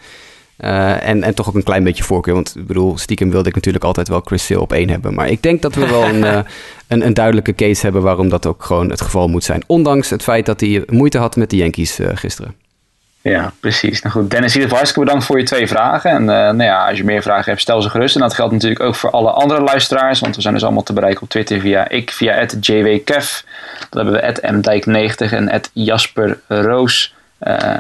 Eh, en, en toch ook een klein beetje voorkeur. Want ik bedoel, stiekem wilde ik natuurlijk altijd wel Chris Sale op één hebben. Maar ik denk dat we wel een, eh, een, een duidelijke case hebben waarom dat ook gewoon het geval moet zijn. Ondanks het feit dat hij moeite had met de Yankees eh, gisteren. Ja, precies. Nou goed, Dennis, in ieder hartstikke bedankt voor je twee vragen. En eh, nou ja, als je meer vragen hebt, stel ze gerust. En dat geldt natuurlijk ook voor alle andere luisteraars. Want we zijn dus allemaal te bereiken op Twitter via ik, via JWKef. Dan hebben we @mdijk90 en Jasper Roos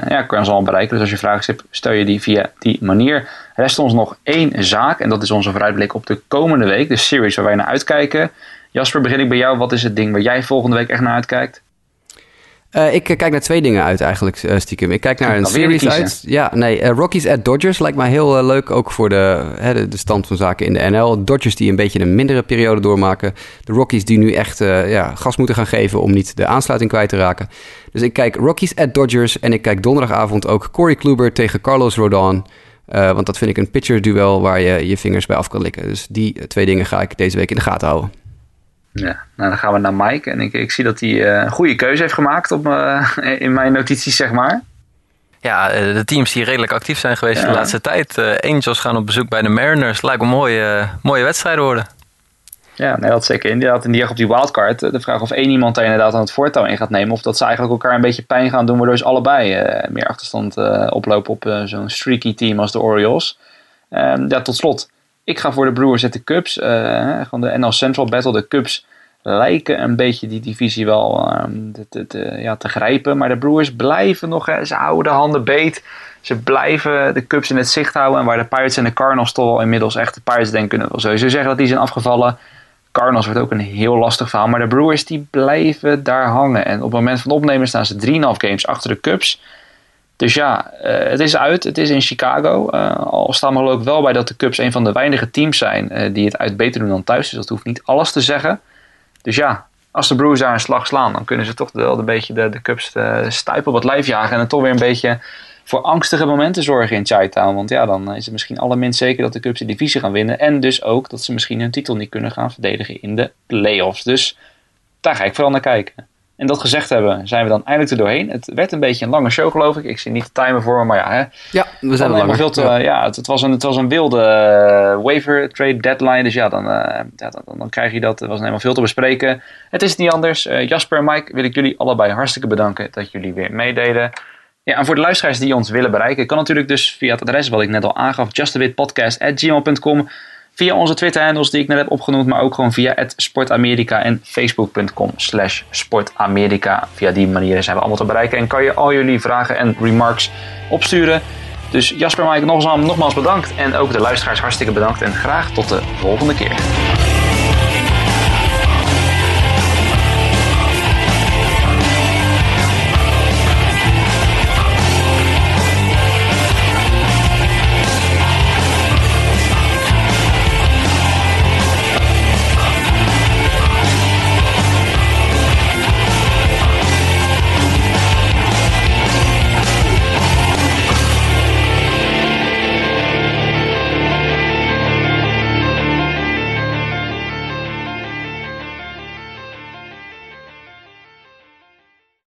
ja, kan je ons allemaal bereiken. Dus als je vragen hebt, stel je die via die manier. Rest ons nog één zaak en dat is onze vooruitblik op de komende week. De series waar wij naar uitkijken. Jasper, begin ik bij jou. Wat is het ding waar jij volgende week echt naar uitkijkt? Uh, ik kijk naar twee dingen uit eigenlijk, uh, stiekem. Ik kijk naar een series uit. Ja, nee, uh, Rockies at Dodgers lijkt mij heel leuk. Ook voor de, hè, de, de, stand van zaken in de NL. Dodgers die een beetje een mindere periode doormaken. De Rockies die nu echt ja, gas moeten gaan geven om niet de aansluiting kwijt te raken. Dus ik kijk Rockies at Dodgers. En ik kijk donderdagavond ook Corey Kluber tegen Carlos Rodon. want dat vind ik een pitcher duel waar je je vingers bij af kan likken. Dus die twee dingen ga ik deze week in de gaten houden. Ja, nou dan gaan we naar Mike. En ik, ik zie dat hij uh, een goede keuze heeft gemaakt op, uh, in mijn notities, zeg maar. Ja, eh, de teams die redelijk actief zijn geweest ja. de laatste tijd. Angels gaan op bezoek bij de Mariners. Lijkt een mooie, mooie wedstrijd worden. Ja, nee, dat zeker. Inderdaad, in die op die wildcard. De vraag of één iemand daar inderdaad aan het voortouw in gaat nemen. Of dat ze eigenlijk elkaar een beetje pijn gaan doen. Waardoor ze allebei meer achterstand oplopen op zo'n streaky team als de Orioles. Ehm, ja, tot slot ik ga voor de Brewers en de Cubs. Uh, van de NL Central Battle. De Cubs lijken een beetje die divisie wel uh, te, ja, te grijpen. Maar de Brewers blijven nog. Hè, ze houden de handen beet. Ze blijven de Cubs in het zicht houden. En waar de Pirates en de Cardinals toch inmiddels echt de Pirates denken kunnen wel sowieso zeggen dat die zijn afgevallen. Cardinals wordt ook een heel lastig verhaal. Maar de Brewers die blijven daar hangen. En op het moment van opnemen staan ze 3,5 games achter de Cubs. Dus ja, uh, het is uit. Het is in Chicago. Uh, al staan we ook wel bij dat de Cubs een van de weinige teams zijn uh, die het uit beter doen dan thuis. Dus dat hoeft niet alles te zeggen. Dus ja, als de Brewers daar een slag slaan, dan kunnen ze toch wel een beetje de, de Cubs stuipen op het lijf jagen. En dan toch weer een beetje voor angstige momenten zorgen in Chinatown. Want ja, dan is het misschien allerminst zeker dat de Cubs de divisie gaan winnen. En dus ook dat ze misschien hun titel niet kunnen gaan verdedigen in de playoffs. Dus daar ga ik vooral naar kijken. En dat gezegd hebben, zijn we dan eindelijk er doorheen. Het werd een beetje een lange show, geloof ik. Ik zie niet de timer voor me, maar ja. Hè. Ja, we zijn er veel te, ja. ja het, het, was een, het was een wilde uh, waiver trade deadline. Dus ja dan, uh, ja, dan, dan, krijg je dat. Er was helemaal veel te bespreken. Het is niet anders. Uh, Jasper en Mike wil ik jullie allebei hartstikke bedanken dat jullie weer meededen. Ja, en voor de luisteraars die ons willen bereiken, kan natuurlijk dus via het adres wat ik net al aangaf, justabitpodcast.gmail.com via onze Twitter-handles die ik net heb opgenoemd, maar ook gewoon via het Sportamerika en facebook.com slash sportamerika. Via die manieren zijn we allemaal te bereiken en kan je al jullie vragen en remarks opsturen. Dus Jasper Mike, nogmaals, nogmaals bedankt en ook de luisteraars hartstikke bedankt en graag tot de volgende keer.